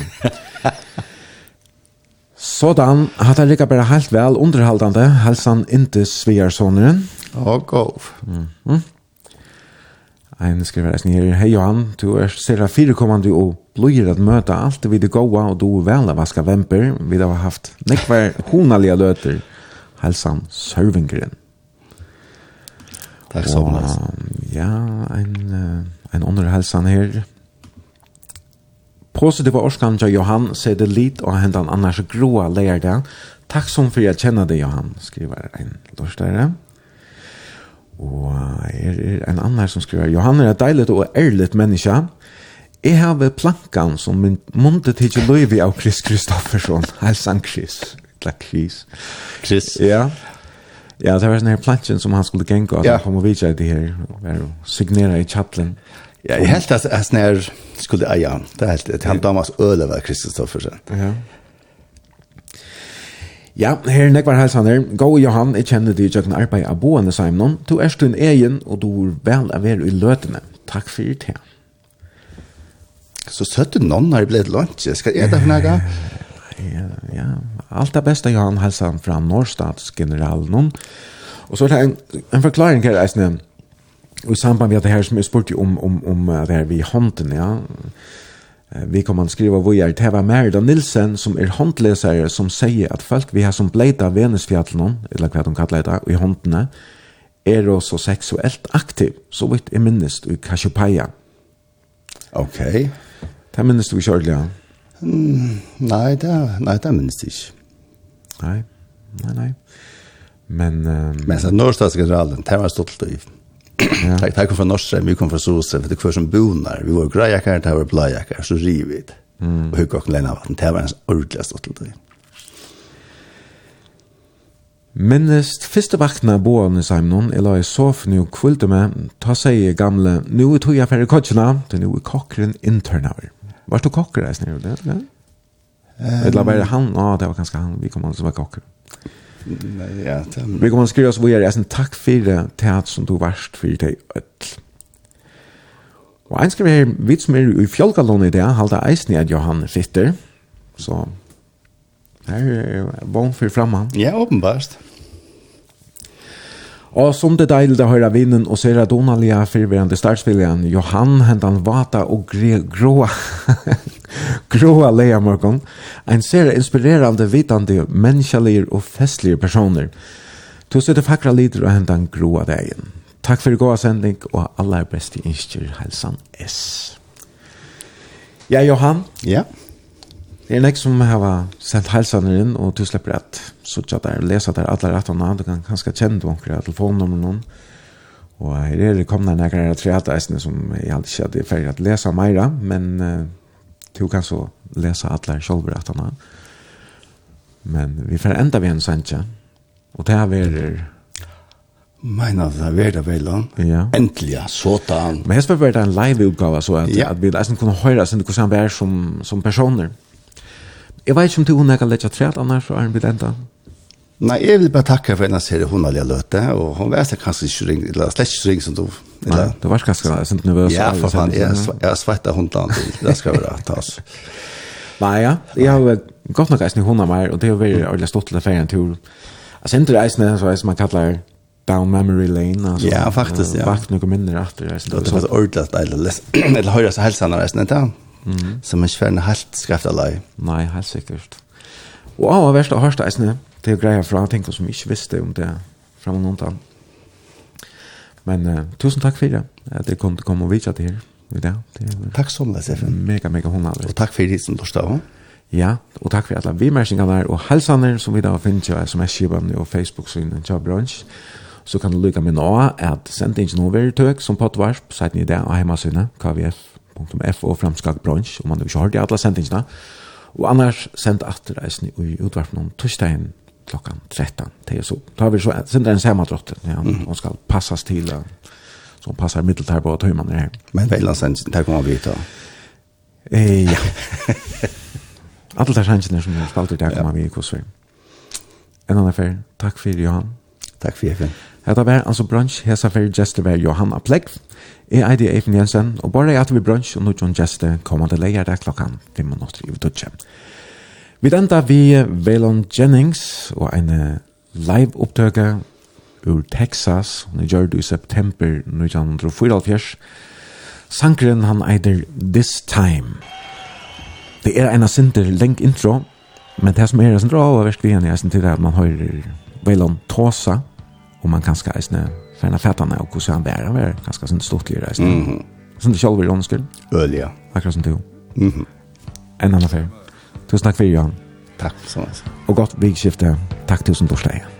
Sådan, hatt jeg ligger bare helt vel underhaldende, helsan inte Svearsoneren. Åh, gov. Mm. Mm. Ein skriver eisen her, hei Johan, du er sera firekommande og blir at møta alt vi det goa og du vel av vaska vemper, vi har haft nekvar honalige løter, helsan Sørvingren. Takk så mye. Ja, ein, ein andre helsan her. Positiva orskan til Johan, sier det lit og hendan annars groa leir det. Takk som for jeg kjenner det, Johan, skriver ein lorstare. Takk Og er, er en annan som skriver, Johan er et deilig og ærligt menneske. Jeg har ved plankan som min munte til ikke løyvi av Chris Kristoffersson. *laughs* Helsan Chris. Eller Chris. Chris. Ja. Ja, det var sånn her planken som han skulle genka, at ja. han kom og vidtja det her, og signera i chatlen. Ja, jeg helt at jeg snær skulle eia, det er helt, det er han damas øle var Kristoffersen. Ja. Ja, her er nekvar helsaner. Gå Johan, jeg kjenner deg jøkken arbeid av boende Simon. Du er stund egen, og du er vel av er i løtene. Takk for det. Så søtte noen har blitt lunsj. Skal jeg da for noe? Ja, ja. Alt det beste, Johan, helsan fra Norrstatsgeneralen. Og så er det en, en forklaring her, Eisne. Og i samband med det her som jeg spurte om, om, om det her vi hånden, ja. Ja Vi kan man skriva vojar til var Merida Nilsen som er håndlesare som sier at folk vi har som bleita Venusfjallen, eller hva de kallar det, i håndene, er også seksuelt aktiv, så vidt är minnes i Kashupaia. Ok. Det minnes du ikke ordentlig, ja? Mm, nei, det, nei, det minnes ikke. Nei, nei, nei. Men... Um, Men så norstadsgeneralen, det var stolt i. Ja. Tack tack för norsen, vi kom från sosen för det kvar som bonar. Vi var grejackar, det var blajackar så rivit. Mm. Och hur kocken Lena vatten. Det var en ordentlig stått det. Minnest første vakna boan i Simon, jeg la i sofen nu kvulte med, ta seg i gamle, nu er tog jeg færre kotsjena, til nu er kokkeren internaver. Var du kokker snir eller? Um, Eller var det han? Ja, det var kanskje han, vi kom an som var kokker ja, det... Vi kommer skriva så vi är en tack för det teat som du varst för dig öll. Og en skriver här, vi som är i fjolkalon i det, halda eisen i at Johan sitter. Så Här är vogn för framman. Ja, åpenbart. Og som det deilig å høre vinnen og ser at Donalia, fyrverende startsvilligen, Johan hentan vata og grå *laughs* gråa leiamorgon, en ser inspirerande, vitande, menneskjallir og festlige personer. Du sitter fakra lider og hentan gråa dagen. Takk for gåa sending, og aller beste innskjer helsan S. Ja, Johan? Ja? Det er nek som har sendt helsaner inn, og du slipper at sutja der, lesa der, alle rettene, du kan kanskje kjenne du omkring telefonnummer noen, og her er det kommet her treataisene som jeg aldri ikke hadde ferdig at lesa meira, men Du kan så läsa alla självberättarna. Men vi får ända vid en sancha. Och det här är... Meina det er det vel han. Ja. Endelig, så ta. Men jeg spør bare det en live-utgave, så at, ja. at vi nesten kunne høre sin hvordan han var som, som personer. Jeg vet ikke om du hun kan lette trett annars, så er han blitt enda. Nei, jeg vil bare takke for hennes hun hundalige løte, og hun vet jeg kanskje ikke ring, eller slett ikke ring som du. Eller? Nei, du var kanskje sånn nervøs. Ja, for faen, jeg, jeg svettet hundene til, det skal være rett, altså. Nei, ja, jeg har gått nok eisen i hundene mer, og det har vært ordentlig stått til en ferien-tur. Jeg sender eisen i den, så man kallar down memory lane Altså, Ja, faktisk, ja. Vakt noe mindre efter det. Det var ordentligt eller eller *clears throat* höra så hälsan när resten inte. Mm. Så man svär en helt skrift alla. Nei, helt sikkert. Og av värsta hörsta är snä det er greier fra ting som ikke visste om det fra noen noen Men uh, tusen takk for det. At jeg kom, komme og vise til her. I dag. Takk så mye, Steffen. Mega, mega hundre. Og takk for det som du torsdag. Ja, og takk for alle vimersingene der, og helsene som vi da finner til sms-skibene og Facebook-synet til bransj. Så kan du lykke med nå at sende ikke noe tøk som pottvarsp, siden i det og hjemmesynet, kvf.f og fremskak bransj, om man ikke har hørt i alle sendingene. Og annars send atter reisen i utvarpen om torsdagen klockan 13 till så tar vi så sen den samma ja mm. hon ska passas till som passar middeltar på hur man är. Men väl sen där kommer vi ta. Eh ja. *laughs* Alla där hansen som jag spalt där kommer vi i kurs. En annan affär. Tack för Johan. Tack för Efin. Hetta var altså brunch hesa fer just var Johanna Plekk. Er eidi Efin Jensen og bara at vi brunch og nu John Jester koma til leiar der klokkan 5 minutter i 12. Vi enda vi Valon Jennings og en live opptøke ur Texas, hun er gjørt i september 1974. Sankeren han eider This Time. Det er en av sinter lengt intro, men det som er en sinter av versk vi er i eisen at man hører Valon Tåsa, og man kanskje eisne færna fætane og hvordan han bærer, han er ganske sin stortligere eisne. Mm -hmm. Sånn det sjálfur i åndskyld? Øl. Akkurat som du. Mm -hmm. En annen affær. Tusen takk for i. Takk så mye. Og gott vikskifte. Takk tusen torsdag.